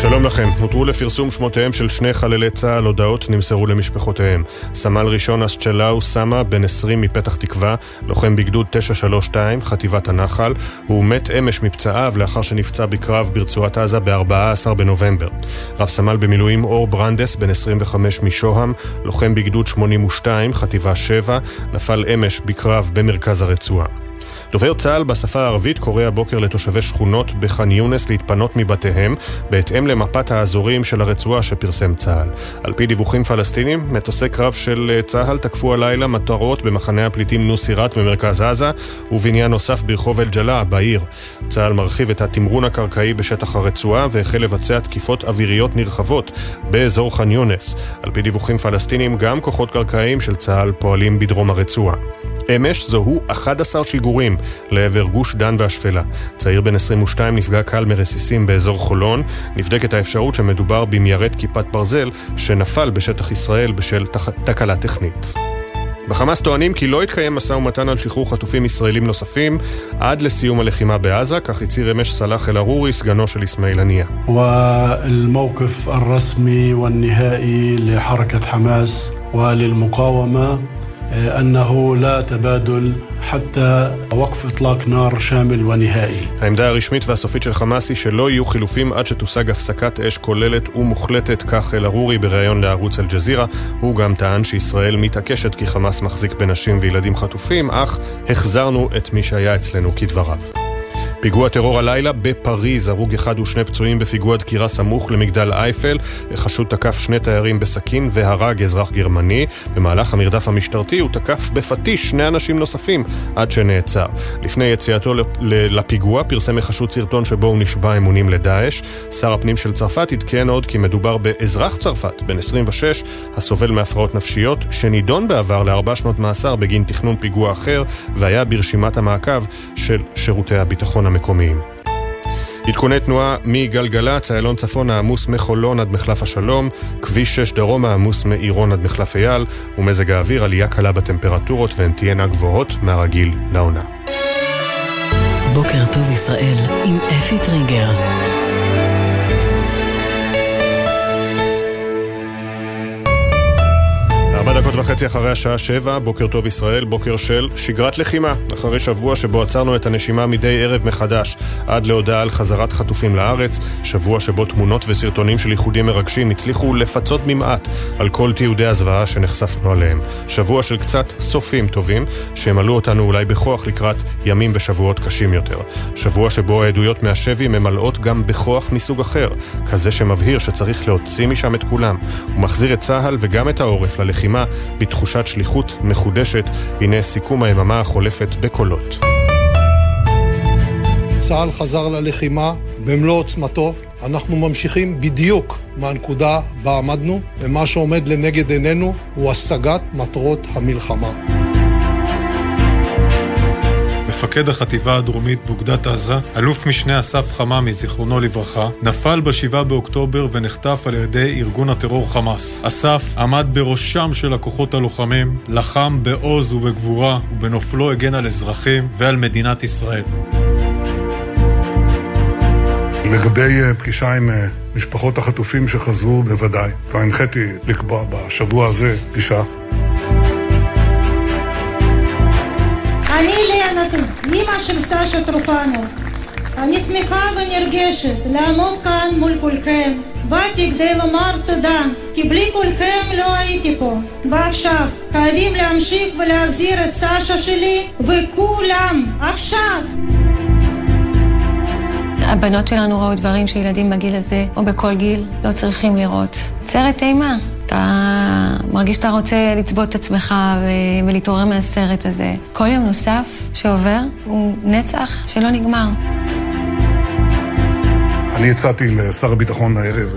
שלום לכם, הותרו לפרסום שמותיהם של שני חללי צה"ל, הודעות נמסרו למשפחותיהם. סמל ראשון אסצ'לאו סמה, בן 20 מפתח תקווה, לוחם בגדוד 932, חטיבת הנחל, הוא מת אמש מפצעיו לאחר שנפצע בקרב ברצועת עזה ב-14 בנובמבר. רב סמל במילואים אור ברנדס, בן 25 משוהם, לוחם בגדוד 82, חטיבה 7, נפל אמש בקרב במרכז הרצועה. דובר צה"ל בשפה הערבית קורא הבוקר לתושבי שכונות בח'אן יונס להתפנות מבתיהם בהתאם למפת האזורים של הרצועה שפרסם צה"ל. על פי דיווחים פלסטינים, מטוסי קרב של צה"ל תקפו הלילה מטרות במחנה הפליטים נוסירת במרכז עזה ובניין נוסף ברחוב אל-ג'לה בעיר. צה"ל מרחיב את התמרון הקרקעי בשטח הרצועה והחל לבצע תקיפות אוויריות נרחבות באזור ח'אן יונס. על פי דיווחים פלסטינים, גם כוחות קרקעיים של צה"ל פועלים בדרום הרצועה. אמש זוהו 11 שיגורים שיגורים לעבר גוש דן והשפלה. צעיר בן 22 נפגע קל מרסיסים באזור חולון. נבדקת האפשרות שמדובר במיירט כיפת ברזל שנפל בשטח ישראל בשל תקלה טכנית. בחמאס טוענים כי לא יתקיים משא ומתן על שחרור חטופים ישראלים נוספים עד לסיום הלחימה בעזה, כך הצהיר אמש סלאח אל-ערורי, סגנו של אסמאעיל הנייה. والموقف الرسمي والنهائي لحركة حماس وللمقاومة أنه لا تبادل حتى وقف إطلاق نار شامل ونهائي. העמדה הרשמית והסופית של חמאס היא שלא יהיו חילופים עד שתושג הפסקת אש כוללת ומוחלטת, כך אל-ערורי בריאיון לערוץ אל-ג'זירה. הוא גם טען שישראל מתעקשת כי חמאס מחזיק בנשים וילדים חטופים, אך החזרנו את מי שהיה אצלנו כדבריו. פיגוע טרור הלילה בפריז, הרוג אחד ושני פצועים בפיגוע דקירה סמוך למגדל אייפל. חשוד תקף שני תיירים בסכין והרג אזרח גרמני. במהלך המרדף המשטרתי הוא תקף בפטיש שני אנשים נוספים עד שנעצר. לפני יציאתו לפיגוע פרסם החשוד סרטון שבו הוא נשבע אמונים לדאעש. שר הפנים של צרפת עדכן עוד כי מדובר באזרח צרפת, בן 26, הסובל מהפרעות נפשיות, שנידון בעבר לארבע שנות מאסר בגין תכנון פיגוע אחר, והיה ברשימת המעקב של שירותי הביטחון המקומיים. עדכוני תנועה מגלגלצ, איילון צפון העמוס מחולון עד מחלף השלום, כביש 6 דרום העמוס מעירון עד מחלף אייל, ומזג האוויר עלייה קלה בטמפרטורות והן תהיינה גבוהות מהרגיל לעונה. בוקר טוב ישראל עם אפי טריגר. דקות וחצי אחרי השעה שבע, בוקר טוב ישראל, בוקר של שגרת לחימה. אחרי שבוע שבו עצרנו את הנשימה מדי ערב מחדש, עד להודעה על חזרת חטופים לארץ, שבוע שבו תמונות וסרטונים של איחודים מרגשים הצליחו לפצות ממעט על כל תיעודי הזוועה שנחשפנו עליהם. שבוע של קצת סופים טובים, שימלאו אותנו אולי בכוח לקראת ימים ושבועות קשים יותר. שבוע שבו העדויות מהשבי ממלאות גם בכוח מסוג אחר, כזה שמבהיר שצריך להוציא משם את כולם. הוא מחזיר את צה"ל וגם את העורף ללחימה בתחושת שליחות מחודשת. הנה סיכום היממה החולפת בקולות. צה"ל חזר ללחימה במלוא עוצמתו. אנחנו ממשיכים בדיוק מהנקודה בה עמדנו, ומה שעומד לנגד עינינו הוא השגת מטרות המלחמה. מפקד החטיבה הדרומית באוגדת עזה, אלוף משנה אסף חממי, זיכרונו לברכה, נפל ב-7 באוקטובר ונחטף על ידי ארגון הטרור חמאס. אסף עמד בראשם של הכוחות הלוחמים, לחם בעוז ובגבורה, ובנופלו הגן על אזרחים ועל מדינת ישראל. לגבי פגישה עם משפחות החטופים שחזרו, בוודאי. כבר הנחיתי לקבוע בשבוע הזה פגישה. אני אימא של סשה טרופנו. אני שמחה ונרגשת לעמוד כאן מול כולכם. באתי כדי לומר תודה, כי בלי כולכם לא הייתי פה. ועכשיו, חייבים להמשיך ולהחזיר את סשה שלי, וכולם, עכשיו! הבנות שלנו ראו דברים שילדים בגיל הזה, או בכל גיל, לא צריכים לראות. סרט אימה. אתה מרגיש שאתה רוצה לצבות את עצמך ו- ולהתעורר מהסרט הזה. כל יום נוסף שעובר הוא נצח שלא נגמר. אני הצעתי לשר הביטחון הערב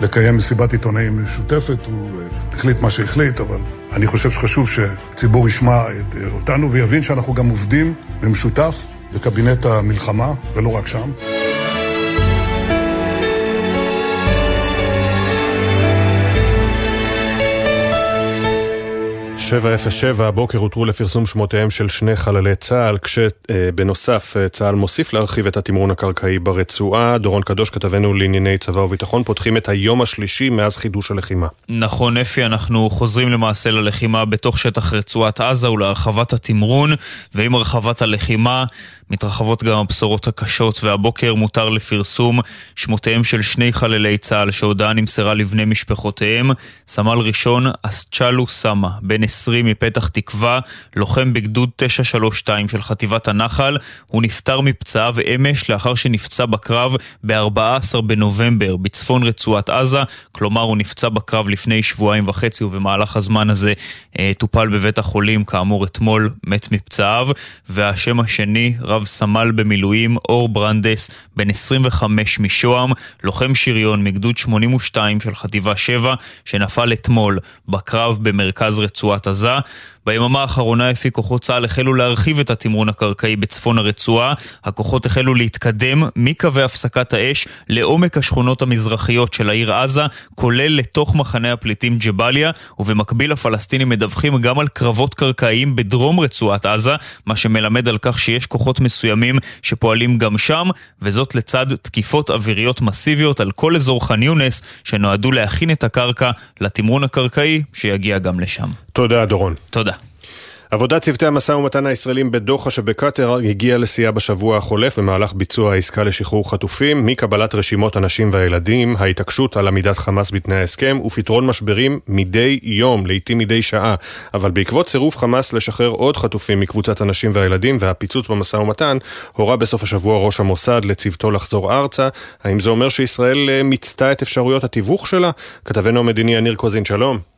לקיים מסיבת עיתונאים משותפת, הוא החליט מה שהחליט, אבל אני חושב שחשוב שהציבור ישמע את אותנו ויבין שאנחנו גם עובדים במשותף בקבינט המלחמה, ולא רק שם. 707 הבוקר הותרו לפרסום שמותיהם של שני חללי צה"ל, כשבנוסף צה"ל מוסיף להרחיב את התמרון הקרקעי ברצועה. דורון קדוש, כתבנו לענייני צבא וביטחון, פותחים את היום השלישי מאז חידוש הלחימה. נכון, אפי, אנחנו חוזרים למעשה ללחימה בתוך שטח רצועת עזה ולהרחבת התמרון, ועם הרחבת הלחימה מתרחבות גם הבשורות הקשות, והבוקר מותר לפרסום שמותיהם של שני חללי צה"ל שהודעה נמסרה לבני משפחותיהם. סמל ראשון אסצ'לו סמה, בן 20 מפתח תקווה, לוחם בגדוד 932 של חטיבת הנחל. הוא נפטר מפצעיו אמש לאחר שנפצע בקרב ב-14 בנובמבר בצפון רצועת עזה, כלומר הוא נפצע בקרב לפני שבועיים וחצי ובמהלך הזמן הזה אה, טופל בבית החולים, כאמור אתמול מת מפצעיו. והשם השני, רב סמל במילואים אור ברנדס, בן 25 משוהם, לוחם שריון מגדוד 82 של חטיבה 7, שנפל אתמול בקרב במרכז רצועת עזה. ביממה האחרונה הפי כוחות צה"ל החלו להרחיב את התמרון הקרקעי בצפון הרצועה. הכוחות החלו להתקדם מקווי הפסקת האש לעומק השכונות המזרחיות של העיר עזה, כולל לתוך מחנה הפליטים ג'באליה, ובמקביל הפלסטינים מדווחים גם על קרבות קרקעיים בדרום רצועת עזה, מה שמלמד על כך שיש כוחות מסוימים שפועלים גם שם, וזאת לצד תקיפות אוויריות מסיביות על כל אזור ח'אן יונס, שנועדו להכין את הקרקע לתמרון הקרקעי שיגיע גם לשם. תודה, דורון. תודה. עבודת צוותי המשא ומתן הישראלים בדוחה שבקטר הגיעה לשיאה בשבוע החולף במהלך ביצוע העסקה לשחרור חטופים, מקבלת רשימות הנשים והילדים, ההתעקשות על עמידת חמאס בתנאי ההסכם ופתרון משברים מדי יום, לעיתים מדי שעה. אבל בעקבות צירוף חמאס לשחרר עוד חטופים מקבוצת הנשים והילדים והפיצוץ במשא ומתן, הורה בסוף השבוע ראש המוסד לצוותו לחזור ארצה. האם זה אומר שישראל אה, מיצתה את אפשרויות התיווך שלה? כתבנו המדיני יניר קוזין, שלום.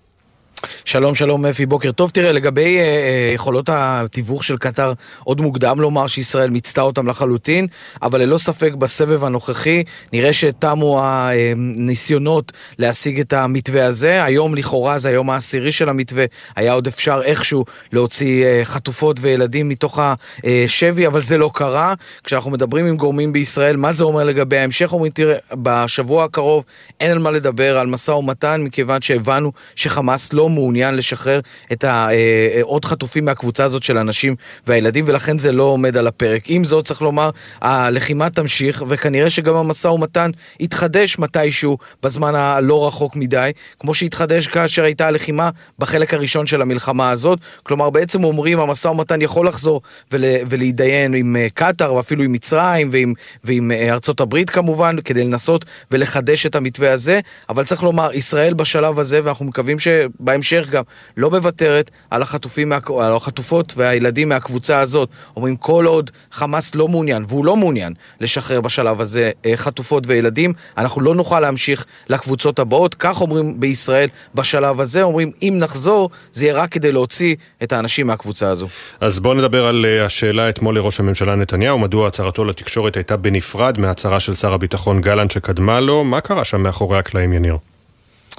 שלום, שלום אפי, בוקר טוב. תראה, לגבי אה, אה, יכולות התיווך של קטר, עוד מוקדם לומר שישראל מיצתה אותם לחלוטין, אבל ללא ספק בסבב הנוכחי נראה שתמו הניסיונות להשיג את המתווה הזה. היום לכאורה זה היום העשירי של המתווה, היה עוד אפשר איכשהו להוציא אה, חטופות וילדים מתוך השבי, אבל זה לא קרה. כשאנחנו מדברים עם גורמים בישראל, מה זה אומר לגבי ההמשך? אומרים, תראה, בשבוע הקרוב אין על מה לדבר על משא ומתן, מכיוון שהבנו שחמאס לא מעוניין לשחרר את העוד אה, חטופים מהקבוצה הזאת של הנשים והילדים, ולכן זה לא עומד על הפרק. עם זאת, צריך לומר, הלחימה תמשיך, וכנראה שגם המשא ומתן יתחדש מתישהו בזמן הלא רחוק מדי, כמו שהתחדש כאשר הייתה הלחימה בחלק הראשון של המלחמה הזאת. כלומר, בעצם אומרים, המשא ומתן יכול לחזור ול, ולהתדיין עם אה, קטאר, ואפילו עם מצרים ועם, ועם אה, ארצות הברית כמובן, כדי לנסות ולחדש את המתווה הזה, אבל צריך לומר, ישראל בשלב הזה, ואנחנו מקווים שבהמשך... בהמשך גם לא מוותרת על החטופים, על החטופות והילדים מהקבוצה הזאת. אומרים כל עוד חמאס לא מעוניין, והוא לא מעוניין לשחרר בשלב הזה אה, חטופות וילדים, אנחנו לא נוכל להמשיך לקבוצות הבאות. כך אומרים בישראל בשלב הזה, אומרים אם נחזור, זה יהיה רק כדי להוציא את האנשים מהקבוצה הזו. אז בואו נדבר על אה, השאלה אתמול לראש הממשלה נתניהו, מדוע הצהרתו לתקשורת הייתה בנפרד מהצהרה של שר הביטחון גלנט שקדמה לו, מה קרה שם מאחורי הקלעים יניר?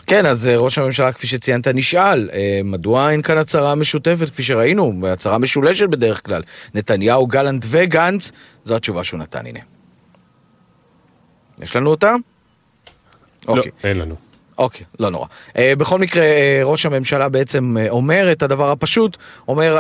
כן, אז אה, ראש הממשלה, כפי שציינת, נשאל, אה, מדוע אין כאן הצהרה משותפת, כפי שראינו, הצהרה משולשת בדרך כלל. נתניהו, גלנט וגנץ, זו התשובה שהוא נתן, הנה. יש לנו אותה? לא, אוקיי. אין לנו. אוקיי, לא נורא. Uh, בכל מקרה, ראש הממשלה בעצם אומר את הדבר הפשוט, אומר,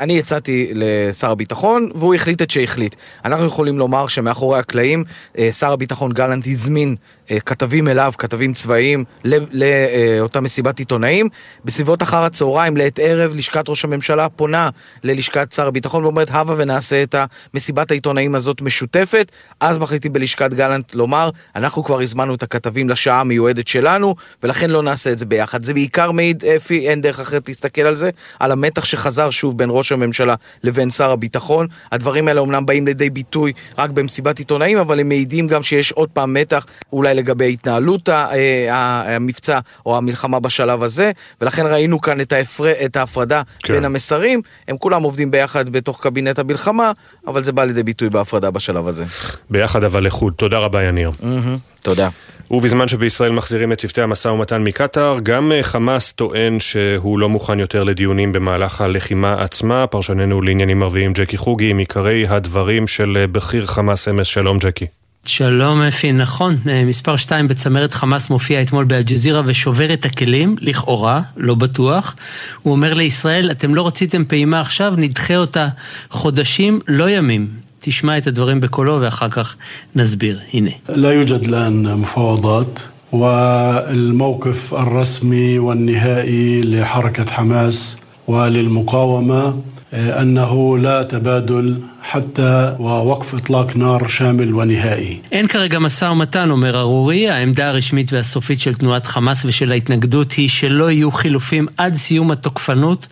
אני הצעתי לשר הביטחון, והוא החליט את שהחליט. אנחנו יכולים לומר שמאחורי הקלעים, שר הביטחון גלנט הזמין כתבים אליו, כתבים צבאיים, לאותה מסיבת עיתונאים. בסביבות אחר הצהריים, לעת ערב, לשכת ראש הממשלה פונה ללשכת שר הביטחון ואומרת, הבה ונעשה את המסיבת העיתונאים הזאת משותפת. אז מחליטים בלשכת גלנט לומר, אנחנו כבר הזמנו את הכתבים לשעה המיועדת שלנו. ולכן לא נעשה את זה ביחד. זה בעיקר מעיד, אפי, אין דרך אחרת להסתכל על זה, על המתח שחזר שוב בין ראש הממשלה לבין שר הביטחון. הדברים האלה אומנם באים לידי ביטוי רק במסיבת עיתונאים, אבל הם מעידים גם שיש עוד פעם מתח אולי לגבי התנהלות אה, המבצע או המלחמה בשלב הזה, ולכן ראינו כאן את, ההפר... את ההפרדה כן. בין המסרים. הם כולם עובדים ביחד בתוך קבינט המלחמה, אבל זה בא לידי ביטוי בהפרדה בשלב הזה. ביחד אבל לחוד. תודה רבה, יניר. Mm-hmm. תודה. ובזמן שבישראל מחזירים את צוותי המשא ומתן מקטאר, גם אה, חמאס טוען שהוא לא מוכן יותר לדיונים במהלך הלחימה עצמה. פרשננו לעניינים ערביים ג'קי חוגי, עם עיקרי הדברים של אה, בכיר חמאס אמס. שלום ג'קי. שלום אפי, נכון, אה, מספר 2 בצמרת חמאס מופיע אתמול באלג'זירה ושובר את הכלים, לכאורה, לא בטוח. הוא אומר לישראל, אתם לא רציתם פעימה עכשיו, נדחה אותה חודשים, לא ימים. תשמע את הדברים בקולו ואחר כך נסביר. הנה. لا يوجد الآن مفاوضات والموقف الرسمي والنهائي لحركة حماس وللمقاومة أنه لا تبادل حتى ووقف إطلاق نار شامل ونهائي. אין כרגע משא ומתן, אומר ארורי, העמדה הרשמית והסופית של תנועת חמאס ושל ההתנגדות היא שלא יהיו חילופים עד סיום התוקפנות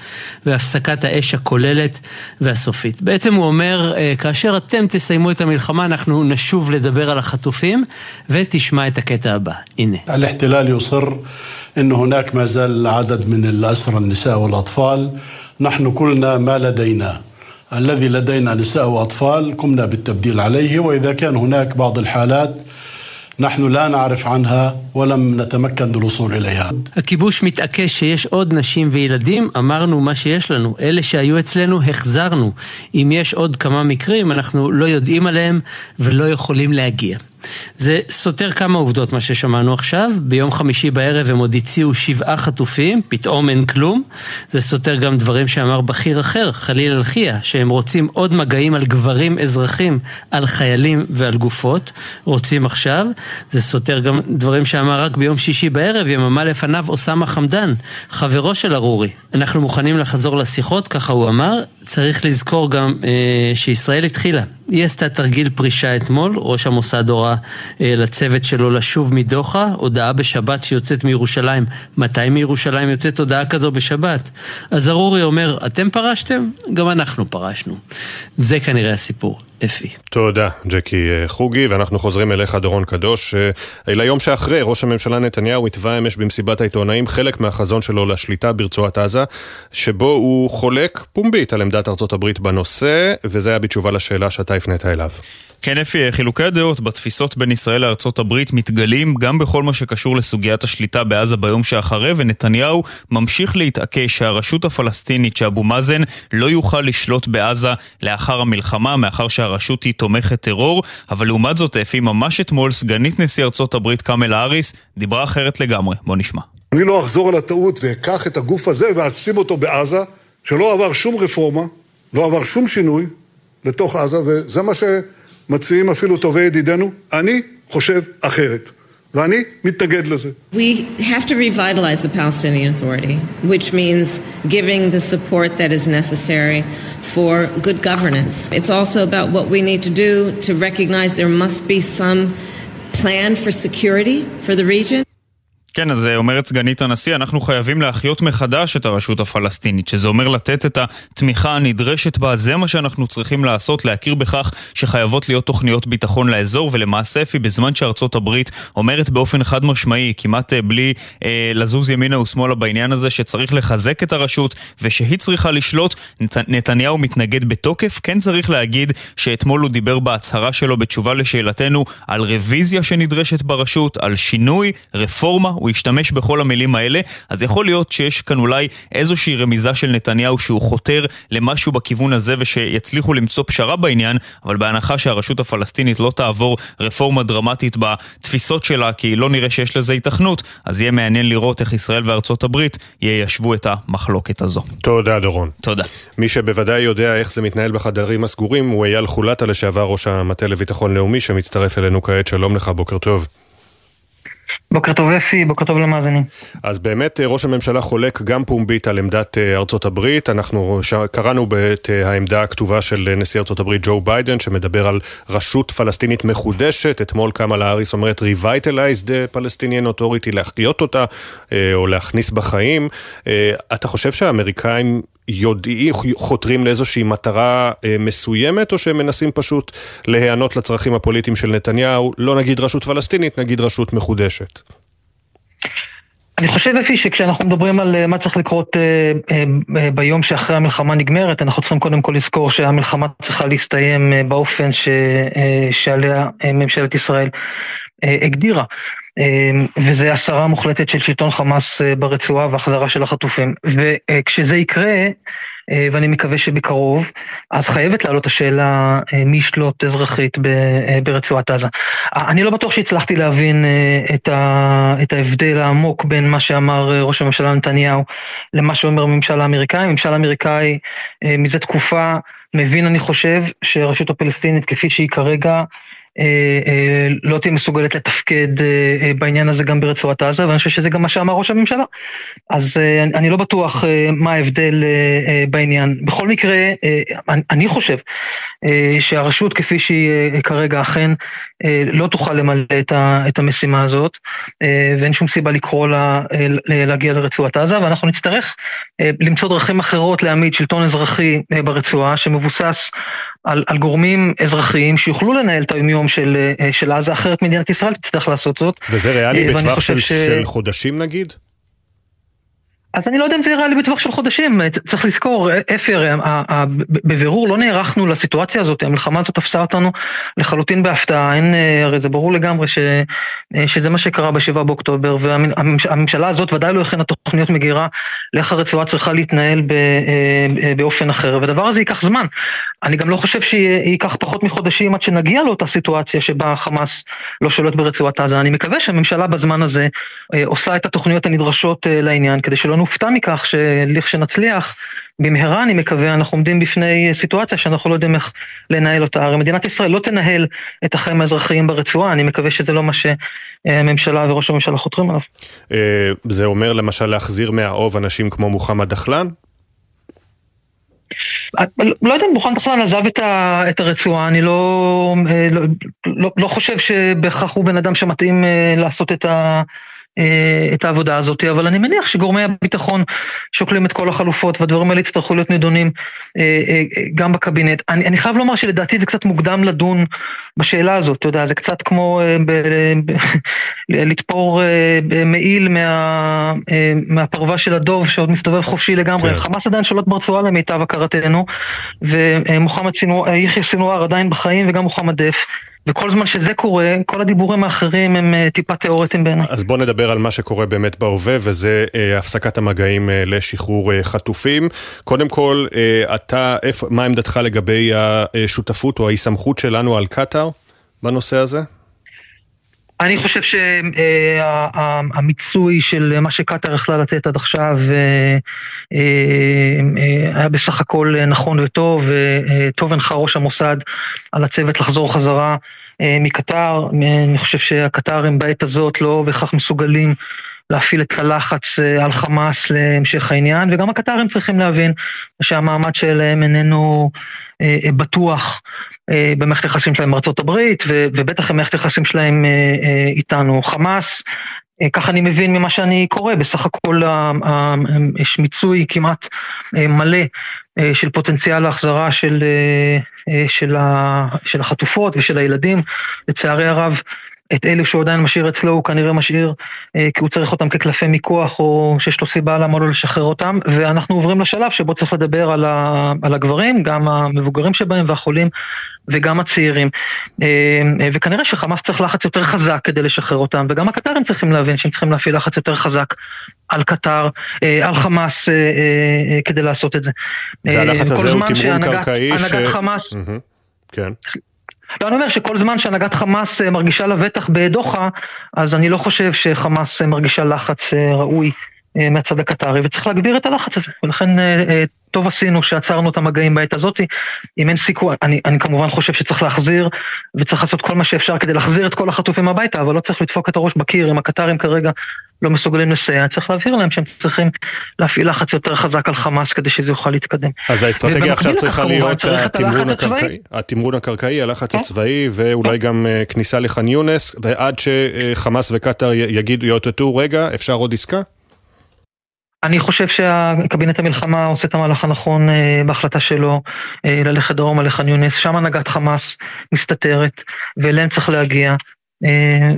והפסקת האש הכוללת והסופית. בעצם הוא אומר, כאשר אתם תסיימו את המלחמה, אנחנו נשוב לדבר על החטופים, ותשמע את הקטע הבא. הנה. الاحتلال يصر أن هناك ما زال عدد من الأسرى النساء والأطفال نحن كلنا ما لدينا الذي لدينا نساء وأطفال قمنا بالتبديل عليه وإذا كان هناك بعض الحالات نحن لا نعرف عنها ولم نتمكن الوصول إليها. הכיבוש מתעקש שיש עוד נשים וילדים, אמרנו מה שיש לנו. אלה שהיו אצלנו החזרנו. אם יש עוד כמה מקרים, אנחנו לא יודעים עליהם ולא יכולים להגיע. זה סותר כמה עובדות מה ששמענו עכשיו, ביום חמישי בערב הם עוד הציעו שבעה חטופים, פתאום אין כלום. זה סותר גם דברים שאמר בכיר אחר, חליל אלחיה, שהם רוצים עוד מגעים על גברים אזרחים, על חיילים ועל גופות, רוצים עכשיו. זה סותר גם דברים שאמר רק ביום שישי בערב, יממה לפניו אוסאמה חמדן, חברו של ארורי. אנחנו מוכנים לחזור לשיחות, ככה הוא אמר, צריך לזכור גם אה, שישראל התחילה. היא עשתה תרגיל פרישה אתמול, ראש המוסד הורה אה, לצוות שלו לשוב מדוחה, הודעה בשבת שיוצאת מירושלים. מתי מירושלים יוצאת הודעה כזו בשבת? אז ארורי אומר, אתם פרשתם? גם אנחנו פרשנו. זה כנראה הסיפור. אפי. תודה, ג'קי חוגי, ואנחנו חוזרים אליך, דורון קדוש. ליום שאחרי, ראש הממשלה נתניהו התווה אמש במסיבת העיתונאים חלק מהחזון שלו לשליטה ברצועת עזה, שבו הוא חולק פומבית על עמדת ארצות הברית בנושא, וזה היה בתשובה לשאלה שאתה הפנית אליו. כן אפי, חילוקי הדעות בתפיסות בין ישראל לארצות הברית מתגלים גם בכל מה שקשור לסוגיית השליטה בעזה ביום שאחרי, ונתניהו ממשיך להתעקש שהרשות הפלסטינית שאבו מאזן לא יוכל לשלוט בעזה לאחר המלחמה, מאחר שהרשות היא תומכת טרור, אבל לעומת זאת אפי, ממש אתמול סגנית נשיא ארצות הברית קאמלה האריס דיברה אחרת לגמרי. בוא נשמע. אני לא אחזור על הטעות ואקח את הגוף הזה ואשים אותו בעזה, שלא עבר שום רפורמה, לא עבר שום שינוי לתוך עזה, וזה מה ש... מציעים אפילו טובי ידידינו, אני חושב אחרת. ואני מתנגד לזה. We have to revitalize the Palestinian Authority, which means giving the support that is necessary for good governance. It's also about what we need to do to recognize there must be some plan for security for the region. כן, אז אומרת סגנית הנשיא, אנחנו חייבים להחיות מחדש את הרשות הפלסטינית, שזה אומר לתת את התמיכה הנדרשת בה, זה מה שאנחנו צריכים לעשות, להכיר בכך שחייבות להיות תוכניות ביטחון לאזור, ולמעשה אפי, בזמן שארצות הברית אומרת באופן חד משמעי, כמעט בלי אה, לזוז ימינה ושמאלה בעניין הזה, שצריך לחזק את הרשות ושהיא צריכה לשלוט, נת, נתניהו מתנגד בתוקף. כן צריך להגיד שאתמול הוא דיבר בהצהרה שלו בתשובה לשאלתנו על רוויזיה שנדרשת ברשות, על שינוי, רפורמה. הוא השתמש בכל המילים האלה, אז יכול להיות שיש כאן אולי איזושהי רמיזה של נתניהו שהוא חותר למשהו בכיוון הזה ושיצליחו למצוא פשרה בעניין, אבל בהנחה שהרשות הפלסטינית לא תעבור רפורמה דרמטית בתפיסות שלה, כי לא נראה שיש לזה התכנות, אז יהיה מעניין לראות איך ישראל וארצות הברית יישבו את המחלוקת הזו. תודה, דורון. תודה. מי שבוודאי יודע איך זה מתנהל בחדרים הסגורים הוא אייל חולטה, לשעבר ראש המטה לביטחון לאומי, שמצטרף אלינו כעת. שלום לך, בוקר טוב. בוקר טוב אפי, בוקר טוב למאזינים. אז באמת ראש הממשלה חולק גם פומבית על עמדת ארצות הברית. אנחנו קראנו את העמדה הכתובה של נשיא ארצות הברית ג'ו ביידן, שמדבר על רשות פלסטינית מחודשת. אתמול קמאלה האריס אומרת Revitalized Palestinian Authority, להחיות אותה או להכניס בחיים. אתה חושב שהאמריקאים יודעים, חותרים לאיזושהי מטרה אה, מסוימת, או שהם מנסים פשוט להיענות לצרכים הפוליטיים של נתניהו, לא נגיד רשות פלסטינית, נגיד רשות מחודשת? אני חושב אפי שכשאנחנו מדברים על מה צריך לקרות ביום שאחרי המלחמה נגמרת, אנחנו צריכים קודם כל לזכור שהמלחמה צריכה להסתיים באופן ש... שעליה ממשלת ישראל הגדירה. וזה הסרה מוחלטת של שלטון חמאס ברצועה והחזרה של החטופים. וכשזה יקרה, ואני מקווה שבקרוב, אז חייבת לעלות השאלה מי ישלוט אזרחית ברצועת עזה. אני לא בטוח שהצלחתי להבין את ההבדל העמוק בין מה שאמר ראש הממשלה נתניהו למה שאומר הממשל האמריקאי. הממשל האמריקאי מזה תקופה מבין, אני חושב, שהרשות הפלסטינית כפי שהיא כרגע, לא תהיה מסוגלת לתפקד בעניין הזה גם ברצועת עזה, ואני חושב שזה גם מה שאמר ראש הממשלה. אז אני לא בטוח מה ההבדל בעניין. בכל מקרה, אני חושב שהרשות כפי שהיא כרגע אכן לא תוכל למלא את המשימה הזאת, ואין שום סיבה לקרוא לה להגיע לרצועת עזה, ואנחנו נצטרך למצוא דרכים אחרות להעמיד שלטון אזרחי ברצועה, שמבוסס על, על גורמים אזרחיים שיוכלו לנהל את היומיום של, של עזה, אחרת מדינת ישראל תצטרך לעשות זאת. וזה ריאלי בטווח של, ש... של חודשים נגיד? אז אני לא יודע אם זה יראה לי בטווח של חודשים, צריך לזכור, אפי הרי בבירור לא נערכנו לסיטואציה הזאת, המלחמה הזאת תפסה אותנו לחלוטין בהפתעה, אין, הרי זה ברור לגמרי ש, שזה מה שקרה ב-7 באוקטובר, והממשלה הזאת ודאי לא הכינה תוכניות מגירה לאיך הרצועה צריכה להתנהל באופן אחר, והדבר הזה ייקח זמן. אני גם לא חושב שייקח פחות מחודשים עד שנגיע לאותה סיטואציה שבה חמאס לא שולט ברצועת עזה, אני מקווה שהממשלה בזמן הזה עושה את התוכניות הנדרשות לעניין, כדי שלא נופתע מכך שלכשנצליח, במהרה אני מקווה, אנחנו עומדים בפני סיטואציה שאנחנו לא יודעים איך לנהל אותה. הרי מדינת ישראל לא תנהל את החיים האזרחיים ברצועה, אני מקווה שזה לא מה שהממשלה וראש הממשלה חותרים עליו. זה אומר למשל להחזיר מהאוב אנשים כמו מוחמד דחלן? לא יודע אם מוחמד דחלן עזב את הרצועה, אני לא, לא, לא, לא חושב שבהכרח הוא בן אדם שמתאים לעשות את ה... את העבודה הזאת, אבל אני מניח שגורמי הביטחון שוקלים את כל החלופות והדברים האלה יצטרכו להיות נדונים גם בקבינט. אני, אני חייב לומר שלדעתי זה קצת מוקדם לדון בשאלה הזאת, אתה יודע, זה קצת כמו ב, ב, לתפור מעיל מה, מהפרווה של הדוב שעוד מסתובב חופשי לגמרי. כן. חמאס עדיין שולט ברצועה למיטב הכרתנו, ומוחמד סינואר, יחיא סינואר עדיין בחיים וגם מוחמד דף. וכל זמן שזה קורה, כל הדיבורים האחרים הם טיפה תיאורטיים בעיניי. אז בוא נדבר על מה שקורה באמת בהווה, וזה אה, הפסקת המגעים אה, לשחרור אה, חטופים. קודם כל, אה, אתה, איפה, מה עמדתך לגבי השותפות או ההיסמכות שלנו על קטאר בנושא הזה? אני חושב שהמיצוי של מה שקטאר יכלה לתת עד עכשיו היה בסך הכל נכון וטוב, טוב הנחה ראש המוסד על הצוות לחזור חזרה מקטאר, אני חושב שהקטארים בעת הזאת לא בהכרח מסוגלים להפעיל את הלחץ על חמאס להמשך העניין, וגם הקטארים צריכים להבין שהמעמד שלהם איננו בטוח במערכת היחסים שלהם עם הברית, ובטח במערכת היחסים שלהם איתנו. חמאס, ככה אני מבין ממה שאני קורא, בסך הכל יש מיצוי כמעט מלא של פוטנציאל ההחזרה של, של, של החטופות ושל הילדים. לצערי הרב, את אלו שהוא עדיין משאיר אצלו, הוא כנראה משאיר כי הוא צריך אותם כקלפי מיקוח, או שיש לו סיבה למה לא לשחרר אותם, ואנחנו עוברים לשלב שבו צריך לדבר על, ה, על הגברים, גם המבוגרים שבהם והחולים, וגם הצעירים. וכנראה שחמאס צריך לחץ יותר חזק כדי לשחרר אותם, וגם הקטרים צריכים להבין שהם צריכים להפעיל לחץ יותר חזק על קטר, על חמאס כדי לעשות את זה. והלחץ הזה הוא תמרון קרקעי ש... הנהגת חמאס... כן. לא, אני אומר שכל זמן שהנהגת חמאס מרגישה לבטח בדוחה, אז אני לא חושב שחמאס מרגישה לחץ ראוי מהצד הקטרי, וצריך להגביר את הלחץ הזה, ולכן טוב עשינו שעצרנו את המגעים בעת הזאת, אם אין סיכוי, אני, אני כמובן חושב שצריך להחזיר, וצריך לעשות כל מה שאפשר כדי להחזיר את כל החטופים הביתה, אבל לא צריך לדפוק את הראש בקיר, אם הקטרים כרגע לא מסוגלים לסייע, צריך להבהיר להם שהם צריכים להפעיל לחץ יותר חזק על חמאס כדי שזה יוכל להתקדם. אז האסטרטגיה עכשיו צריכה להיות התמרון הקרקעי, התמרון הקרקעי, הלחץ הצבאי, ואולי גם כניסה לח'אן יונס, ועד שחמאס וקטר יגידו, יאותתו, רגע, אפשר עוד עסקה? אני חושב שהקבינט המלחמה עושה את המהלך הנכון בהחלטה שלו ללכת דרומה לח'אן יונס, שם הנהגת חמאס מסתתרת, ואליהם צריך להגיע.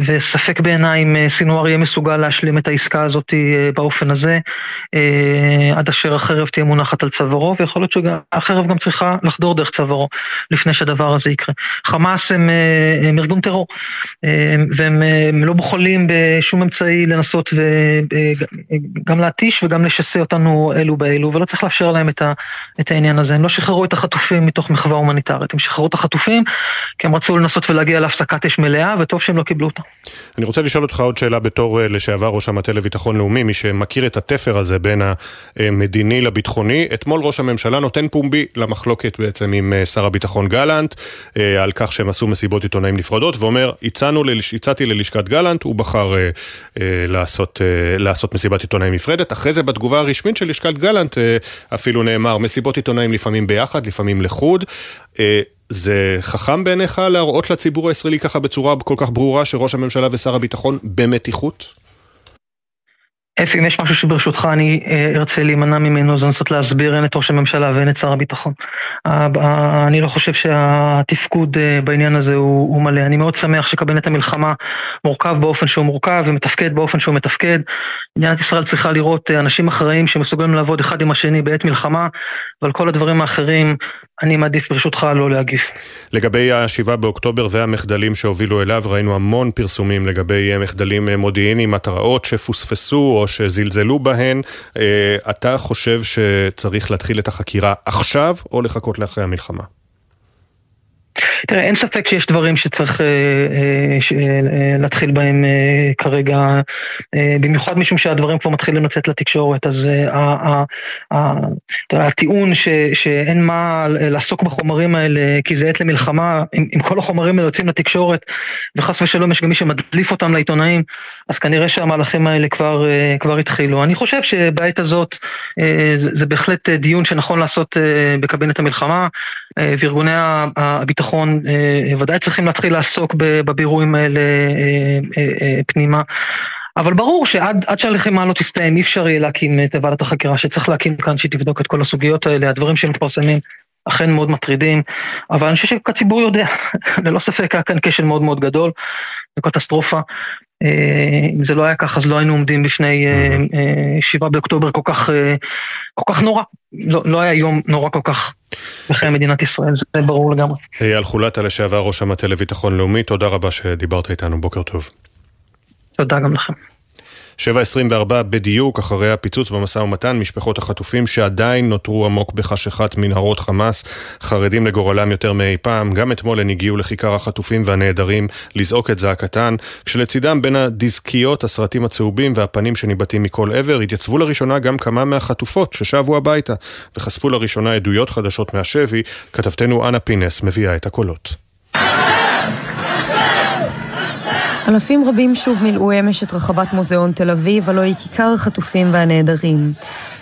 וספק בעיניי אם סינואר יהיה מסוגל להשלים את העסקה הזאת באופן הזה, עד אשר החרב תהיה מונחת על צווארו, ויכול להיות שהחרב גם צריכה לחדור דרך צווארו לפני שהדבר הזה יקרה. חמאס הם, הם ארגון טרור, והם לא בוחלים בשום אמצעי לנסות וגם להתיש וגם לשסה אותנו אלו באלו, ולא צריך לאפשר להם את, ה, את העניין הזה. הם לא שחררו את החטופים מתוך מחווה הומניטרית, הם שחררו את החטופים כי הם רצו לנסות ולהגיע להפסקת אש מלאה, וטוב שהם לא קיבלו אותה. אני רוצה לשאול אותך עוד שאלה בתור לשעבר ראש המטה לביטחון לאומי, מי שמכיר את התפר הזה בין המדיני לביטחוני. אתמול ראש הממשלה נותן פומבי למחלוקת בעצם עם שר הביטחון גלנט, על כך שהם עשו מסיבות עיתונאים נפרדות, ואומר, הצעתי ללשכת גלנט, הוא בחר לעשות, לעשות מסיבת עיתונאים נפרדת. אחרי זה בתגובה הרשמית של לשכת גלנט אפילו נאמר, מסיבות עיתונאים לפעמים ביחד, לפעמים לחוד. זה חכם בעיניך להראות לציבור הישראלי ככה בצורה כל כך ברורה שראש הממשלה ושר הביטחון במתיחות? אפי, אם יש משהו שברשותך אני אה, ארצה להימנע ממנו, זה לנסות להסביר הן את ראש הממשלה והן את שר הביטחון. אני לא חושב שהתפקוד אה, בעניין הזה הוא, מלא. אני מאוד שמח שקבינט המלחמה מורכב באופן שהוא מורכב ומתפקד באופן שהוא מתפקד. מדינת ישראל צריכה לראות אה, אנשים אחראים שמסוגלים לעבוד אחד עם השני בעת מלחמה, ועל כל הדברים האחרים אני מעדיף ברשותך לא להגיב. לגבי ה-7 באוקטובר והמחדלים שהובילו אליו, ראינו המון פרסומים לגבי מחדלים מודיעיניים, התראות שפוספסו או שזלזלו בהן. אה, אתה חושב שצריך להתחיל את החקירה עכשיו או לחכות לאחרי המלחמה? תראה, אין ספק שיש דברים שצריך אה, אה, אה, להתחיל בהם כרגע, במיוחד משום שהדברים כבר מתחילים לצאת לתקשורת, אז הטיעון שאין מה לעסוק בחומרים האלה כי זה עת למלחמה, אם, כל החומרים האלה יוצאים לתקשורת וחס ושלום יש גם מי שמדליף אותם לעיתונאים, אז כנראה שהמהלכים האלה כבר, התחילו. אני חושב שבעת הזאת זה, בהחלט דיון שנכון לעשות בקבינט המלחמה, וארגוני הביטחון אה, ודאי צריכים להתחיל לעסוק בבירורים האלה אה, אה, פנימה. אבל ברור שעד שהלחימה לא תסתיים אי אפשר יהיה להקים את ועדת החקירה שצריך להקים כאן שתבדוק את כל הסוגיות האלה, הדברים שמתפרסמים אכן מאוד מטרידים, אבל אני חושב שהציבור יודע, ללא ספק היה כאן כשל מאוד מאוד גדול, וקטסטרופה. אם זה לא היה כך אז לא היינו עומדים בפני שבעה באוקטובר כל כך, כל כך נורא, לא, לא היה יום נורא כל כך בחיי מדינת ישראל, זה ברור לגמרי. אייל חולטה לשעבר ראש המטה לביטחון לאומי, תודה רבה שדיברת איתנו, בוקר טוב. תודה גם לכם. 7.24 בדיוק אחרי הפיצוץ במשא ומתן, משפחות החטופים שעדיין נותרו עמוק בחשכת מנהרות חמאס, חרדים לגורלם יותר מאי פעם. גם אתמול הן הגיעו לכיכר החטופים והנעדרים לזעוק את זעקתן, כשלצידם בין הדיסקיות, הסרטים הצהובים והפנים שניבטים מכל עבר, התייצבו לראשונה גם כמה מהחטופות ששבו הביתה, וחשפו לראשונה עדויות חדשות מהשבי. כתבתנו אנה פינס מביאה את הקולות. אלפים רבים שוב מילאו אמש את רחבת מוזיאון תל אביב, הלוא היא כיכר החטופים והנעדרים.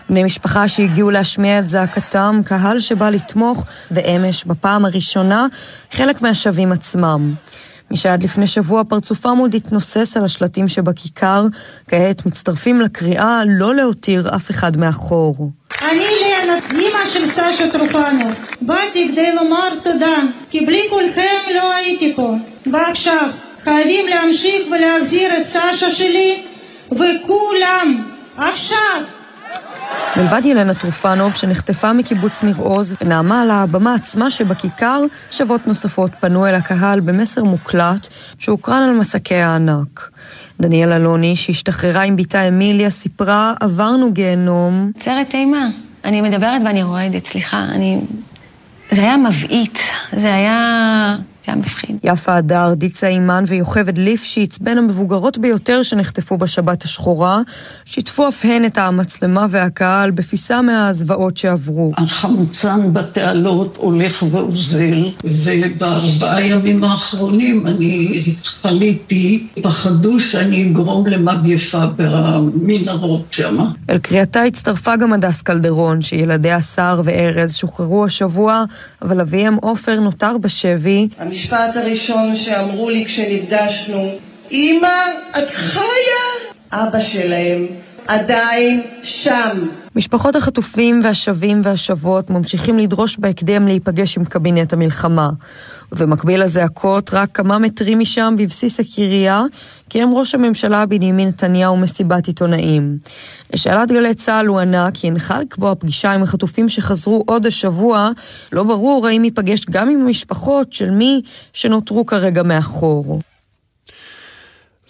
בני משפחה שהגיעו להשמיע את זעקתם, קהל שבא לתמוך, ואמש, בפעם הראשונה, חלק מהשבים עצמם. מי שעד לפני שבוע פרצופם עוד התנוסס על השלטים שבכיכר, כעת מצטרפים לקריאה לא להותיר אף אחד מאחור. אני לנה, אמא של סשה טרופנו. באתי כדי לומר תודה, כי בלי כולכם לא הייתי פה. ועכשיו, חייבים להמשיך ולהחזיר את סשה שלי, וכולם, עכשיו! מלבד ילנה טרופנוב, שנחטפה מקיבוץ ניר עוז ונעמה על הבמה עצמה שבכיכר, שוות נוספות פנו אל הקהל במסר מוקלט שהוקרן על מסקי הענק. דניאל אלוני, שהשתחררה עם בתה אמיליה, סיפרה, עברנו גיהנום. סרט אימה. אני מדברת ואני רועדת, סליחה, אני... זה היה מבעית, זה היה... זה היה מפחיד. יפה הדר, דיצה אימן ויוכבד ליפשיץ, בין המבוגרות ביותר שנחטפו בשבת השחורה, שיתפו אף הן את המצלמה והקהל בפיסה מהזוועות שעברו. החמצן בתעלות הולך ואוזל, ובארבעה ימים האחרונים אני חליתי, פחדו שאני אגרום למגפה במנהרות שם. אל קריאתה הצטרפה גם הדס קלדרון, שילדיה סער וארז שוחררו השבוע, אבל אביהם עופר נותר בשבי. המשפט הראשון שאמרו לי כשנפגשנו, אמא, את חיה? אבא שלהם עדיין שם. משפחות החטופים והשבים והשבות ממשיכים לדרוש בהקדם להיפגש עם קבינט המלחמה. ובמקביל לזעקות, רק כמה מטרים משם, בבסיס הקריה, קיים ראש הממשלה בנימין נתניהו מסיבת עיתונאים. לשאלת גלי צה"ל הוא ענה כי הנחה לקבוע פגישה עם החטופים שחזרו עוד השבוע, לא ברור האם ייפגש גם עם המשפחות של מי שנותרו כרגע מאחור.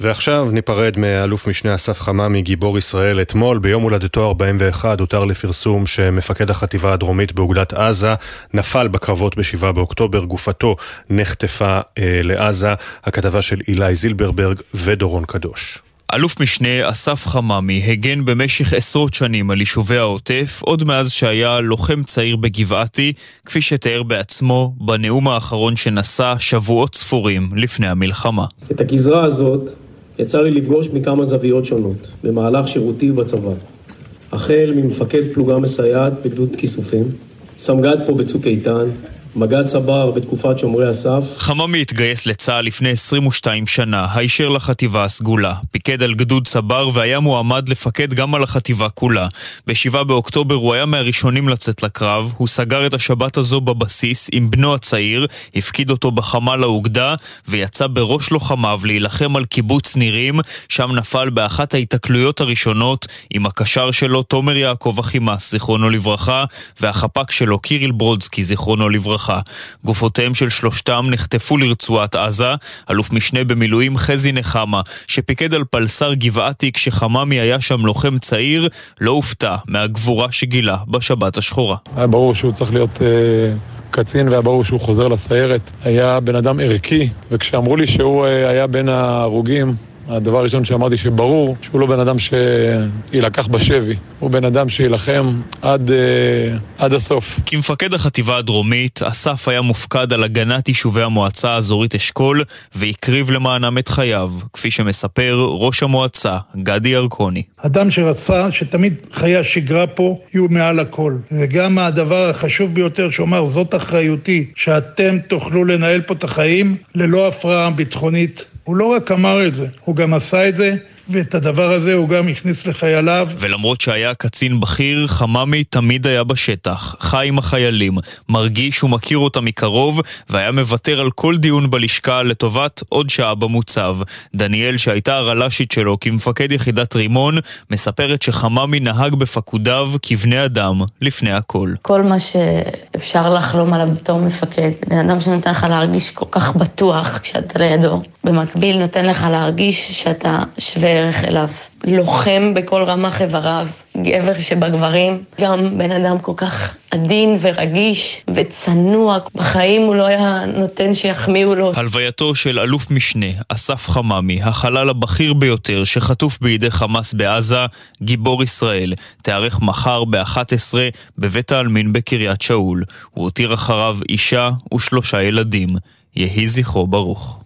ועכשיו ניפרד מאלוף משנה אסף חממי, גיבור ישראל. אתמול, ביום הולדתו 41, הותר לפרסום שמפקד החטיבה הדרומית באוגדת עזה נפל בקרבות ב-7 באוקטובר, גופתו נחטפה אה, לעזה. הכתבה של אילי זילברברג ודורון קדוש. אלוף משנה אסף חממי הגן במשך עשרות שנים על יישובי העוטף, עוד מאז שהיה לוחם צעיר בגבעתי, כפי שתיאר בעצמו בנאום האחרון שנשא שבועות ספורים לפני המלחמה. את הגזרה הזאת יצא לי לפגוש מכמה זוויות שונות במהלך שירותי בצבא. החל ממפקד פלוגה מסייעת בגדוד כיסופים, סמג"ד פה בצוק איתן, מג"ד צבר בתקופת שומרי הסף. חממי התגייס לצה"ל לפני 22 שנה, הישר לחטיבה הסגולה. פיקד על גדוד צבר והיה מועמד לפקד גם על החטיבה כולה. ב-7 באוקטובר הוא היה מהראשונים לצאת לקרב, הוא סגר את השבת הזו בבסיס עם בנו הצעיר, הפקיד אותו בחמ"ל האוגדה, ויצא בראש לוחמיו להילחם על קיבוץ נירים, שם נפל באחת ההיתקלויות הראשונות עם הקשר שלו תומר יעקב אחימס, זיכרונו לברכה, והחפ"ק שלו קיריל ברודסקי, זיכרונו לברכה. גופותיהם של שלושתם נחטפו לרצועת עזה, אלוף משנה במילואים חזי נחמה, שפיקד על פלסר גבעתי כשחממי היה שם לוחם צעיר, לא הופתע מהגבורה שגילה בשבת השחורה. היה ברור שהוא צריך להיות... אה... קצין והיה ברור שהוא חוזר לסיירת. היה בן אדם ערכי, וכשאמרו לי שהוא אה, היה בין ההרוגים, הדבר הראשון שאמרתי שברור שהוא לא בן אדם שיילקח בשבי, הוא בן אדם שיילחם עד, uh, עד הסוף. כמפקד החטיבה הדרומית, אסף היה מופקד על הגנת יישובי המועצה האזורית אשכול והקריב למענם את חייו, כפי שמספר ראש המועצה, גדי ירקוני. אדם שרצה שתמיד חיי השגרה פה יהיו מעל הכל. וגם הדבר החשוב ביותר שאומר, זאת אחריותי, שאתם תוכלו לנהל פה את החיים ללא הפרעה ביטחונית הוא לא רק אמר את זה, הוא גם עשה את זה, ואת הדבר הזה הוא גם הכניס לחייליו. ולמרות שהיה קצין בכיר, חממי תמיד היה בשטח, חי עם החיילים, מרגיש ומכיר אותם מקרוב, והיה מוותר על כל דיון בלשכה לטובת עוד שעה במוצב. דניאל, שהייתה הרל"שית שלו כמפקד יחידת רימון, מספרת שחממי נהג בפקודיו כבני אדם לפני הכל. כל מה שאפשר לחלום עליו בתור מפקד, בן אדם שנותן לך להרגיש כל כך בטוח כשאתה לידו, במקביל נותן לך להרגיש שאתה שווה ערך אליו. לוחם בכל רמ"ח איבריו, גבר שבגברים, גם בן אדם כל כך עדין ורגיש וצנוע, בחיים הוא לא היה נותן שיחמיאו לו. הלווייתו של אלוף משנה, אסף חממי, החלל הבכיר ביותר שחטוף בידי חמאס בעזה, גיבור ישראל, תיארך מחר ב-11 בבית העלמין בקריית שאול. הוא הותיר אחריו אישה ושלושה ילדים. יהי זכרו ברוך.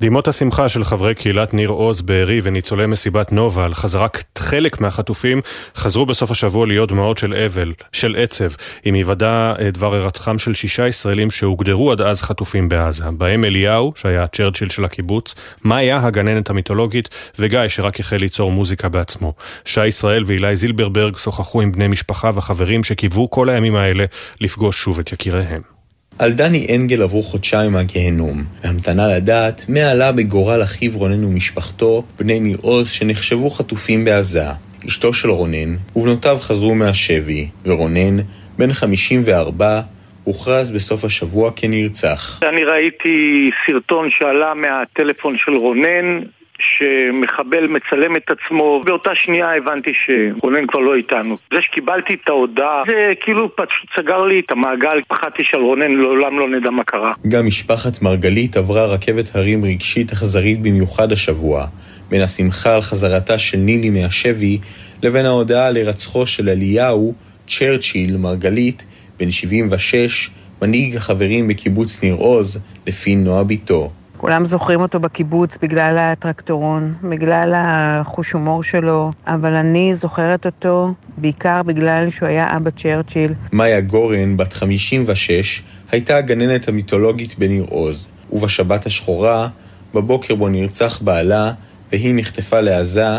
דמעות השמחה של חברי קהילת ניר עוז בארי וניצולי מסיבת נובה על חזרת חלק מהחטופים חזרו בסוף השבוע להיות דמעות של אבל, של עצב, עם היוודע אה, דבר הירצחם של שישה ישראלים שהוגדרו עד אז חטופים בעזה, בהם אליהו, שהיה הצ'רצ'יל של הקיבוץ, מאיה, הגננת המיתולוגית, וגיא, שרק החל ליצור מוזיקה בעצמו. שי ישראל ואילי זילברברג שוחחו עם בני משפחה וחברים שקיוו כל הימים האלה לפגוש שוב את יקיריהם. על דני אנגל עברו חודשיים מהגיהנום, והמתנה לדעת מה עלה בגורל אחיו רונן ומשפחתו, בני ניר עוז שנחשבו חטופים בעזה. אשתו של רונן ובנותיו חזרו מהשבי, ורונן, בן 54, הוכרז בסוף השבוע כנרצח. אני ראיתי סרטון שעלה מהטלפון של רונן, שמחבל מצלם את עצמו, באותה שנייה הבנתי שרונן כבר לא איתנו. זה שקיבלתי את ההודעה, זה כאילו פשוט סגר לי את המעגל, פחדתי שעל רונן לעולם לא נדע מה קרה. גם משפחת מרגלית עברה רכבת הרים רגשית אכזרית במיוחד השבוע, בין השמחה על חזרתה של נילי מהשבי, לבין ההודעה על הירצחו של אליהו, צ'רצ'יל, מרגלית, בן 76, מנהיג החברים בקיבוץ ניר עוז, לפי נועה ביתו. כולם זוכרים אותו בקיבוץ בגלל הטרקטורון, בגלל החוש הומור שלו, אבל אני זוכרת אותו בעיקר בגלל שהוא היה אבא צ'רצ'יל. מאיה גורן, בת 56, הייתה הגננת המיתולוגית בניר עוז, ובשבת השחורה, בבוקר בו נרצח בעלה, והיא נחטפה לעזה,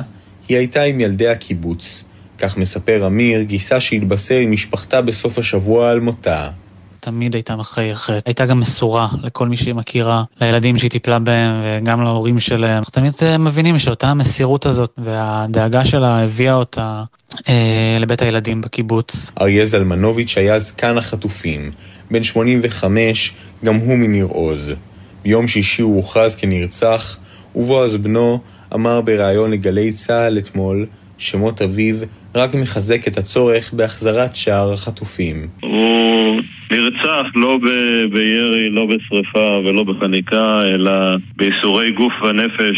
היא הייתה עם ילדי הקיבוץ. כך מספר אמיר, גיסה שהתבשר עם משפחתה בסוף השבוע על מותה. תמיד הייתה מחייכת. הייתה גם מסורה לכל מי שהיא מכירה, לילדים שהיא טיפלה בהם וגם להורים שלהם. אנחנו תמיד אה, מבינים שאותה המסירות הזאת והדאגה שלה הביאה אותה אה, לבית הילדים בקיבוץ. אריה זלמנוביץ' היה זקן החטופים. בן 85, גם הוא מניר עוז. ביום שישי הוא הוכרז כנרצח, ובועז בנו אמר בריאיון לגלי צה"ל אתמול שמות אביו רק מחזק את הצורך בהחזרת שאר החטופים. הוא נרצח לא ב- בירי, לא בשריפה ולא בחניקה, אלא בייסורי גוף ונפש.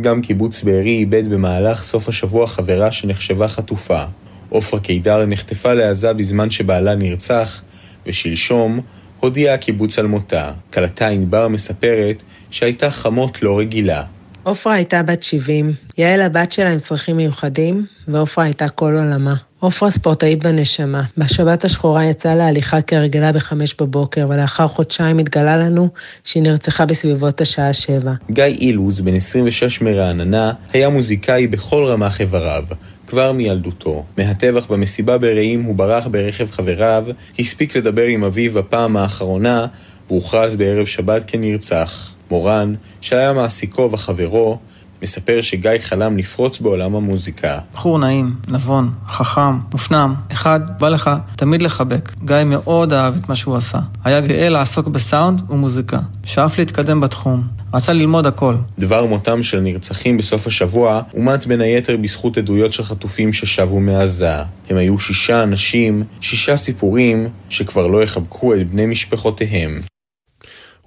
גם קיבוץ בארי איבד במהלך סוף השבוע חברה שנחשבה חטופה. עופרה קידר נחטפה לעזה בזמן שבעלה נרצח, ושלשום הודיע הקיבוץ על מותה. כלתה ענבר מספרת שהייתה חמות לא רגילה. עופרה הייתה בת 70, יעל הבת שלה עם צרכים מיוחדים, ועופרה הייתה כל עולמה. עופרה ספורטאית בנשמה. בשבת השחורה יצאה להליכה כהרגלה בחמש בבוקר, ולאחר חודשיים התגלה לנו שהיא נרצחה בסביבות השעה שבע. גיא אילוז, בן 26 מרעננה, היה מוזיקאי בכל רמ"ח איבריו. כבר מילדותו. מהטבח במסיבה ברעים הוא ברח ברכב חבריו, הספיק לדבר עם אביו בפעם האחרונה, והוכרז בערב שבת כנרצח. מורן, שהיה מעסיקו וחברו, מספר שגיא חלם לפרוץ בעולם המוזיקה. בחור נעים, נבון, חכם, מופנם. אחד, בא לך תמיד לחבק. גיא מאוד אהב את מה שהוא עשה. היה גאה לעסוק בסאונד ומוזיקה. שאף להתקדם בתחום. רצה ללמוד הכל. דבר מותם של נרצחים בסוף השבוע אומת בין היתר בזכות עדויות של חטופים ששבו מעזה. הם היו שישה אנשים, שישה סיפורים, שכבר לא יחבקו את בני משפחותיהם.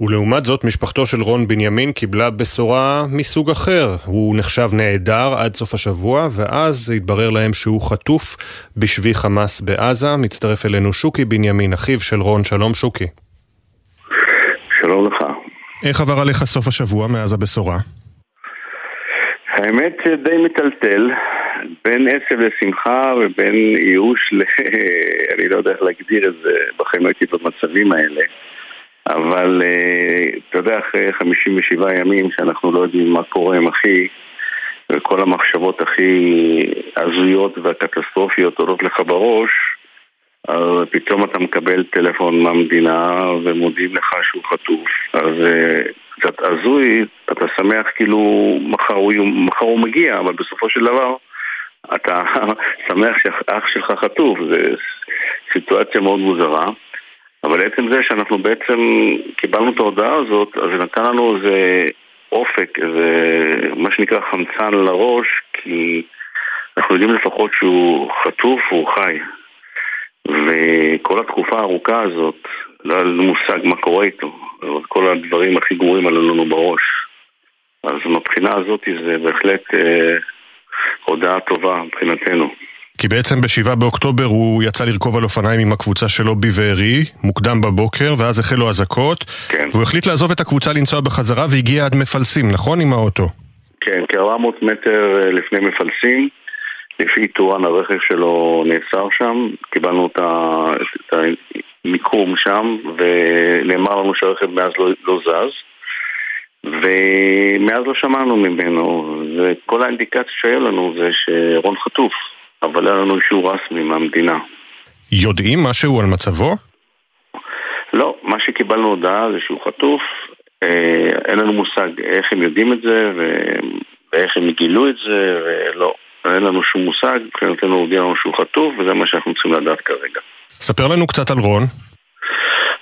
ולעומת זאת, משפחתו של רון בנימין קיבלה בשורה מסוג אחר. הוא נחשב נעדר עד סוף השבוע, ואז התברר להם שהוא חטוף בשבי חמאס בעזה. מצטרף אלינו שוקי בנימין, אחיו של רון. שלום שוקי. שלום לך. איך עבר עליך סוף השבוע מאז הבשורה? האמת די מטלטל, בין עצב לשמחה ובין ייאוש ל... אני לא יודע איך להגדיר את זה, בחיים הייתי במצבים האלה. אבל אה, אתה יודע, אחרי 57 ימים שאנחנו לא יודעים מה קורה עם אחי, וכל המחשבות הכי הזויות והקטסטרופיות עולות לך בראש, אז פתאום אתה מקבל טלפון מהמדינה ומודיעים לך שהוא חטוף. אז אה, קצת הזוי, אתה שמח כאילו מחר הוא, מחר הוא מגיע, אבל בסופו של דבר אתה שמח שאח שלך חטוף, זו סיטואציה מאוד מוזרה. אבל עצם זה שאנחנו בעצם קיבלנו את ההודעה הזאת, אז זה נתן לנו איזה אופק, איזה מה שנקרא חמצן לראש, כי אנחנו יודעים לפחות שהוא חטוף והוא חי. וכל התקופה הארוכה הזאת, לא היה לנו מושג מה קורה איתו, אבל כל הדברים הכי גרועים עלו לנו בראש. אז מבחינה הזאת זה בהחלט אה, הודעה טובה מבחינתנו. כי בעצם ב-7 באוקטובר הוא יצא לרכוב על אופניים עם הקבוצה שלו בבארי, מוקדם בבוקר, ואז החלו אזעקות. כן. והוא החליט לעזוב את הקבוצה לנסוע בחזרה והגיע עד מפלסים, נכון? עם האוטו. כן, כ-400 מטר אה, לפני מפלסים. לפי טורן הרכב שלו נעצר שם, קיבלנו את, את המיקום שם, ונאמר לנו שהרכב מאז לא, לא זז. ומאז לא שמענו ממנו, וכל האינדיקציות שהיו לנו זה שרון חטוף. אבל היה לנו אישור רסמי מהמדינה. יודעים משהו על מצבו? לא, מה שקיבלנו הודעה זה שהוא חטוף, אה, אין לנו מושג איך הם יודעים את זה ואיך הם גילו את זה, ולא, אין לנו שום מושג, מבחינתנו הודיע לנו שהוא חטוף וזה מה שאנחנו צריכים לדעת כרגע. ספר לנו קצת על רון.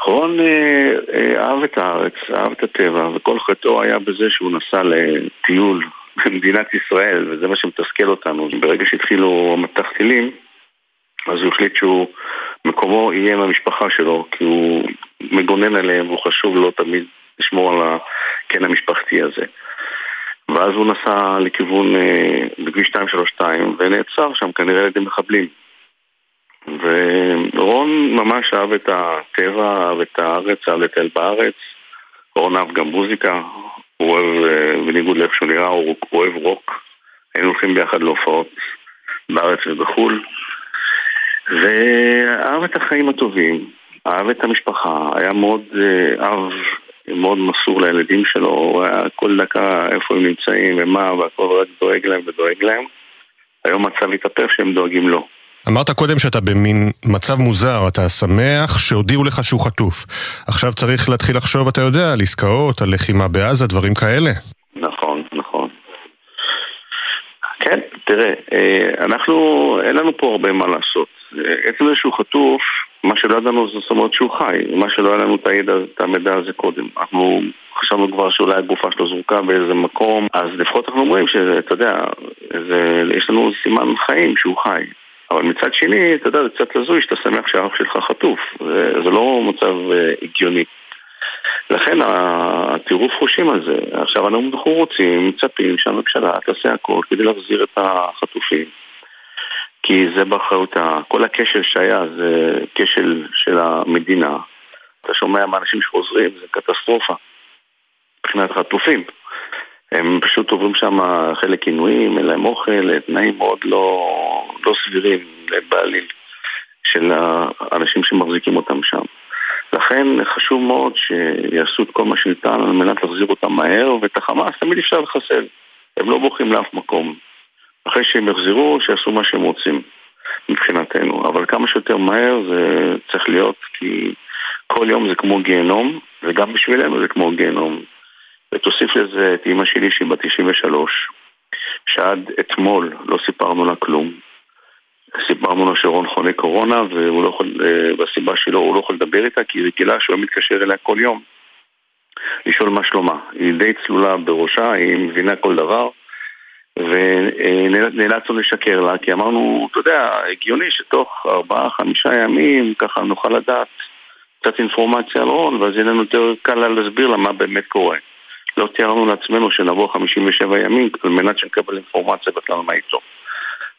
רון אה, אה, אהב את הארץ, אהב את הטבע, וכל חטאו היה בזה שהוא נסע לטיול במדינת ישראל, וזה מה שמתסכל אותנו. ברגע שהתחילו מטח טילים, אז הוא החליט שהוא, מקומו יהיה עם המשפחה שלו, כי הוא מגונן עליהם והוא חשוב לו תמיד לשמור על הקן המשפחתי הזה. ואז הוא נסע לכיוון, אה, בכביש 232, ונעצר שם כנראה על ידי מחבלים. ורון ממש אהב את הטבע, אהב את הארץ, אהב לטייל בארץ. רון אהב גם מוזיקה, הוא אוהב, אה, בניגוד לאיך שהוא נראה, הוא אוהב רוק. היינו הולכים ביחד להופעות בארץ ובחו"ל. ואהב את החיים הטובים, אהב את המשפחה, היה מאוד אה, אב, מאוד מסור לילדים שלו, הוא היה כל דקה איפה הם נמצאים ומה, והכל רק דואג להם ודואג להם. היום המצב התהפך שהם דואגים לו. אמרת קודם שאתה במין מצב מוזר, אתה שמח שהודיעו לך שהוא חטוף. עכשיו צריך להתחיל לחשוב, אתה יודע, על עסקאות, על לחימה בעזה, דברים כאלה. נכון, נכון. כן, תראה, אה, אנחנו, אין לנו פה הרבה מה לעשות. עצם זה שהוא חטוף, מה שלא ידענו זאת אומרת שהוא חי, מה שלא היה לנו את הידע, את המידע הזה קודם. אנחנו חשבנו כבר שאולי הגופה שלו זרוקה באיזה מקום, אז לפחות אנחנו אומרים שאתה יודע, זה, יש לנו סימן חיים שהוא חי. אבל מצד שני, אתה יודע, זה קצת הזוי שאתה שמח שהאח שלך חטוף. זה, לא מצב uh, הגיוני. לכן הטירוף חושים הזה. עכשיו אנחנו רוצים, מצפים שהממשלה תעשה הכל כדי להחזיר את החטופים. כי זה באחריות, כל הכשל שהיה זה כשל של המדינה. אתה שומע מאנשים שחוזרים, זה קטסטרופה. מבחינת חטופים. הם פשוט עוברים שם חלק עינויים, אין להם אוכל, תנאים מאוד לא, לא סבירים בעליל של האנשים שמחזיקים אותם שם. לכן חשוב מאוד שיעשו את כל מה שניתן על מנת להחזיר אותם מהר, ואת החמאס תמיד אפשר לחסל. הם לא בורחים לאף מקום. אחרי שהם יחזרו, שיעשו מה שהם רוצים, מבחינתנו. אבל כמה שיותר מהר זה צריך להיות, כי כל יום זה כמו גיהנום, וגם בשבילנו זה כמו גיהנום. ותוסיף לזה את אימא שלי שהיא בת 93, שעד אתמול לא סיפרנו לה כלום. סיפרנו לה שרון חולה קורונה, והוא לא יכול, והסיבה שלו, הוא לא יכול לדבר איתה, כי היא רגילה שהוא מתקשר אליה כל יום. לשאול מה שלומה. היא די צלולה בראשה, היא מבינה כל דבר, ונאלצנו לשקר לה, כי אמרנו, אתה יודע, הגיוני שתוך ארבעה, חמישה ימים, ככה נוכל לדעת קצת אינפורמציה על רון, ואז יהיה לנו יותר קל להסביר לה מה באמת קורה. לא תיארנו לעצמנו שנבוא 57 ימים על מנת שנקבל אינפורמציה בכלל מה איתו.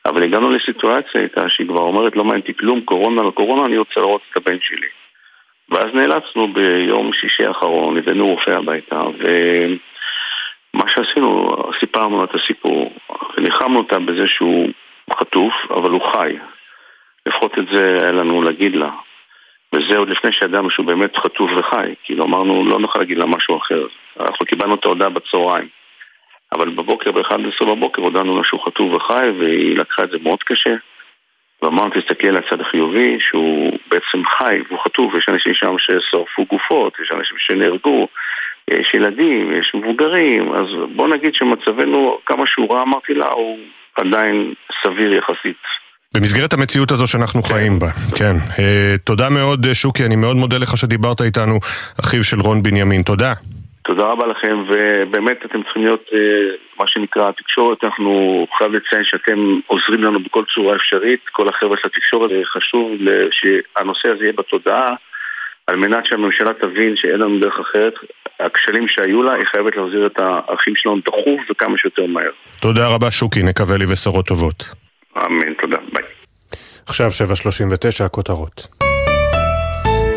אבל הגענו לסיטואציה איתה שהיא כבר אומרת לא מעניין אותי כלום, קורונה לא קורונה, אני רוצה לראות את הבן שלי. ואז נאלצנו ביום שישי האחרון, הבאנו רופא הביתה, ומה שעשינו, סיפרנו לה את הסיפור, וניחמנו אותה בזה שהוא חטוף, אבל הוא חי. לפחות את זה היה לנו להגיד לה. וזה עוד לפני שידענו שהוא באמת חטוף וחי, כאילו אמרנו לא נוכל להגיד לה משהו אחר. אנחנו קיבלנו את ההודעה בצהריים. אבל בבוקר, ב-11 בבוקר, הודענו לה שהוא חטוף וחי, והיא לקחה את זה מאוד קשה. ואמרנו, תסתכלי על הצד החיובי, שהוא בעצם חי והוא חטוף, יש אנשים שם ששרפו גופות, יש אנשים שנהרגו, יש ילדים, יש מבוגרים, אז בוא נגיד שמצבנו, כמה שהוא רע, אמרתי לה, הוא עדיין סביר יחסית. במסגרת המציאות הזו שאנחנו כן. חיים בה, כן. Uh, תודה מאוד, שוקי, אני מאוד מודה לך שדיברת איתנו, אחיו של רון בנימין. תודה. תודה רבה לכם, ובאמת אתם צריכים להיות uh, מה שנקרא התקשורת, אנחנו חייב לציין שאתם עוזרים לנו בכל צורה אפשרית, כל החבר'ה של התקשורת, חשוב שהנושא הזה יהיה בתודעה, על מנת שהממשלה תבין שאין לנו דרך אחרת, הכשלים שהיו לה, היא חייבת להחזיר את האחים שלנו דחוף וכמה שיותר מהר. תודה רבה שוקי, נקווה לי בשורות טובות. אמן, תודה, ביי. עכשיו 7.39 הכותרות.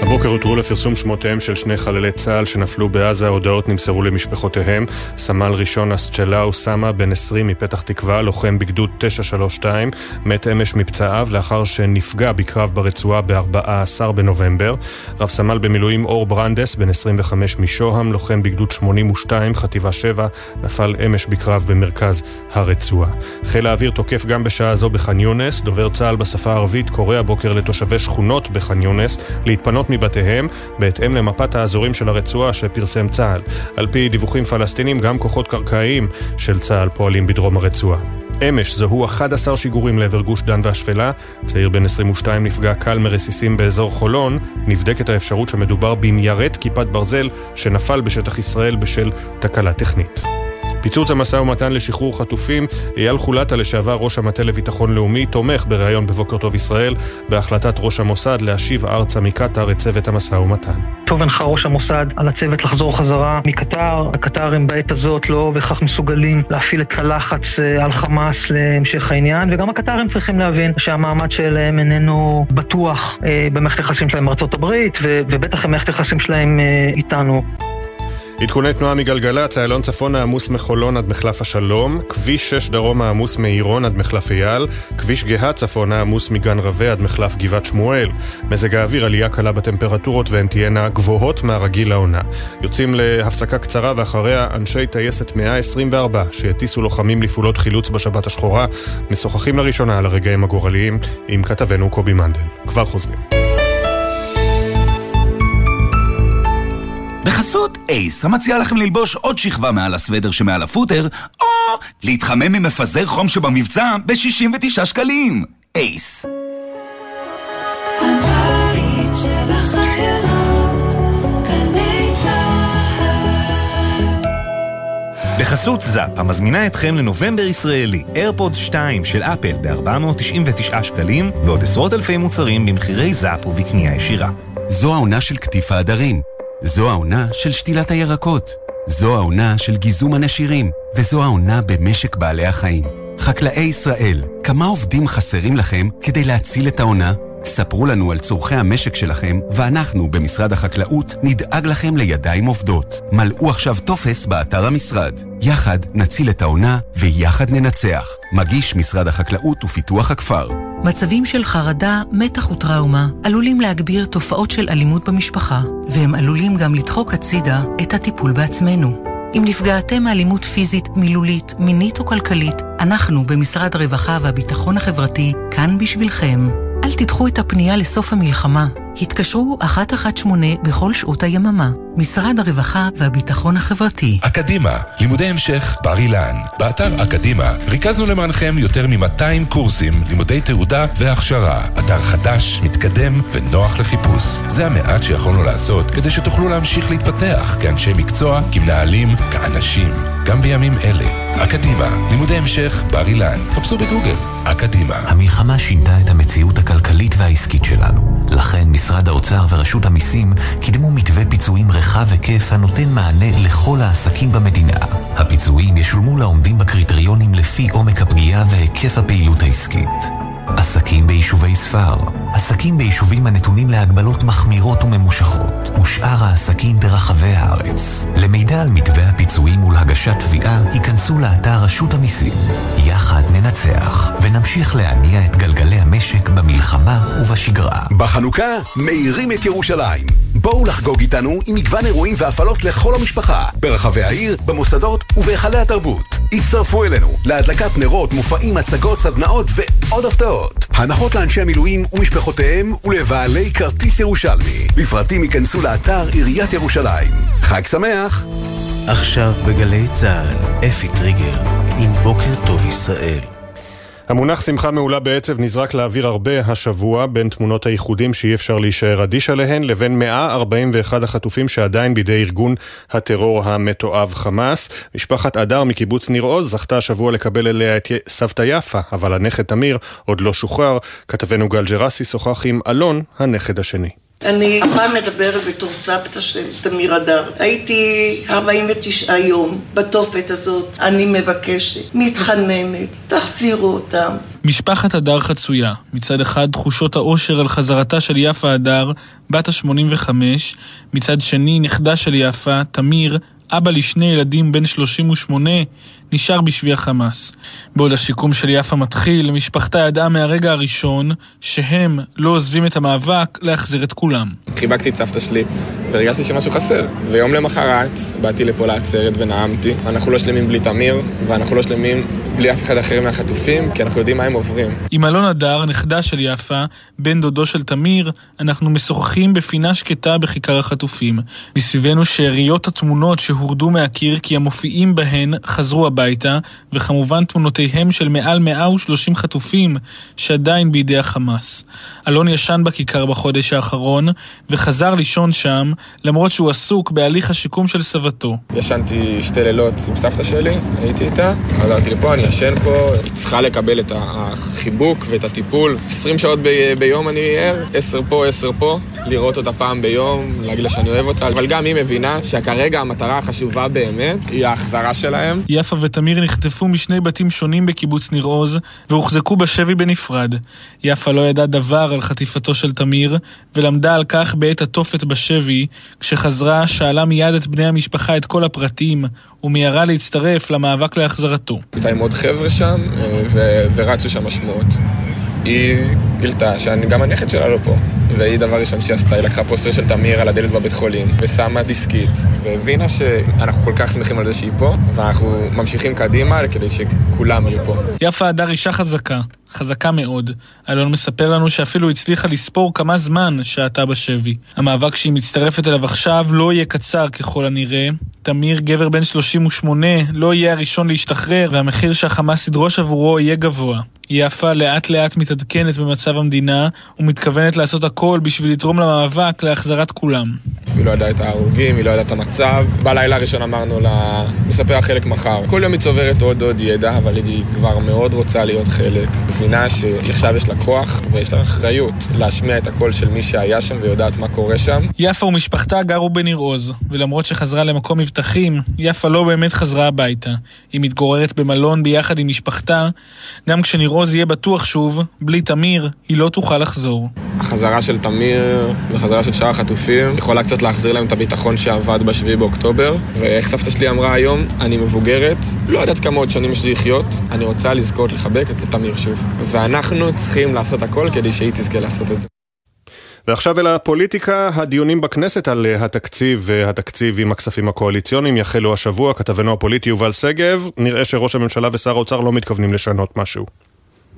הבוקר הותרו לפרסום שמותיהם של שני חללי צה"ל שנפלו בעזה, הודעות נמסרו למשפחותיהם. סמל ראשון אסצ'לאו סמה, בן 20 מפתח תקווה, לוחם בגדוד 932, מת אמש מפצעיו לאחר שנפגע בקרב ברצועה ב-14 בנובמבר. רב סמל במילואים אור ברנדס, בן 25 משוהם, לוחם בגדוד 82, חטיבה 7, נפל אמש בקרב במרכז הרצועה. חיל האוויר תוקף גם בשעה זו בח'אן יונס. דובר צה"ל בשפה הערבית קורא הבוקר לתושבי שכונות בח'אן יונס להתפנות מבתיהם, בהתאם למפת האזורים של הרצועה שפרסם צה"ל. על פי דיווחים פלסטינים, גם כוחות קרקעיים של צה"ל פועלים בדרום הרצועה. אמש זוהו 11 שיגורים לעבר גוש דן והשפלה, צעיר בן 22 נפגע קל מרסיסים באזור חולון, נבדקת האפשרות שמדובר במיירט כיפת ברזל שנפל בשטח ישראל בשל תקלה טכנית. פיצוץ המשא ומתן לשחרור חטופים, אייל חולטה, לשעבר ראש המטה לביטחון לאומי, תומך בריאיון בבוקר טוב ישראל בהחלטת ראש המוסד להשיב ארצה מקטאר את צוות המשא ומתן. טוב הנחה ראש המוסד על הצוות לחזור חזרה מקטאר. הקטארים בעת הזאת לא בהכרח מסוגלים להפעיל את הלחץ אה, על חמאס להמשך העניין, וגם הקטארים צריכים להבין שהמעמד שלהם איננו בטוח אה, במערכת היחסים שלהם עם ארצות הברית, ובטח במערכת היחסים שלהם אה, איתנו. עדכוני תנועה מגלגלצ, איילון צפונה עמוס מחולון עד מחלף השלום, כביש 6 דרומה עמוס מעירון עד מחלף אייל, כביש גאה צפונה עמוס מגן רבה עד מחלף גבעת שמואל. מזג האוויר עלייה קלה בטמפרטורות והן תהיינה גבוהות מהרגיל לעונה. יוצאים להפסקה קצרה ואחריה אנשי טייסת 124 שיטיסו לוחמים לפעולות חילוץ בשבת השחורה, משוחחים לראשונה על הרגעים הגורליים עם כתבנו קובי מנדל. כבר חוזרים. בחסות אייס, המציע לכם ללבוש עוד שכבה מעל הסוודר שמעל הפוטר, או להתחמם ממפזר חום שבמבצע ב-69 שקלים. אייס. הבית של החיילות, גלי בחסות זאפ, המזמינה אתכם לנובמבר ישראלי, איירפוד 2 של אפל ב-499 שקלים, ועוד עשרות אלפי מוצרים במחירי זאפ ובקנייה ישירה. זו העונה של קטיף העדרים. זו העונה של שתילת הירקות. זו העונה של גיזום הנשירים. וזו העונה במשק בעלי החיים. חקלאי ישראל, כמה עובדים חסרים לכם כדי להציל את העונה? ספרו לנו על צורכי המשק שלכם, ואנחנו במשרד החקלאות נדאג לכם לידיים עובדות. מלאו עכשיו טופס באתר המשרד. יחד נציל את העונה ויחד ננצח. מגיש משרד החקלאות ופיתוח הכפר. מצבים של חרדה, מתח וטראומה עלולים להגביר תופעות של אלימות במשפחה, והם עלולים גם לדחוק הצידה את הטיפול בעצמנו. אם נפגעתם מאלימות פיזית, מילולית, מינית או כלכלית, אנחנו במשרד הרווחה והביטחון החברתי כאן בשבילכם. אל תדחו את הפנייה לסוף המלחמה. התקשרו 118 בכל שעות היממה. משרד הרווחה והביטחון החברתי. אקדימה, לימודי המשך בר אילן. באתר אקדימה ריכזנו למענכם יותר מ-200 קורסים, לימודי תעודה והכשרה. אתר חדש, מתקדם ונוח לחיפוש. זה המעט שיכולנו לעשות כדי שתוכלו להמשיך להתפתח כאנשי מקצוע, כמנהלים, כאנשים. גם בימים אלה. אקדימה, לימודי המשך בר אילן. חפשו בגוגל. אקדימה. המלחמה שינתה את המציאות הכלכלית והעסקית שלנו. לכן משרד האוצר ורשות המיסים קידמו מתווה פיצויים רחב היקף הנותן מענה לכל העסקים במדינה. הפיצויים ישולמו לעומדים בקריטריונים לפי עומק הפגיעה והיקף הפעילות העסקית. עסקים ביישובי ספר, עסקים ביישובים הנתונים להגבלות מחמירות וממושכות, ושאר העסקים ברחבי הארץ. למידע על מתווה הפיצויים ולהגשת תביעה, היכנסו לאתר רשות המיסים. יחד ננצח, ונמשיך להניע את גלגלי המשק במלחמה ובשגרה. בחנוכה מאירים את ירושלים. בואו לחגוג איתנו עם מגוון אירועים והפעלות לכל המשפחה, ברחבי העיר, במוסדות ובהיכלי התרבות. הצטרפו אלינו להדלקת נרות, מופעים, הצגות, סדנאות ועוד הפתעות. הנחות לאנשי המילואים ומשפחותיהם ולבעלי כרטיס ירושלמי. לפרטים ייכנסו לאתר עיריית ירושלים. חג שמח! עכשיו בגלי צה"ל, אפי טריגר, עם בוקר טוב ישראל. המונח שמחה מעולה בעצב נזרק לאוויר הרבה השבוע בין תמונות האיחודים שאי אפשר להישאר אדיש עליהן לבין 141 החטופים שעדיין בידי ארגון הטרור המתועב חמאס. משפחת אדר מקיבוץ ניר עוז זכתה השבוע לקבל אליה את סבתא יפה, אבל הנכד תמיר עוד לא שוחרר. כתבנו גל ג'רסי שוחח עם אלון, הנכד השני. אני פעם מדברת בתור סבתא של תמיר אדר. הייתי 49 יום בתופת הזאת. אני מבקשת, מתחננת, תחזירו אותם. משפחת הדר חצויה. מצד אחד תחושות האושר על חזרתה של יפה הדר, בת ה-85, מצד שני נכדה של יפה, תמיר, אבא לשני ילדים בן 38, נשאר בשבי החמאס. בעוד השיקום של יפה מתחיל, משפחתה ידעה מהרגע הראשון שהם לא עוזבים את המאבק להחזיר את כולם. חיבקתי את סבתא שלי והרגשתי שמשהו חסר. ויום למחרת באתי לפה לעצרת ונאמתי. אנחנו לא שלמים בלי תמיר, ואנחנו לא שלמים בלי אף אחד אחר מהחטופים, כי אנחנו יודעים מה הם עוברים. עם אלון הדר, נכדה של יפה, בן דודו של תמיר, אנחנו משוחחים בפינה שקטה בכיכר החטופים. מסביבנו שאריות התמונות שהורדו מהקיר כי המופיעים בהן חזרו הביתה, וכמובן תמונותיהם של מעל 130 חטופים שעדיין בידי החמאס. אלון ישן בכיכר בחודש האחרון, וחזר לישון שם, למרות שהוא עסוק בהליך השיקום של סבתו. ישנתי שתי לילות עם סבתא שלי, הייתי איתה, חזרתי לפה, אני ישן פה, היא צריכה לקבל את החיבוק ואת הטיפול. 20 שעות ב- ביום אני ער, 10 פה, 10 פה, לראות אותה פעם ביום, להגיד לה שאני אוהב אותה, אבל גם היא מבינה שכרגע המטרה החשובה באמת היא ההחזרה שלהם. יפה ותמיר נחטפו משני בתים שונים בקיבוץ ניר עוז, והוחזקו בשבי בנפרד. יפה לא ידעה דבר על חטיפתו של תמיר, ולמדה על כך בעת התופת בשבי, כשחזרה שאלה מיד את בני המשפחה את כל הפרטים, ומיהרה להצטרף למאבק להחזרתו. הייתה עם עוד חבר'ה שם, ו- ורצו שם השמועות. היא גילתה שגם הנכד שלה לא פה. והיא דבר ראשון שהיא עשתה, היא לקחה פוסטר של תמיר על הדלת בבית חולים, ושמה דיסקית, והבינה שאנחנו כל כך שמחים על זה שהיא פה, ואנחנו ממשיכים קדימה כדי שכולם יהיו פה. יפה הדר אישה חזקה, חזקה מאוד. אלון מספר לנו שאפילו הצליחה לספור כמה זמן שהתה בשבי. המאבק שהיא מצטרפת אליו עכשיו לא יהיה קצר ככל הנראה. תמיר, גבר בן 38, לא יהיה הראשון להשתחרר, והמחיר שהחמאס ידרוש עבורו יהיה גבוה. יפה לאט לאט מתעדכנת במצב המדינה, ומתכוונת לעשות הכל בשביל לתרום למאבק להחזרת כולם. היא לא ידעה את ההרוגים, היא לא ידעה את המצב. בלילה הראשון אמרנו לה, נספר חלק מחר. כל יום היא צוברת עוד עוד ידע, אבל היא כבר מאוד רוצה להיות חלק. מבינה שעכשיו יש לה כוח ויש לה אחריות להשמיע את הקול של מי שהיה שם ויודעת מה קורה שם. יפה ומשפחתה גרו בניר עוז, ולמרות שחזרה למקום מבטחים, יפה לא באמת חזרה הביתה. היא מתגוררת במלון ביחד עם משפחתה. גם כשניר עוז יהיה בטוח שוב, בלי תמיר, היא לא תוכל לחזור. החזרה של תמיר וחזרה של שאר החטופים יכולה קצת להחזיר להם את הביטחון שעבד ב-7 באוקטובר. ואיך סבתא שלי אמרה היום, אני מבוגרת, לא יודעת כמה עוד שנים יש לי לחיות, אני רוצה לזכות לחבק את תמיר שוב. ואנחנו צריכים לעשות הכל כדי שהיא תזכה לעשות את זה. ועכשיו אל הפוליטיקה, הדיונים בכנסת על התקציב והתקציב עם הכספים הקואליציוניים יחלו השבוע, כתבנו הפוליטי יובל שגב, נראה שראש הממשלה ושר האוצר לא מתכוונים לשנות משהו.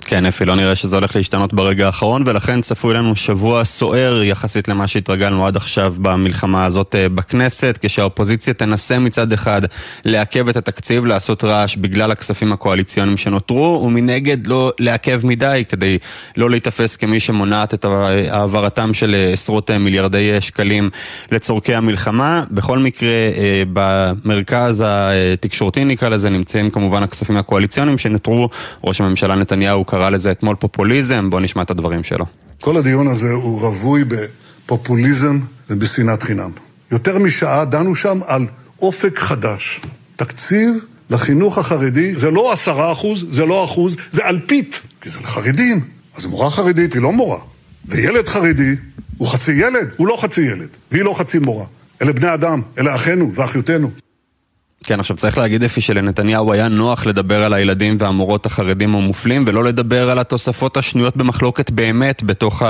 כן, אפי, לא נראה שזה הולך להשתנות ברגע האחרון, ולכן צפוי לנו שבוע סוער יחסית למה שהתרגלנו עד עכשיו במלחמה הזאת אה, בכנסת, כשהאופוזיציה תנסה מצד אחד לעכב את התקציב, לעשות רעש בגלל הכספים הקואליציוניים שנותרו, ומנגד לא לעכב מדי, כדי לא להיתפס כמי שמונעת את העברתם של אה, עשרות אה, מיליארדי שקלים לצורכי המלחמה. בכל מקרה, במרכז התקשורתי נקרא לזה, נמצאים כמובן הכספים הקואליציוניים שנותרו. ראש הממשלה נתניהו קרא לזה אתמול פופוליזם, בואו נשמע את הדברים שלו. כל הדיון הזה הוא רווי בפופוליזם ובשנאת חינם. יותר משעה דנו שם על אופק חדש. תקציב לחינוך החרדי זה לא עשרה אחוז, זה לא אחוז, זה אלפית. כי זה לחרדים. אז מורה חרדית היא לא מורה. וילד חרדי הוא חצי ילד, הוא לא חצי ילד. והיא לא חצי מורה. אלה בני אדם, אלה אחינו ואחיותינו. כן, עכשיו צריך להגיד אפי שלנתניהו היה נוח לדבר על הילדים והמורות החרדים המופלים ולא לדבר על התוספות השנויות במחלוקת באמת בתוך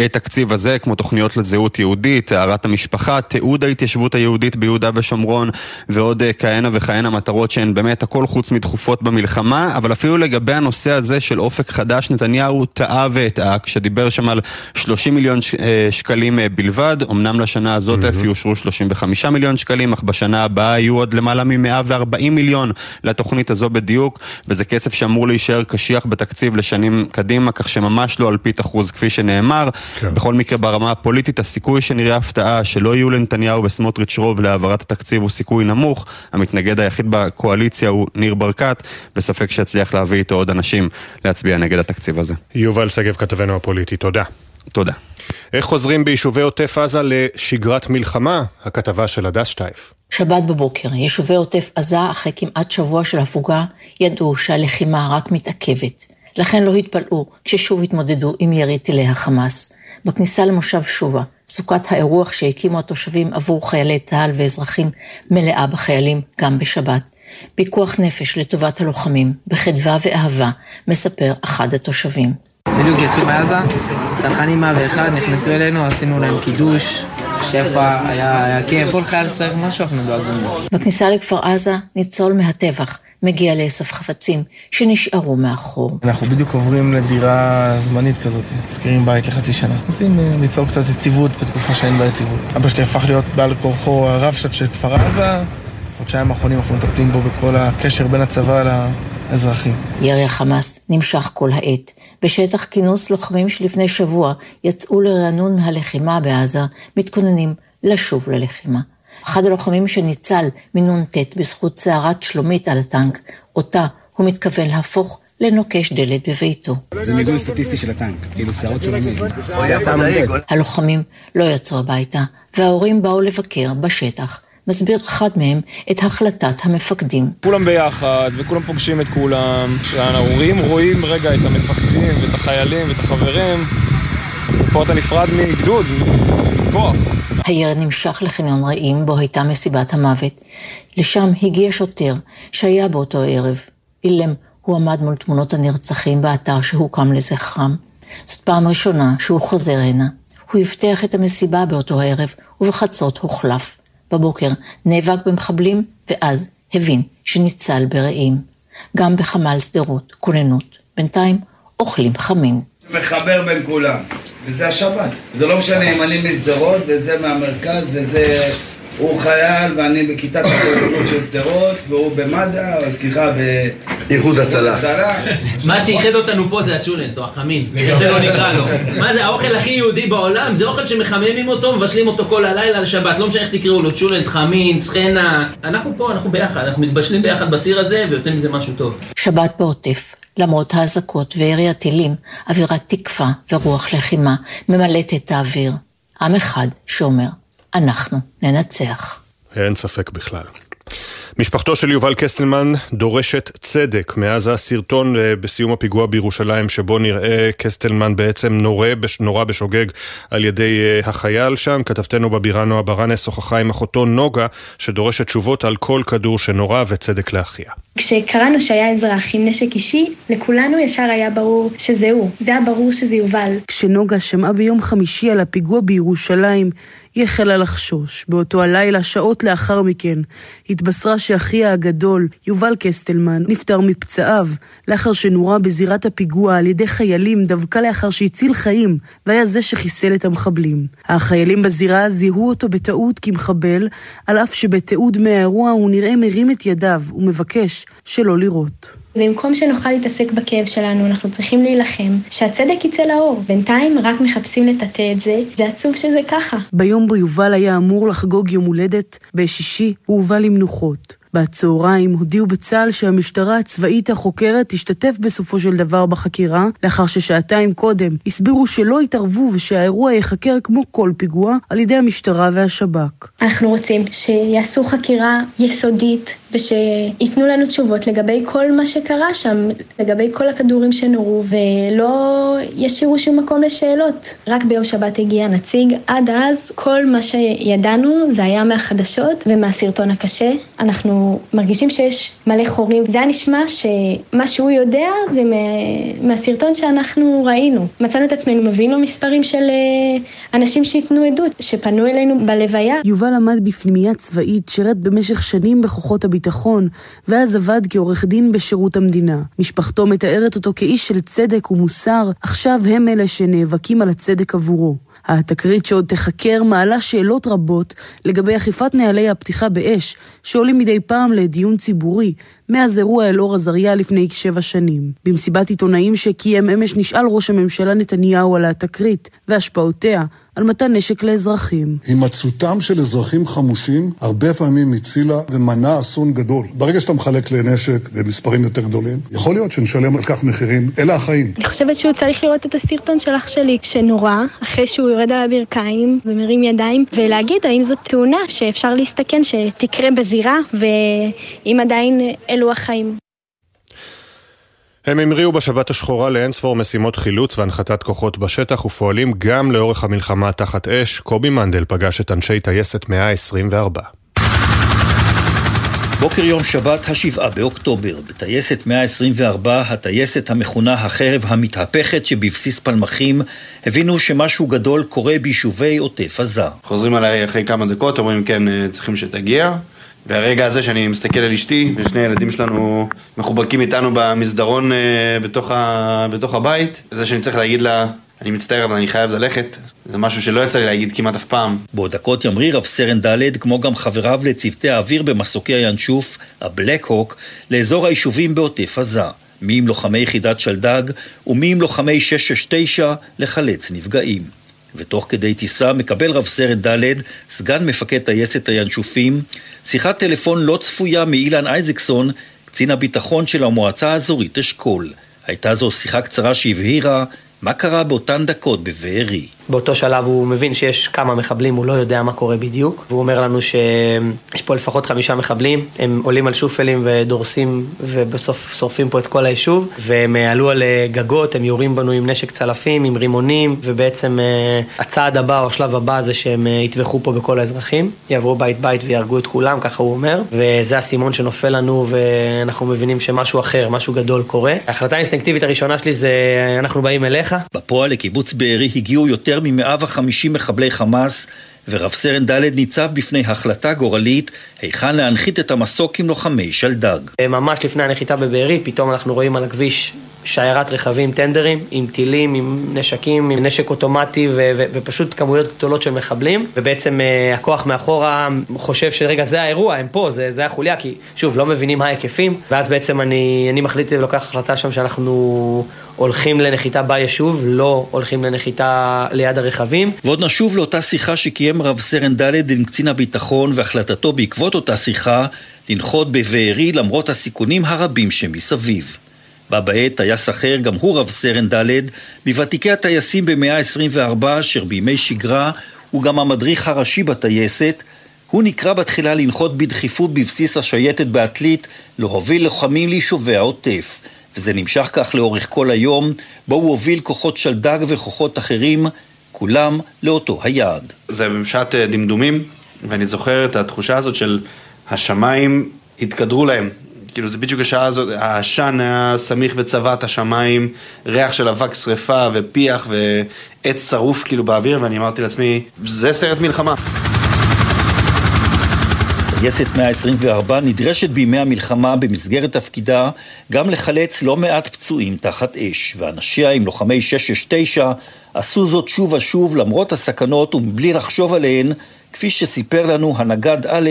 התקציב הזה, כמו תוכניות לזהות יהודית, טהרת המשפחה, תיעוד ההתיישבות היהודית ביהודה ושומרון ועוד אה, כהנה וכהנה מטרות שהן באמת הכל חוץ מדחופות במלחמה, אבל אפילו לגבי הנושא הזה של אופק חדש, נתניהו טעה והטעה כשדיבר שם על 30 מיליון אה, שקלים אה, בלבד, אמנם לשנה הזאת אפי אושרו 35 מיליון שקלים, אך בשנה הבאה יהיו עוד למעלה מ-140 מיליון לתוכנית הזו בדיוק, וזה כסף שאמור להישאר קשיח בתקציב לשנים קדימה, כך שממש לא על פית אחוז כפי שנאמר. כן. בכל מקרה ברמה הפוליטית הסיכוי שנראה הפתעה שלא יהיו לנתניהו וסמוטריץ' רוב להעברת התקציב הוא סיכוי נמוך. המתנגד היחיד בקואליציה הוא ניר ברקת, בספק שיצליח להביא איתו עוד אנשים להצביע נגד התקציב הזה. יובל שגב כתבנו הפוליטי, תודה. תודה. איך חוזרים ביישובי עוטף עזה לשגרת מלחמה? הכתבה של הדס שטייף. שבת בבוקר, יישובי עוטף עזה, אחרי כמעט שבוע של הפוגה, ידעו שהלחימה רק מתעכבת. לכן לא התפלאו כששוב התמודדו עם ירי טילי החמאס. בכניסה למושב שובה, סוכת האירוח שהקימו התושבים עבור חיילי צה"ל ואזרחים מלאה בחיילים גם בשבת. פיקוח נפש לטובת הלוחמים, בחדווה ואהבה, מספר אחד התושבים. בדיוק יצאו מעזה, צנחנים 101 נכנסו אלינו, עשינו להם קידוש, שפע, היה, היה כיף, כל חייל צריך משהו, אנחנו דואגים לו. בכניסה לכפר עזה, ניצול מהטבח, מגיע לאסוף חפצים שנשארו מאחור. אנחנו בדיוק עוברים לדירה זמנית כזאת, מזכירים בית לחצי שנה. מנסים ליצור קצת יציבות בתקופה שאין בה יציבות. אבא שלי הפך להיות בעל כורחו הרבש"ץ של כפר עזה, חודשיים האחרונים אנחנו מטפלים בו בכל הקשר בין הצבא ל... אזרחים. ירי החמאס נמשך כל העת. בשטח כינוס לוחמים שלפני שבוע יצאו לרענון מהלחימה בעזה, מתכוננים לשוב ללחימה. אחד הלוחמים שניצל מנ"ט בזכות סערת שלומית על הטנק, אותה הוא מתכוון להפוך לנוקש דלת בביתו. זה מיגון סטטיסטי של הטנק, כאילו סערות שלומית. הלוחמים לא יצאו הביתה, וההורים באו לבקר בשטח. מסביר אחד מהם את החלטת המפקדים. כולם ביחד, וכולם פוגשים את כולם, כשההורים רואים רגע את המפקדים, ואת החיילים, ואת החברים, ופה אתה נפרד מגדוד, מכוח. הירי נמשך לחניון רעים, בו הייתה מסיבת המוות. לשם הגיע שוטר, שהיה באותו ערב. אילם, הוא עמד מול תמונות הנרצחים באתר שהוקם לזכרם. זאת פעם ראשונה שהוא חוזר הנה. הוא הבטיח את המסיבה באותו הערב, ובחצות הוחלף. בבוקר נאבק במחבלים, ואז הבין שניצל ברעים. גם בחמ"ל שדרות, כוננות. בינתיים אוכלים חמין. מחבר בין כולם, וזה השבת. זה לא משנה אם אני משדרות, וזה מהמרכז, וזה... הוא חייל, ואני בכיתת הכוננות של שדרות, והוא במד"א, סליחה, איחוד הצלה. מה שאיחד אותנו פה זה הצ'ולנט, או החמין, איך שלא נקרא לו. מה זה, האוכל הכי יהודי בעולם, זה אוכל שמחממים אותו, מבשלים אותו כל הלילה לשבת, לא משנה איך תקראו לו, צ'ולנט, חמין, סחנה. אנחנו פה, אנחנו ביחד, אנחנו מתבשלים ביחד בסיר הזה, ויוצא מזה משהו טוב. שבת בעוטף. למרות האזעקות וירי הטילים, אווירת תקווה ורוח לחימה ממלאת את האוויר. עם אחד שאומר, אנחנו ננצח. אין ספק בכלל. משפחתו של יובל קסטלמן דורשת צדק מאז הסרטון אה, בסיום הפיגוע בירושלים שבו נראה קסטלמן בעצם נורה, נורה בשוגג על ידי אה, החייל שם. כתבתנו בבירה נועה ברנס שוחחה עם אחותו נוגה שדורשת תשובות על כל כדור שנורה וצדק לאחיה. כשקראנו שהיה אזרח עם נשק אישי, לכולנו ישר היה ברור שזה הוא. זה היה ברור שזה יובל. כשנוגה שמעה ביום חמישי על הפיגוע בירושלים, היא החלה לחשוש. באותו הלילה, שעות לאחר מכן, התבשרה שאחיה הגדול, יובל קסטלמן, נפטר מפצעיו, לאחר שנורה בזירת הפיגוע על ידי חיילים דווקא לאחר שהציל חיים, והיה זה שחיסל את המחבלים. החיילים בזירה זיהו אותו בטעות כמחבל, על אף שבתיעוד מהאירוע הוא נראה מרים את ידיו ומבקש שלא לירות. במקום שנוכל להתעסק בכאב שלנו, אנחנו צריכים להילחם, שהצדק יצא לאור. בינתיים רק מחפשים לטאטא את זה, ועצוב שזה ככה. ביום בו יובל היה אמור לחגוג יום הולדת, בשישי הוא הובא למנוחות. בצהריים הודיעו בצה"ל שהמשטרה הצבאית החוקרת תשתתף בסופו של דבר בחקירה, לאחר ששעתיים קודם הסבירו שלא יתערבו ושהאירוע ייחקר כמו כל פיגוע על ידי המשטרה והשב"כ. אנחנו רוצים שיעשו חקירה יסודית ושייתנו לנו תשובות לגבי כל מה שקרה שם, לגבי כל הכדורים שנורו, ולא ישאירו שום מקום לשאלות. רק ביום שבת הגיע נציג, עד אז כל מה שידענו זה היה מהחדשות ומהסרטון הקשה. אנחנו מרגישים שיש מלא חורים. זה היה נשמע שמה שהוא יודע זה מהסרטון שאנחנו ראינו. מצאנו את עצמנו מביאים לו מספרים של אה, אנשים שייתנו עדות, שפנו אלינו בלוויה. יובל עמד בפנימייה צבאית, שירת במשך שנים בכוחות הביטחון, ואז עבד כעורך דין בשירות המדינה. משפחתו מתארת אותו כאיש של צדק ומוסר, עכשיו הם אלה שנאבקים על הצדק עבורו. התקרית שעוד תחקר מעלה שאלות רבות לגבי אכיפת נהלי הפתיחה באש, שעולים מדי פעם לדיון ציבורי, מאז אירוע אלאור עזריה לפני כשבע שנים. במסיבת עיתונאים שקיים אמש נשאל ראש הממשלה נתניהו על התקרית והשפעותיה על מתן נשק לאזרחים. הימצאותם של אזרחים חמושים הרבה פעמים הצילה ומנעה אסון גדול. ברגע שאתה מחלק לנשק במספרים יותר גדולים, יכול להיות שנשלם על כך מחירים. אלה החיים. אני חושבת שהוא צריך לראות את הסרטון של אח שלי שנורה, אחרי שהוא יורד על הברכיים ומרים ידיים, ולהגיד האם זאת תאונה שאפשר להסתכן שתקרה בזירה, ואם עדיין אלו החיים. הם המריאו בשבת השחורה לאינספור משימות חילוץ והנחתת כוחות בשטח ופועלים גם לאורך המלחמה תחת אש. קובי מנדל פגש את אנשי טייסת 124. בוקר יום שבת, השבעה באוקטובר, בטייסת 124, הטייסת המכונה החרב המתהפכת שבבסיס פלמחים, הבינו שמשהו גדול קורה ביישובי עוטף עזה. חוזרים עליי אחרי כמה דקות, אומרים כן, צריכים שתגיע. והרגע הזה שאני מסתכל על אשתי, ושני הילדים שלנו מחובקים איתנו במסדרון בתוך, ה... בתוך הבית, זה שאני צריך להגיד לה, אני מצטער אבל אני חייב ללכת, זה משהו שלא יצא לי להגיד כמעט אף פעם. בעוד דקות ימריא רב סרן ד', כמו גם חבריו לצוותי האוויר במסוקי הינשוף, הבלק הוק, לאזור היישובים בעוטף עזה. מי עם לוחמי יחידת שלדג, ומי עם לוחמי 669 לחלץ נפגעים. ותוך כדי טיסה מקבל רב סרן ד', סגן מפקד טייסת הינשופים, שיחת טלפון לא צפויה מאילן אייזקסון, קצין הביטחון של המועצה האזורית אשכול. הייתה זו שיחה קצרה שהבהירה מה קרה באותן דקות בבארי. באותו שלב הוא מבין שיש כמה מחבלים, הוא לא יודע מה קורה בדיוק, והוא אומר לנו שיש פה לפחות חמישה מחבלים, הם עולים על שופלים ודורסים ובסוף שורפים פה את כל היישוב, והם עלו על גגות, הם יורים בנו עם נשק צלפים, עם רימונים, ובעצם הצעד הבא או השלב הבא זה שהם יטבחו פה בכל האזרחים, יעברו בית בית ויהרגו את כולם, ככה הוא אומר, וזה האסימון שנופל לנו ואנחנו מבינים שמשהו אחר, משהו גדול קורה. ההחלטה האינסטינקטיבית הראשונה שלי זה אנחנו באים אליך. בפועל לקיבוץ בארי הגיעו יותר מ-150 מחבלי חמאס, ורב סרן ד' ניצב בפני החלטה גורלית היכן להנחית את המסוק עם לוחמי שלדג. ממש לפני הנחיתה בבארי, פתאום אנחנו רואים על הכביש שיירת רכבים טנדרים, עם טילים, עם נשקים, עם נשק אוטומטי ו- ו- ופשוט כמויות גדולות של מחבלים, ובעצם אה, הכוח מאחורה חושב שרגע זה האירוע, הם פה, זה, זה החוליה, כי שוב, לא מבינים מה ההיקפים, ואז בעצם אני, אני מחליט ולוקח החלטה שם שאנחנו הולכים לנחיתה ביישוב, לא הולכים לנחיתה ליד הרכבים. ועוד נשוב לאותה שיחה שקיים רב סרן ד' עם קצין הביטחון והחלטתו בעקבות אותה שיחה לנחות בבארי למרות הסיכונים הרבים שמסביב. בה בעת טייס אחר, גם הוא רב סרן ד', מוותיקי הטייסים במאה ה-24, אשר בימי שגרה הוא גם המדריך הראשי בטייסת, הוא נקרא בתחילה לנחות בדחיפות בבסיס השייטת בעתלית, להוביל לוחמים ליישובי העוטף. וזה נמשך כך לאורך כל היום, בו הוא הוביל כוחות שלדג וכוחות אחרים, כולם לאותו היעד. זה בשעת אה, דמדומים, ואני זוכר את התחושה הזאת של השמיים התקדרו להם. כאילו זה בדיוק השעה הזאת, העשן היה סמיך וצבע את השמיים, ריח של אבק שרפה ופיח ועץ שרוף כאילו באוויר, ואני אמרתי לעצמי, זה סרט מלחמה. טייסת 124 נדרשת בימי המלחמה במסגרת תפקידה גם לחלץ לא מעט פצועים תחת אש, ואנשיה עם לוחמי 669 עשו זאת שוב ושוב למרות הסכנות ומבלי לחשוב עליהן, כפי שסיפר לנו הנגד א',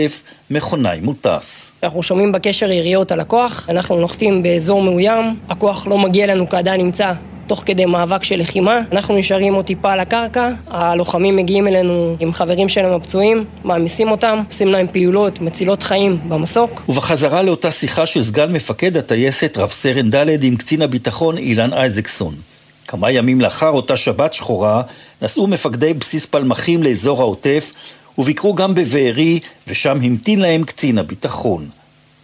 מכונאי מוטס. אנחנו שומעים בקשר יריות על הכוח, אנחנו נוחתים באזור מאוים, הכוח לא מגיע לנו עדיין נמצא תוך כדי מאבק של לחימה. אנחנו נשארים עוד טיפה על הקרקע, הלוחמים מגיעים אלינו עם חברים שלהם הפצועים, מעמיסים אותם, עושים להם פעולות מצילות חיים במסוק. ובחזרה לאותה שיחה של סגן מפקד הטייסת רב סרן ד' עם קצין הביטחון אילן אייזקסון. כמה ימים לאחר אותה שבת שחורה, נסעו מפקדי בסיס פלמחים לאזור העוטף וביקרו גם בבארי, ושם המתין להם קצין הביטחון.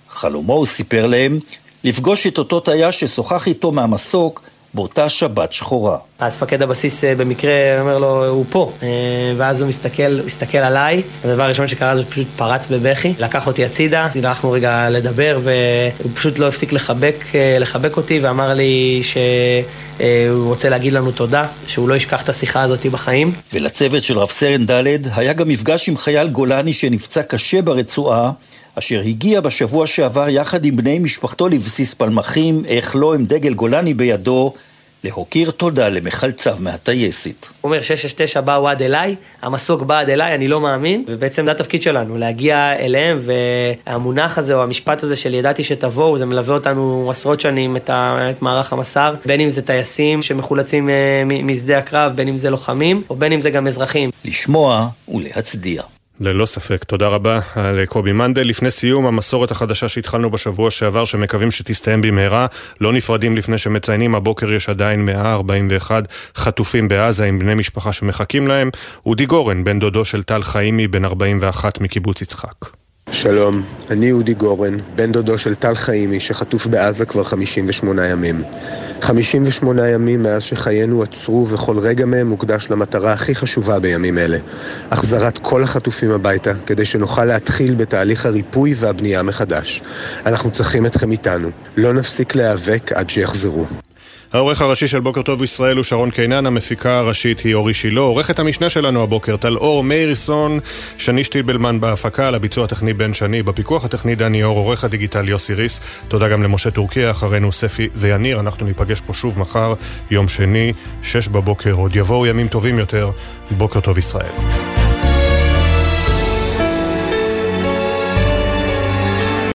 חלומו, הוא סיפר להם, לפגוש את אותו טייס ששוחח איתו מהמסוק באותה שבת שחורה. אז מפקד הבסיס אה, במקרה אומר לו, הוא פה. אה, ואז הוא מסתכל, מסתכל עליי, הדבר הראשון שקרה זה פשוט פרץ בבכי, לקח אותי הצידה, הלכנו רגע לדבר, והוא פשוט לא הפסיק לחבק, אה, לחבק אותי, ואמר לי שהוא רוצה להגיד לנו תודה, שהוא לא ישכח את השיחה הזאת בחיים. ולצוות של רב סרן ד' היה גם מפגש עם חייל גולני שנפצע קשה ברצועה, אשר הגיע בשבוע שעבר יחד עם בני משפחתו לבסיס פלמחים, איך לא עם דגל גולני בידו, להוקיר תודה למחלציו מהטייסת. הוא אומר 669 באו עד אליי, המסוק בא עד אליי, אני לא מאמין, ובעצם זה התפקיד שלנו, להגיע אליהם, והמונח הזה או המשפט הזה של ידעתי שתבואו, זה מלווה אותנו עשרות שנים, את, ה, את מערך המסר, בין אם זה טייסים שמחולצים אה, משדה הקרב, בין אם זה לוחמים, או בין אם זה גם אזרחים. לשמוע ולהצדיע. ללא ספק, תודה רבה לקובי מנדל. לפני סיום, המסורת החדשה שהתחלנו בשבוע שעבר, שמקווים שתסתיים במהרה, לא נפרדים לפני שמציינים, הבוקר יש עדיין 141 חטופים בעזה עם בני משפחה שמחכים להם. אודי גורן, בן דודו של טל חיימי, בן 41 מקיבוץ יצחק. שלום, אני אודי גורן, בן דודו של טל חיימי, שחטוף בעזה כבר 58 ימים. 58 ימים מאז שחיינו עצרו וכל רגע מהם מוקדש למטרה הכי חשובה בימים אלה, החזרת כל החטופים הביתה, כדי שנוכל להתחיל בתהליך הריפוי והבנייה מחדש. אנחנו צריכים אתכם איתנו. לא נפסיק להיאבק עד שיחזרו. העורך הראשי של בוקר טוב ישראל הוא שרון קינן, המפיקה הראשית היא אורי שילה, עורכת המשנה שלנו הבוקר, טל אור, מאירסון, שני שטיבלמן בהפקה, על הביצוע הטכני בן שני, בפיקוח הטכני דני אור, עורך הדיגיטל יוסי ריס, תודה גם למשה טורקיה, אחרינו ספי ויניר, אנחנו ניפגש פה שוב מחר, יום שני, שש בבוקר, עוד יבואו ימים טובים יותר, בוקר טוב ישראל.